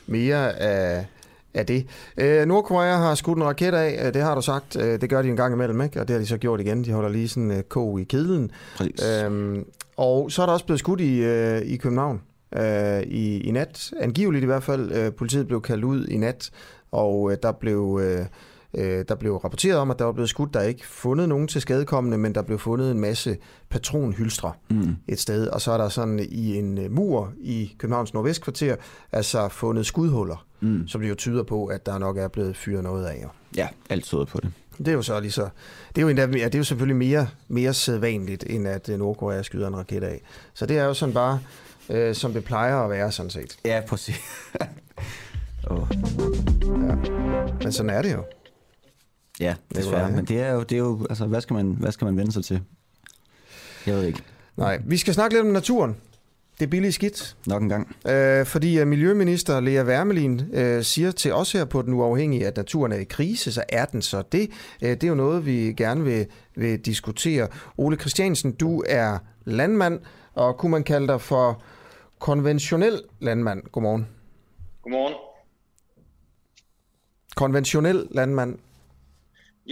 mere af, af det. Øh, Nordkorea har skudt en raket af, øh, det har du sagt. Øh, det gør de en gang imellem, ikke? og det har de så gjort igen. De holder lige sådan en øh, ko i kedlen. Øhm, og så er der også blevet skudt i, øh, i København øh, i, i nat. Angiveligt i hvert fald. Øh, politiet blev kaldt ud i nat, og øh, der blev... Øh, Øh, der blev rapporteret om, at der var blevet skudt. Der er ikke fundet nogen til skadekommende, men der blev fundet en masse patronhylstre mm. et sted. Og så er der sådan i en øh, mur i Københavns Nordvestkvarter, altså fundet skudhuller, mm. som det jo tyder på, at der nok er blevet fyret noget af. Ja, alt tyder på det. Det er jo så lige så, det er jo, endda, ja, det er jo selvfølgelig mere, mere sædvanligt, end at øh, Nordkorea skyder en raket af. Så det er jo sådan bare, øh, som det plejer at være, sådan set. Ja, præcis. *laughs* oh. ja. Men sådan er det jo. Ja, desværre. Men det er jo, det er jo altså, hvad skal, man, hvad skal man vende sig til? Jeg ved ikke. Nej, vi skal snakke lidt om naturen. Det er billigt skidt. Nok en gang. Øh, fordi uh, Miljøminister Lea Wermelin uh, siger til os her på Den Uafhængige, at naturen er i krise, så er den så det. Uh, det er jo noget, vi gerne vil, vil diskutere. Ole Christiansen, du er landmand, og kunne man kalde dig for konventionel landmand? Godmorgen. Godmorgen. Konventionel landmand?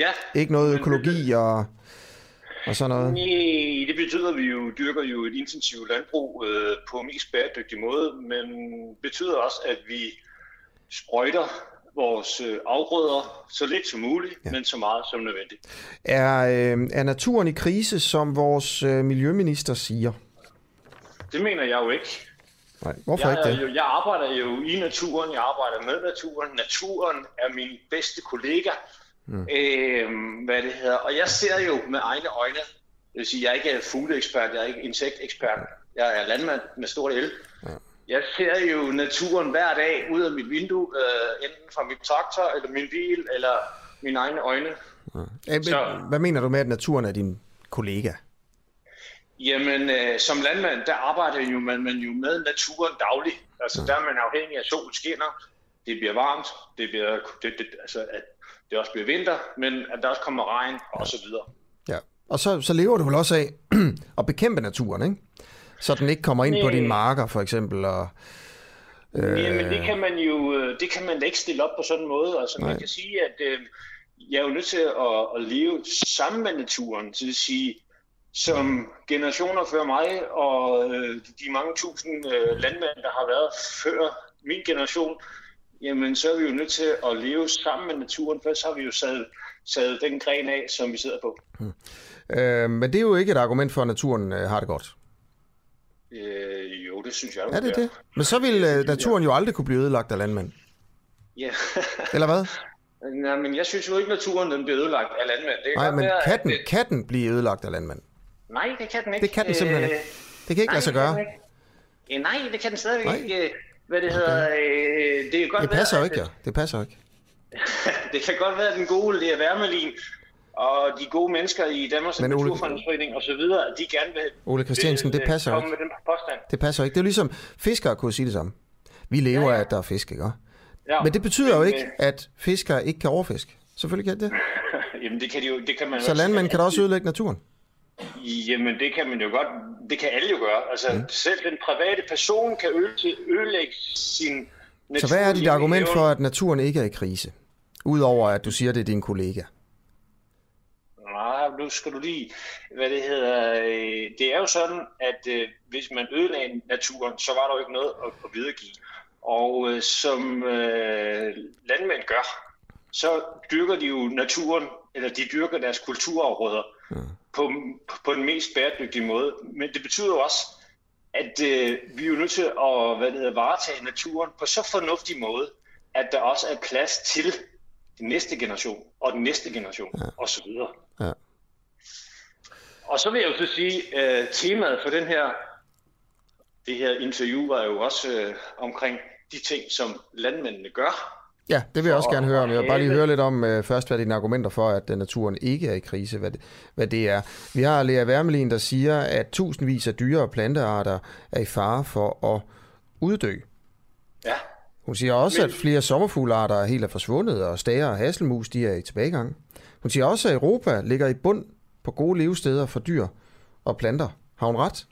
Ja. Ikke noget økologi og, og sådan noget? Nej, det betyder, at vi jo dyrker jo et intensivt landbrug øh, på mest bæredygtig måde, men betyder også, at vi sprøjter vores øh, afgrøder så lidt som muligt, ja. men så meget som nødvendigt. Er, øh, er naturen i krise, som vores øh, miljøminister siger? Det mener jeg jo ikke. Nej, hvorfor jeg, ikke det? Jo, jeg arbejder jo i naturen, jeg arbejder med naturen. Naturen er min bedste kollega. Mm. Øh, hvad det hedder. Og jeg ser jo med egne øjne, det vil sige, jeg er ikke fugleekspert, jeg er ikke insektekspert, jeg er landmand med stort el. Ja. Jeg ser jo naturen hver dag ud af mit vindue, øh, enten fra min traktor, eller min bil, eller mine egne øjne. Ja. Æ, Så, hvad mener du med, at naturen er din kollega? Jamen, øh, som landmand, der arbejder jo man, man jo med naturen dagligt. Altså, ja. der er man afhængig af sol skinner, det bliver varmt, det bliver, det, det, altså, at det også bliver vinter, men at der også kommer regn og så videre. Ja, og så, så lever du vel også af *clears throat* at bekæmpe naturen, ikke? Så den ikke kommer ind Nej. på dine marker, for eksempel, og... Øh... Jamen, det kan man jo det kan man da ikke stille op på sådan en måde. Altså, Nej. man kan sige, at øh, jeg er jo nødt til at, at leve sammen med naturen, så det sige, som generationer før mig, og øh, de mange tusind øh, landmænd, der har været før min generation, jamen så er vi jo nødt til at leve sammen med naturen, for så har vi jo sat, sat den gren af, som vi sidder på. Hmm. Øh, men det er jo ikke et argument for, at naturen øh, har det godt. Øh, jo, det synes jeg. Er det det? Men så vil øh, naturen jo aldrig kunne blive ødelagt af landmænd. Ja. *laughs* Eller hvad? Nej, men jeg synes jo ikke, at naturen den bliver ødelagt af landmænd. Det Nej, men være, kan, den, at... kan den blive ødelagt af landmænd? Nej, det kan den ikke. Det kan den simpelthen ikke. Det kan ikke nej, lade sig gøre. Nej, det kan den stadigvæk nej. ikke. Hvad det hedder, øh, det kan godt Det passer være, jo ikke, ja. Det passer ikke. *laughs* det kan godt være, at den gode Lea Wermelin og de gode mennesker i Danmarks Men Ole- og så videre, de gerne vil, Ole Christiansen, vil, det passer jo komme ikke. med den påstand. Det passer ikke. Det er ligesom, fiskere kunne sige det samme. Vi lever ja, ja. af, at der er fisk, ikke? Ja, Men det betyder jo ikke, at fiskere ikke kan overfiske. Selvfølgelig kan det. øh, *laughs* Jamen det kan, de jo, det kan man Så landmænd kan da også ødelægge naturen. Jamen det kan man jo godt, det kan alle jo gøre. Altså Mm. selv den private person kan øde, ødelægge sin Så hvad er dit argument for, at naturen ikke er i krise? Udover at du siger, det er din kollega. Nej, nu skal du lige, hvad det hedder, øh, det er jo sådan, at øh, hvis man ødelagde naturen, så var der jo ikke noget at, at videregive. Og øh, som øh, landmænd gør, så dyrker de jo naturen, eller de dyrker deres kulturområder på, på den mest bæredygtige måde. Men det betyder jo også, at øh, vi er jo nødt til at hvad det hedder, varetage naturen på så fornuftig måde, at der også er plads til den næste generation, og den næste generation, ja. osv. Ja. Og så vil jeg jo så sige, at øh, temaet for den her, det her interview var jo også øh, omkring de ting, som landmændene gør. Ja, det vil jeg også gerne høre om. Jeg vil bare lige høre lidt om uh, først, hvad dine argumenter for, at uh, naturen ikke er i krise, hvad det, hvad det er. Vi har Lea Wermelin, der siger, at tusindvis af dyre- og plantearter er i fare for at uddø. Ja. Hun siger også, Men- at flere sommerfuglearter helt er forsvundet, og stager og hasselmus de er i tilbagegang. Hun siger også, at Europa ligger i bund på gode levesteder for dyr og planter. Har hun ret?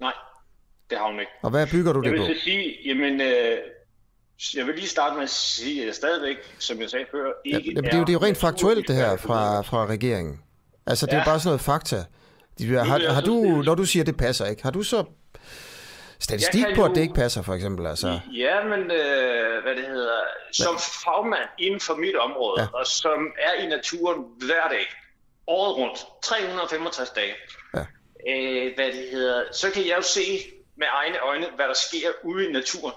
Nej, det har hun ikke. Og hvad bygger du jeg det vil på? så sige, jamen, øh, jeg vil lige starte med at sige, at jeg stadigvæk, som jeg sagde før, Ja, ikke det, det er jo det er jo rent faktuelt, det her fra, fra regeringen. Altså, det er jo Ja. bare sådan noget fakta. De, har, har du, når du siger, at det passer ikke, har du så statistik på, at det ikke passer, for eksempel? Altså, Ja, men øh, hvad det hedder, som fagmand inden for mit område, Ja. ja. og som er i naturen hver dag, året rundt, 365 dage, Ja. øh, hvad det hedder, så kan jeg jo se med egne øjne, hvad der sker ude i naturen.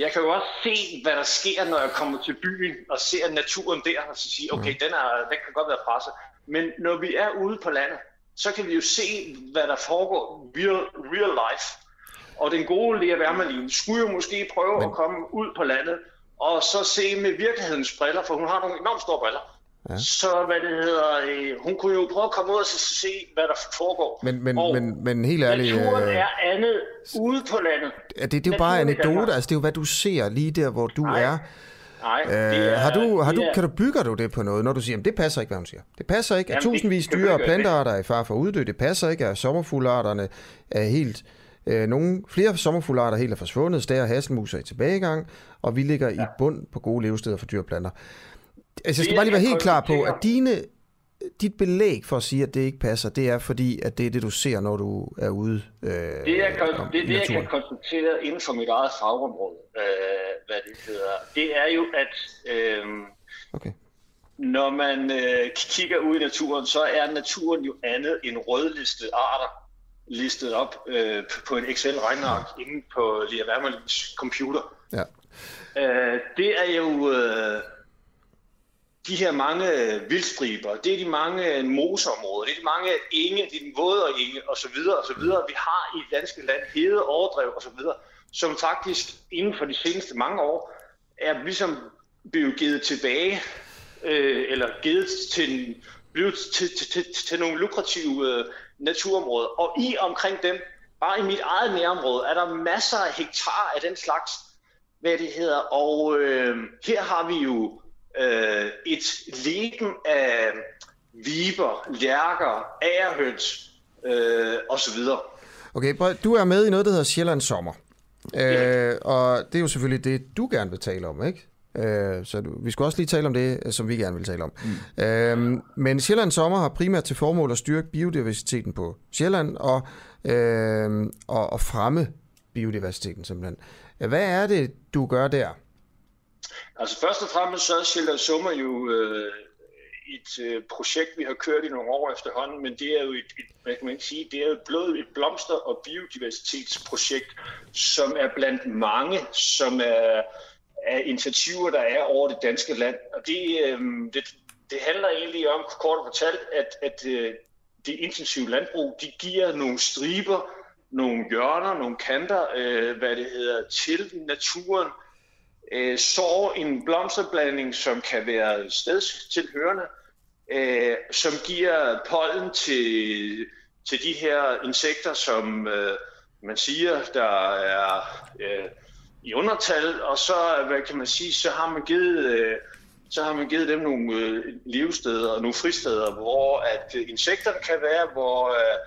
Jeg kan jo også se, hvad der sker, når jeg kommer til byen og ser naturen der, og så sige, okay, den, er, den kan godt være presset. Men når vi er ude på landet, så kan vi jo se, hvad der foregår real, real life. Og den gode Lea Wermelin skulle jo måske prøve Men... at komme ud på landet, og så se med virkelighedens briller, for hun har nogle enormt store briller. Ja. Så hvad det hedder, øh, hun kunne jo prøve at komme ud og så se, hvad der foregår. men, men, og men, men helt ærligt, naturen øh, er andet ude på landet. er det, det er jo bare naturen i Danmark. anekdote, altså det er jo, hvad du ser lige der, hvor du Nej. er. Nej, Øh, det er, har du, har du, er- kan du bygger du det på noget, når du siger, at det passer ikke, hvad hun siger? Det passer ikke, at Jamen, tusindvis dyre og plantearter er i fare for at uddø. Det passer ikke, at sommerfuglearterne er helt... Øh, nogle flere sommerfuglearter helt er forsvundet, stager og hasselmus er i tilbagegang, og vi ligger ja. i bund på gode levesteder for dyr og planter. Altså, jeg skal bare lige være helt klar på, at dine, dit belæg for at sige, at det ikke passer, det er fordi, at det er det, du ser, når du er ude øh, Det, jeg kan, det, det, jeg kan konstatere inden for mit eget fagområde, øh, hvad det hedder, det er jo, at øh, Okay. når man øh, kigger ud i naturen, så er naturen jo andet end rødlistede arter listet op øh, på en Excel-regneark inde på Lea Wermelins computer. Ja. Øh, det er jo øh, de her mange øh, vildstriber, det er de mange øh, moseområder, det er de mange øh, enge, det er de våde og så videre og så videre. Vi har i det danske land hede, overdrev og så videre, som faktisk inden for de seneste mange år er ligesom blevet givet tilbage, øh, eller givet til, blevet til, til, til, til nogle lukrative øh, naturområder. Og i omkring dem, bare i mit eget nærområde, er der masser af hektar af den slags, hvad det hedder. Og øh, her har vi jo øh, et leben af viber, lærker, ærehøns øh, osv. Okay, prøv, du er med i noget, der hedder Sjællands Sommer. Øh, og det er jo selvfølgelig det, du gerne vil tale om, ikke? Øh, så du, vi skal også lige tale om det, som vi gerne vil tale om. Mm. Øh, men Sjællands Sommer har primært til formål at styrke biodiversiteten på Sjælland og, øh, og, og fremme biodiversiteten simpelthen. Hvad er det, du gør der? Altså først og fremmest så er Sjælland Summer jo øh, et øh, projekt, vi har kørt i nogle år efterhånden, men det er jo et, et hvad kan man sige, det er jo blevet et blomster- og biodiversitetsprojekt, som er blandt mange, som er, er initiativer, der er over det danske land. Og det, øh, det, det handler egentlig om, kort fortalt, at, at øh, det intensive landbrug, de giver nogle striber nogle hjørner, nogle kanter, øh, hvad det hedder, til naturen, øh, sår en blomsterblanding, som kan være stedstilhørende, øh, som giver pollen til, til de her insekter, som øh, man siger, der er øh, i undertal, og så, hvad kan man sige, så har man givet, øh, så har man givet dem nogle øh, levesteder og nogle fristeder, hvor at øh, insekterne kan være, hvor øh,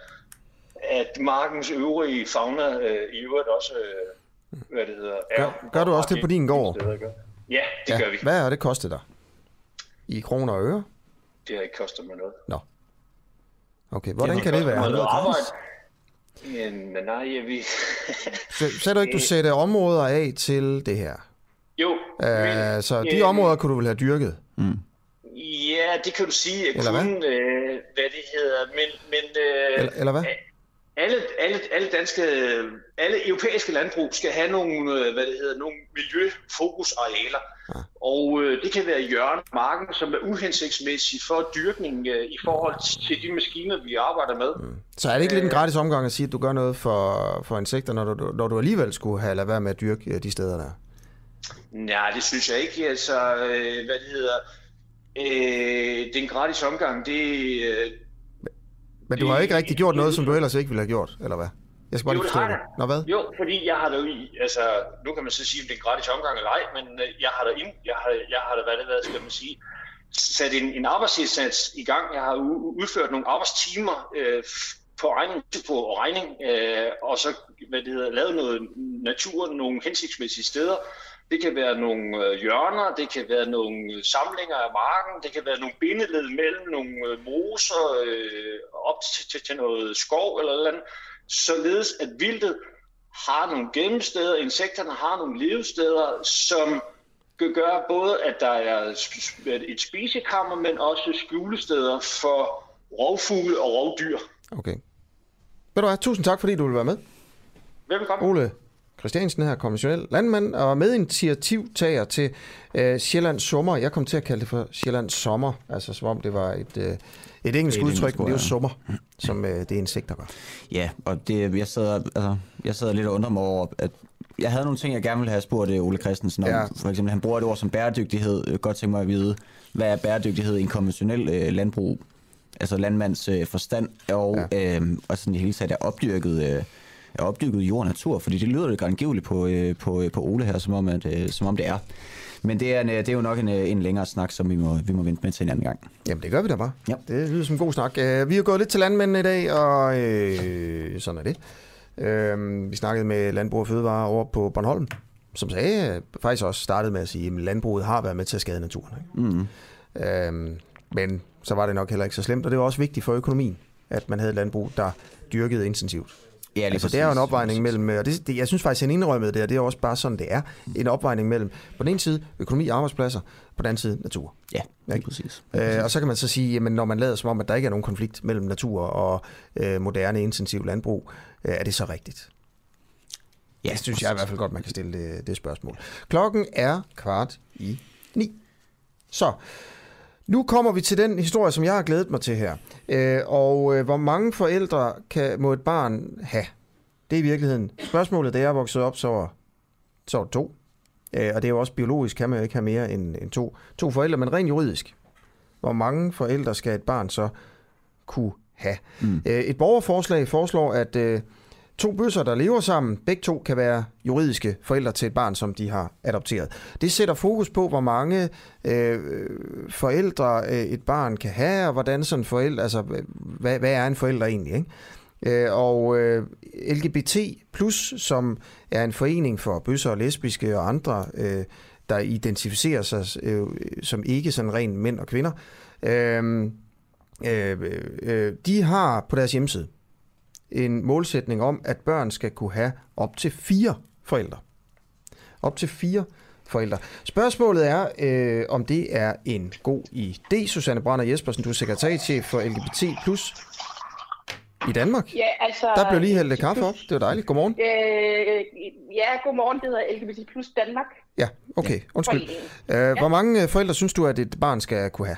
at markens øvrige fauna øh, i øvrigt også, øh, hvad det hedder, er. Gør, gør du også det på din gård? Steder. Ja, det ja. gør vi. Hvad har det kostet dig? I kroner og øre? Det har ikke kostet mig noget. Nå. Okay, hvordan det kan det være? Noget arbejde. Men nej, jeg vi... så, så du ikke, du sætter områder af til det her? Jo. Uh, så de områder kunne du vel have dyrket? Mm. Ja, det kan du sige. Jeg eller kunne, hvad? Øh, hvad det hedder. Men, men, øh, eller, eller hvad? Alle, alle, alle danske, alle europæiske landbrug skal have nogle, hvad det hedder, nogle miljøfokusarealer. Ja. Og øh, det kan være hjørne marken, som er uhensigtsmæssig for dyrkning øh, i forhold til de maskiner, vi arbejder med. Mm. Så er det ikke lidt en gratis omgang at sige, at du gør noget for, for insekter, når du, når du alligevel skulle have lade være med at dyrke øh, de steder der? Nej, det synes jeg ikke. Altså, øh, hvad det hedder, øh, det er en gratis omgang. Det, øh, men du har ikke rigtig gjort noget, som du ellers ikke ville have gjort, eller hvad? Jeg skal bare jo, lige forstå det. Nå, hvad? Jo, fordi jeg har da altså, nu kan man så sige, om det er en gratis omgang eller ej, men øh, jeg har da, ind, jeg har, jeg har da hvad det været, skal man sige, sat en, en arbejdsindsats i gang. Jeg har udført nogle arbejdstimer øh, på regning, på regning øh, og så hvad det hedder, lavet noget natur, nogle hensigtsmæssige steder, det kan være nogle øh, hjørner, det kan være nogle øh, samlinger af marken, det kan være nogle bindeled mellem nogle øh, moser øh, op til, til, til noget skov eller noget andet, således at vildtet har nogle gemmesteder, insekterne har nogle levesteder, som gøre både, at der er et spisekammer, men også skjulesteder for rovfugle og rovdyr. Okay. Ved du hvad, tusind tak, fordi du vil være med. Velkommen. Ole Christiansen her, konventionel landmand, og medinitiativtager til øh, Sjælland Sommer. Jeg kom til at kalde det for Sjælland Sommer, altså som om det var et, øh, et engelsk et udtryk, men det er jo sommer, som øh, det er insekter gør. Ja, og det, jeg, sidder, altså, jeg sidder lidt og undrer mig over, at jeg havde nogle ting, jeg gerne ville have spurgt øh, Ole Christensen om. Ja. For eksempel, han bruger et ord som bæredygtighed. Jeg godt tænke mig at vide, hvad er bæredygtighed i en konventionel øh, landbrug? Altså landmands øh, forstand, og, ja. øh, og sådan i hele taget er opdyrket... Øh, er opdyrket jord og natur, fordi det lyder lidt angiveligt på, øh, på, øh, på Ole her, som om, at, øh, som om det er. Men det er, en, det er jo nok en, en længere snak, som vi må, vi må vente med til en anden gang. Jamen, det gør vi da bare. Ja. Det lyder som en god snak. Vi har gået lidt til landmændene i dag, og øh, sådan er det. Øh, vi snakkede med Landbrug og Fødevare over på Bornholm, som sagde, faktisk også startede med at sige, at landbruget har været med til at skade naturen. Ikke? Mm. Øh, men så var det nok heller ikke så slemt, og det var også vigtigt for økonomien, at man havde et landbrug, der dyrkede intensivt. Ja, altså, det er jo en opvejning mellem, og det, det, jeg synes faktisk, at han indrømmede det, og det er også bare sådan, det er, en opvejning mellem på den ene side økonomi og arbejdspladser, på den anden side natur. Ja, ja ikke? præcis. Øh, og så kan man så sige, jamen når man lader som om, at der ikke er nogen konflikt mellem natur og øh, moderne intensiv landbrug, øh, er det så rigtigt? Ja, det synes præcis. jeg i hvert fald godt, man kan stille det, det spørgsmål. Klokken er kvart i ni. Så, nu kommer vi til den historie, som jeg har glædet mig til her. Øh, og øh, hvor mange forældre kan, må et barn have? Det er i virkeligheden spørgsmålet, da jeg er vokset op, så var, så var to. Øh, og det er jo også biologisk, kan man jo ikke have mere end, end to, to forældre, men rent juridisk. Hvor mange forældre skal et barn så kunne have? Mm. Øh, et borgerforslag foreslår, at... Øh, To bøsser, der lever sammen, begge to kan være juridiske forældre til et barn, som de har adopteret. Det sætter fokus på, hvor mange øh, forældre øh, et barn kan have, og hvordan sådan forældre, altså hvad, hvad er en forælder egentlig, ikke? Øh, og øh, LGBT+, som er en forening for bøsser og lesbiske og andre, øh, der identificerer sig øh, som ikke sådan ren mænd og kvinder, øh, øh, øh, de har på deres hjemmeside en målsætning om, at børn skal kunne have op til fire forældre. Op til fire forældre. Spørgsmålet er, øh, om det er en god idé. Susanne Brander Jespersen, du er sekretariatchef for LGBT+. I Danmark? Ja, altså... Der blev lige hældt kaffe op. Det var dejligt. Godmorgen. Øh, ja, godmorgen. Det hedder LGBT Plus Danmark. Ja, okay. Undskyld. Øh, hvor mange forældre synes du, at et barn skal kunne have?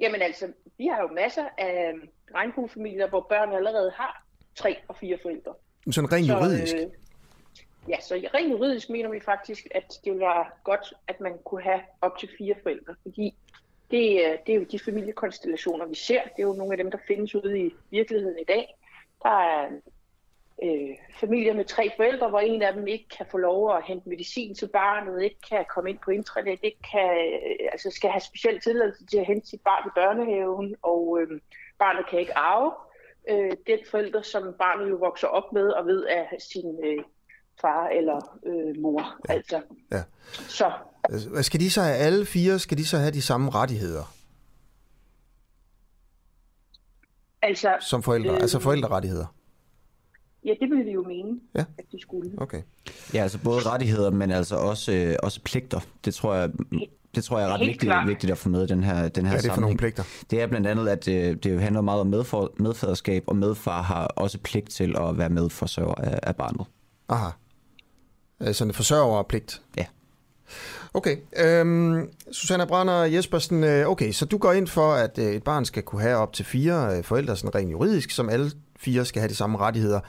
Jamen altså, vi har jo masser af regnbuefamilier, hvor børn allerede har tre og fire forældre. Sådan rent juridisk? Øh, ja, så rent juridisk mener vi faktisk, at det være godt, at man kunne have op til fire forældre, fordi det, er- det er jo de familiekonstellationer, vi ser. Det er jo nogle af dem, der findes ude i virkeligheden i dag. Der er øh, familier med tre forældre, hvor en af dem ikke kan få lov at hente medicin til barnet, ikke kan komme ind på intranet, ikke kan, øh, altså skal have speciel tilladelse til at hente sit barn i børnehaven, og øh, barnet kan ikke arve øh, den forælder, som barnet jo vokser op med og ved af sin øh, far eller øh, mor. Ja. Altså. Ja. Så Altså, Hvad skal de så have? Alle fire skal de så have de samme rettigheder altså, som forældre? øh, Altså forældrerettigheder? Ja, det ville vi jo mene, Ja. at de skulle. Okay. Ja, altså både rettigheder, men altså også, øh, også pligter. Det tror jeg, det tror jeg er ret Helt vigtigt, vigtigt at få med i den her, den her Hvad er det for nogle pligter? Det er blandt andet, at øh, det jo handler meget om medfor, medfaderskab, og medfar har også pligt til at være medforsørger af, af barnet. Aha. Øh, Sådan en forsørgerpligt? Ja. Okay. Øhm, Susanna Brander Jespersen, øh, okay, så du går ind for, at øh, et barn skal kunne have op til fire forældre, sådan rent juridisk, som alle fire skal have de samme rettigheder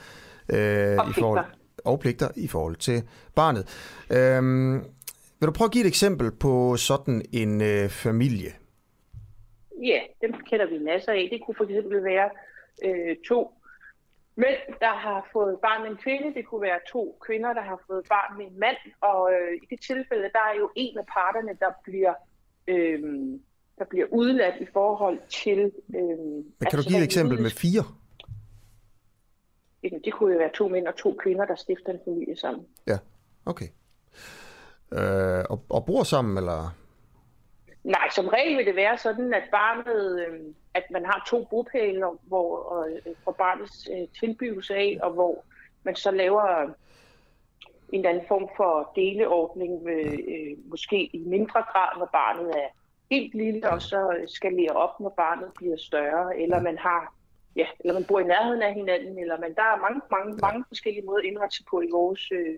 øh, Og i forhold, og pligter i forhold til barnet. Øhm, vil du prøve at give et eksempel på sådan en øh, familie? Ja, dem kender vi masser af. Det kunne for eksempel være øh, to mænd, der har fået barn med en kvinde. Det kunne være to kvinder, der har fået barn med en mand. Og øh, i det tilfælde, der er jo en af parterne, der bliver, øh, der bliver udladt i forhold til... Øh, Men kan du give et eksempel med fire? Det kunne jo være to mænd og to kvinder, der stifter en familie sammen. Ja, okay. Øh, og, og bor sammen, eller? Nej, som regel vil det være sådan, at barnet, øh, at man har to bopæler, hvor, og, øh, for barnets øh, tilbyggelse af, og hvor man så laver en eller anden form for deleordning, med, øh, måske i mindre grad, når barnet er helt lille, og så skalerer op, når barnet bliver større, eller man har Ja, eller man bor i nærheden af hinanden, eller man, der er mange, mange, mange forskellige måder at indrette sig på i vores, øh,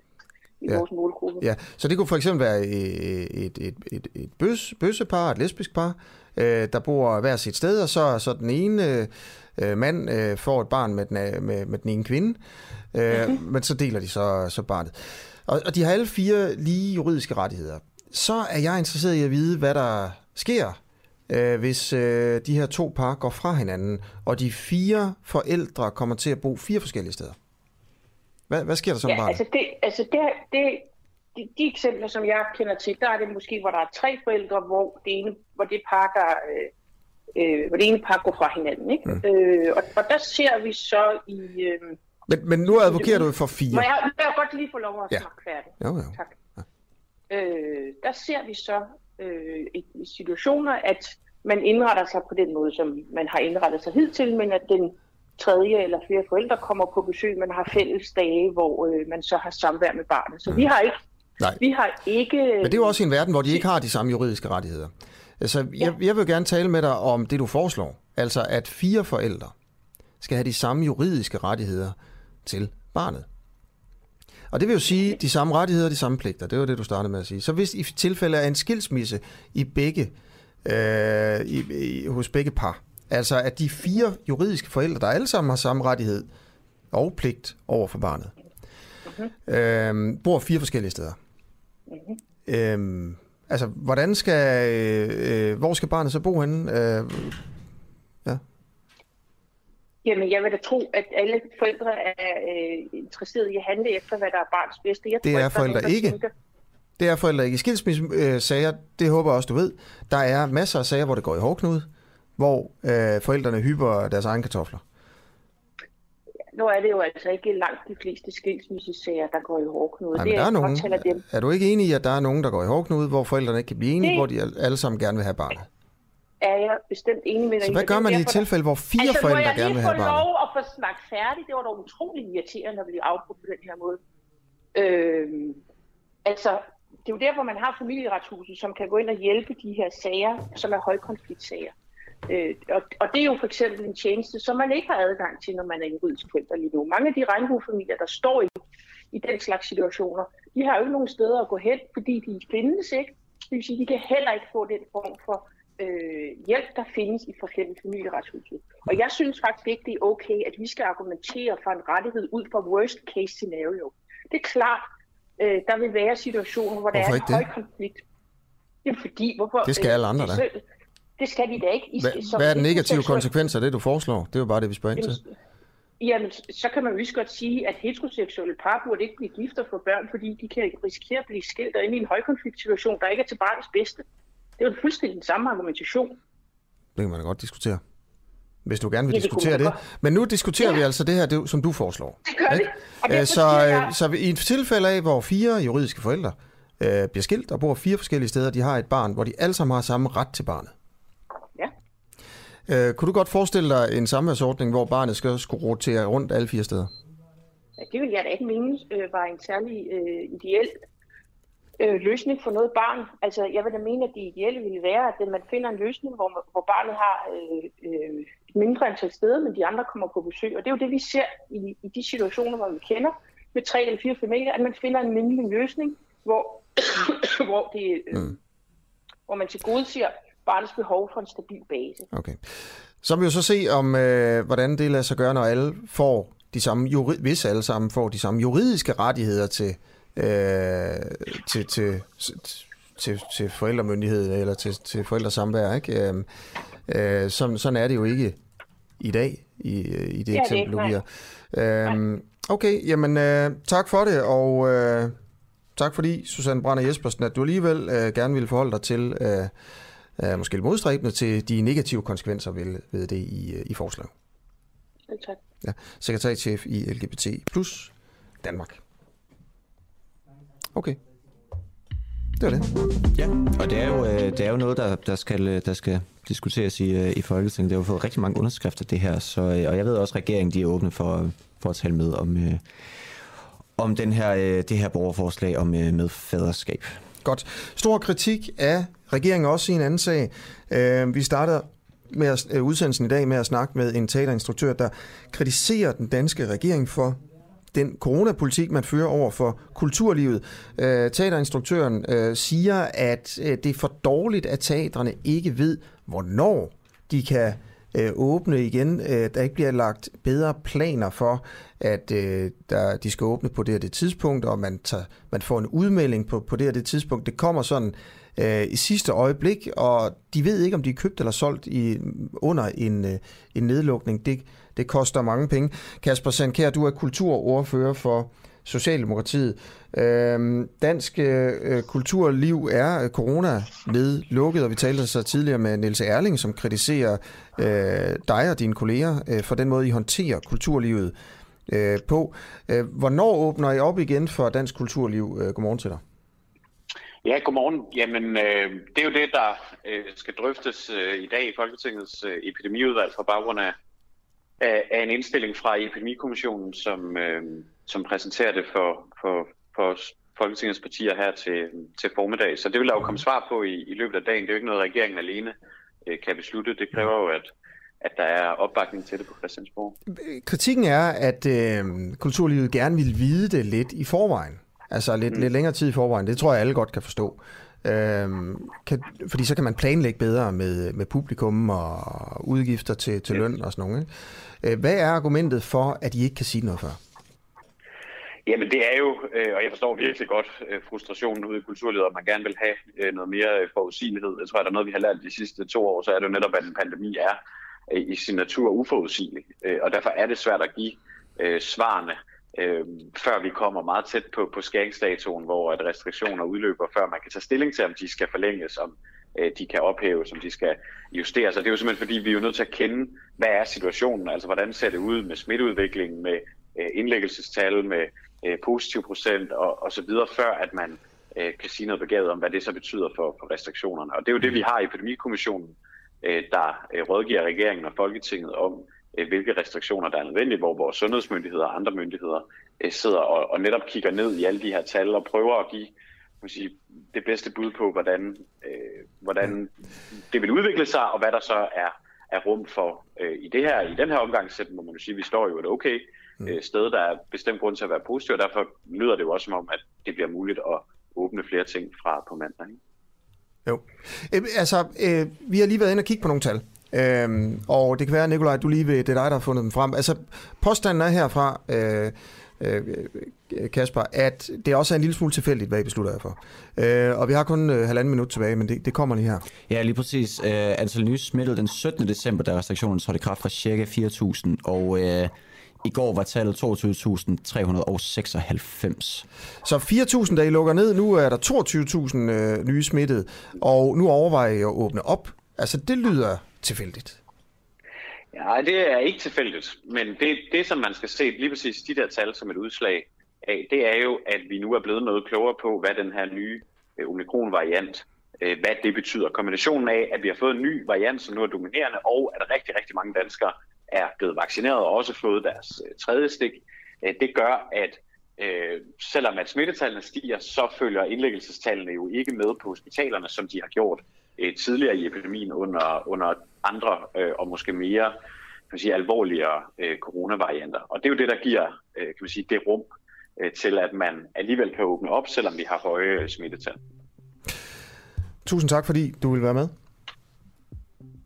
i Ja. vores målgruppe. Ja, så det kunne for eksempel være et, et, et, et, et bøs, bøssepar, et lesbisk par, øh, der bor hver sit sted, og så, så den ene øh, mand øh, får et barn med den, øh, med, med den ene kvinde, øh, mm-hmm. men så deler de så, så barnet. Og, og de har alle fire lige juridiske rettigheder. Så er jeg interesseret i at vide, hvad der sker, øh, hvis øh, de her to par går fra hinanden, og de fire forældre kommer til at bo fire forskellige steder. Hvad, hvad sker der så med Ja, barnet? altså, det, altså det, det, de, de eksempler, som jeg kender til, der er det måske, hvor der er tre forældre, hvor det ene, hvor det par, der, øh, øh, hvor det ene par går fra hinanden. Ikke? Mm. Øh, og, og der ser vi så i... Øh, Men, men nu advokerer du for fire. må jeg, må jeg godt lige få lov at Ja. snakke færdig? Jo, jo. Tak. Øh, der ser vi så øh, i situationer, at man indretter sig på den måde, som man har indrettet sig hidtil, men at den tredje eller flere forældre kommer på besøg, man har fælles dage, hvor øh, man så har samvær med barnet. Så mm. vi har ikke Nej. vi har ikke... Men det er jo også en verden, hvor de ikke har de samme juridiske rettigheder. Altså, jeg, jeg vil gerne tale med dig om det, du foreslår. Altså, at fire forældre skal have de samme juridiske rettigheder til barnet. Og det vil jo sige de samme rettigheder og de samme pligter. Det var det, du startede med at sige. Så hvis i tilfælde af en skilsmisse i begge, øh, i, i, hos begge par, altså at de fire juridiske forældre, der alle sammen har samme rettighed og pligt over for barnet, øh, bor fire forskellige steder. Øhm, altså, hvordan skal, øh, øh, hvor skal barnet så bo henne? Øh, ja. Jamen, jeg vil da tro, at alle forældre er øh, interesserede i at handle efter, hvad der er barns bedste. Jeg Det tror er forældre ikke. tænker- Det er forældre ikke. I skilsmissesager, det håber jeg også, du ved, der er masser af sager, hvor det går i hårdknude, hvor øh, forældrene hyper deres egen kartofler. Nu er det jo altså ikke langt de fleste skilsmissesager, der går i hårdknude. Nej, det men der er nogen. dem. Er du ikke enig i, at der er nogen, der går i hårdknude, hvor forældrene ikke kan blive enige, Det- hvor de alle- sammen gerne vil have barnet? Er jeg bestemt enig med dig Så hvad gør er man i et tilfælde, hvor fire altså, forældre må jeg gerne vil lige have få barnet? lov at få snakket færdigt? Det var da utrolig irriterende at blive afbrudt på den her måde. Øhm, altså, det er jo derfor, man har familieretshuset, som kan gå ind og hjælpe de her sager, som er højkonfliktsager. Øh, og, og det er jo for eksempel en tjeneste, som man ikke har adgang til, når man er juridisk forælder lige nu. Mange af de regnbuefamilier, der står i, i den slags situationer, de har jo ikke nogen steder at gå hen, fordi de findes ikke. Det vil sige, de kan heller ikke få den form for øh, hjælp, der findes i forskellige familieretshuset. Og jeg synes faktisk ikke, det er okay, at vi skal argumentere for en rettighed ud fra worst case scenario. Det er klart, øh, der vil være situationer, hvor Hvorfor der er en det? høj konflikt. Jamen fordi, hvorfor... Det skal alle andre da. det- Det skal de da ikke. I, Hvad, som hvad er den negative konsekvens af det, du foreslår? Det er jo bare det, vi spørger ind til. Jamen, så kan man jo lige godt sige, at heteroseksuelle par burde ikke blive gift og få børn, fordi de kan risikere at blive skilt og inde i en højkonfliktsituation, der ikke er til barnets bedste. Det er jo fuldstændig den samme argumentation. Det kan man da godt diskutere. Hvis du gerne vil Ja, diskutere det. Men nu diskuterer vi altså det her, det, som du foreslår. Det gør vi. Ikke? Øh, Så, jeg- øh, så i et tilfælde af, hvor fire juridiske forældre øh, bliver skilt og bor fire forskellige steder, de har et barn, hvor de alle sammen har samme ret til barnet. Ja. Øh, kunne du godt forestille dig en samværsordning, hvor barnet skal skulle rotere rundt alle fire steder? Ja, det vil jeg da ikke mene øh, var en særlig øh, ideel øh, løsning for noget barn. Altså, jeg vil da mene, at det ideelle ville være, at man finder en løsning, hvor, hvor barnet har øh, øh, mindre antal steder, men de andre kommer på besøg. Og det er jo det, vi ser i, i de situationer, hvor vi kender med tre eller fire familier, at man finder en mindelig løsning, hvor, *coughs* hvor, det, mm. hvor man tilgodeser barnets behov for en stabil base. Okay. Så vil vi jo så se, om øh, hvordan det lader sig gøre, når alle får de samme, juri- hvis alle sammen får de samme juridiske rettigheder til, øh, til, til, til, til forældremyndighed eller til, til forældresamvær. Ikke? Øh, øh, sådan, sådan er det jo ikke i dag i, i det det eksempel, du giver. Øh, okay, jamen øh, tak for det, og øh, tak fordi, Susanne Brander Jespersen, at du alligevel øh, gerne ville forholde dig til, øh, øh, måske lidt modstræbende til de negative konsekvenser ved, ved det i, øh, i forslaget. Tak. Ja, sekretærchef i LGBT plus Danmark. Okay. Det var det. Ja, og det er jo, øh, det er jo noget, der, der, skal, øh, der skal diskuteres i, øh, i Folketinget. Det har jo fået rigtig mange underskrifter, det her. Så, og jeg ved også, at regeringen de er åbne for, for at tale med om, om den her, det her borgerforslag om øh, medfaderskab. Godt. Stor kritik af regeringen også i en anden sag. Vi starter med at, udsendelsen i dag med at snakke med en teaterinstruktør, der kritiserer den danske regering for den coronapolitik, man fører over for kulturlivet. Øh, teaterinstruktøren øh, siger, at øh, det er for dårligt, at teatrene ikke ved, hvornår de kan øh, åbne igen. Øh, der ikke bliver lagt bedre planer for, at øh, der, de skal åbne på det og det tidspunkt, og man, tager, man får en udmelding på, på det og det tidspunkt. Det kommer sådan øh, i sidste øjeblik, og de ved ikke, om de er købt eller solgt i, under en, øh, en nedlukning. Det, det koster mange penge. Kasper Sandkær, du er kulturordfører for Socialdemokratiet. Øh, dansk øh, kulturliv er øh, corona nedlukket, og vi talte så tidligere med Niels Erling, som kritiserer øh, dig og dine kolleger øh, for den måde, I håndterer kulturlivet øh, på. Øh, hvornår åbner I op igen for dansk kulturliv? Øh, godmorgen til dig. Ja, godmorgen. Jamen, øh, det er jo det, der øh, skal drøftes øh, i dag i Folketingets øh, epidemiudvalg fra baggrund af, af, af en indstilling fra Epidemikommissionen, som, øh, som præsenterer det for, for, for Folketingets partier her til, til formiddag. Så det vil der jo komme svar på i, i løbet af dagen. Det er jo ikke noget, regeringen alene øh, kan beslutte. Det kræver jo, at, at der er opbakning til det på Christiansborg. Kritikken er, at øh, kulturlivet gerne vil vide det lidt i forvejen. Altså lidt, mm. lidt længere tid i forvejen. Det tror jeg, alle godt kan forstå. Øhm, kan, fordi så kan man planlægge bedre med, med publikum og udgifter til, til løn og sådan noget. Ikke? Øh, Hvad er argumentet for, at I ikke kan sige noget før? Jamen det er jo, øh, og jeg forstår virkelig godt øh, frustrationen ude i kulturlivet, at man gerne vil have øh, noget mere forudsigelighed. Jeg tror, at der er noget, vi har lært de sidste to år, så er det jo netop, at en pandemi er i sin natur uforudsigelig. Og derfor er det svært at give svarene, øh, før vi kommer meget tæt på, på skæringsdatoen, hvor at restriktioner udløber, før man kan tage stilling til, om de skal forlænges, om øh, de kan ophæves, om de skal justeres. Og det er jo simpelthen, fordi vi er jo nødt til at kende, hvad er situationen, altså hvordan ser det ud med smitteudviklingen, med øh, indlæggelsestal, med øh, positiv procent og, og så videre, før at man øh, kan sige noget begavet om, hvad det så betyder for, for restriktionerne. Og det er jo det, vi har i Epidemikommissionen, øh, der øh, rådgiver regeringen og Folketinget om, hvilke restriktioner der er nødvendige, hvor vores sundhedsmyndigheder og andre myndigheder øh, sidder og, og netop kigger ned i alle de her tal og prøver at give man sige, det bedste bud på, hvordan, øh, hvordan det vil udvikle sig, og hvad der så er, er rum for øh, i det her i den her omgangssæt, må man jo sige, at vi står jo et okay øh, sted, der er bestemt grund til at være positiv, og derfor lyder det jo også som om, at det bliver muligt at åbne flere ting fra på mandag. Ikke? Jo. Øh, altså, øh, vi har lige været inde og kigge på nogle tal. Øhm, og det kan være, Nikolaj, du lige vil, det er dig, der har fundet dem frem. Altså, påstanden er herfra, øh, øh, Kasper, at det også er en lille smule tilfældigt, hvad I beslutter jer for. Øh, og vi har kun øh, halvanden minut tilbage, men det, det kommer lige her. Ja, lige præcis. Øh, antal nye smittede den 17. december, da restriktionen trådte i kraft, fra cirka 4.000, og øh, i går var tallet 22.396. Så 4.000, da I lukker ned, nu er der 22.000 øh, nye smittede, og nu overvejer I at åbne op. Altså, det lyder tilfældigt. Ja, det er ikke tilfældigt, men det, det som man skal se lige præcis de der tal som et udslag af, det er jo, at vi nu er blevet noget klogere på, hvad den her nye øh, omikron-variant, øh, hvad det betyder. Kombinationen af, at vi har fået en ny variant, som nu er dominerende, og at rigtig, rigtig mange danskere er blevet vaccineret og også fået deres øh, tredje stik, øh, det gør, at øh, selvom at smittetallene stiger, så følger indlæggelsestallene jo ikke med på hospitalerne, som de har gjort øh, tidligere i epidemien under, under andre øh, og måske mere kan man sige, alvorligere øh, coronavarianter. Og det er jo det, der giver øh, kan man sige, det rum øh, til, at man alligevel kan åbne op, selvom vi har høje øh, smittetal. Tusind tak, fordi du vil være med.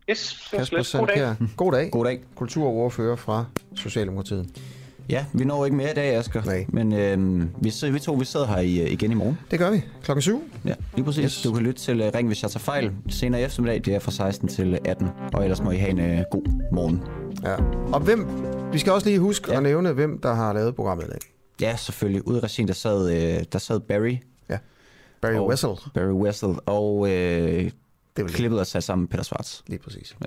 Yes, Kasper Sandkær. God dag. *laughs* God dag. Kulturordfører fra Socialdemokratiet. Ja, vi når ikke mere i dag, Asger. Nej. Men øh, vi, vi to vi sidder her i, øh, igen i morgen. Det gør vi. Klokken 7. Ja, lige præcis. Yes. Du kan lytte til uh, Ring, hvis jeg tager fejl. Senere i eftermiddag, det er fra 16 til 18. Og ellers må I have en uh, god morgen. Ja. Og hvem, vi skal også lige huske ja. at nævne, hvem der har lavet programmet i dag. Ja, selvfølgelig. Ude i regien, der sad, øh, der sad Barry. Ja. Barry og, Wessel. Barry Wessel. Og øh, det klippet og sat sammen med Peter Svarts. Lige præcis. Ja.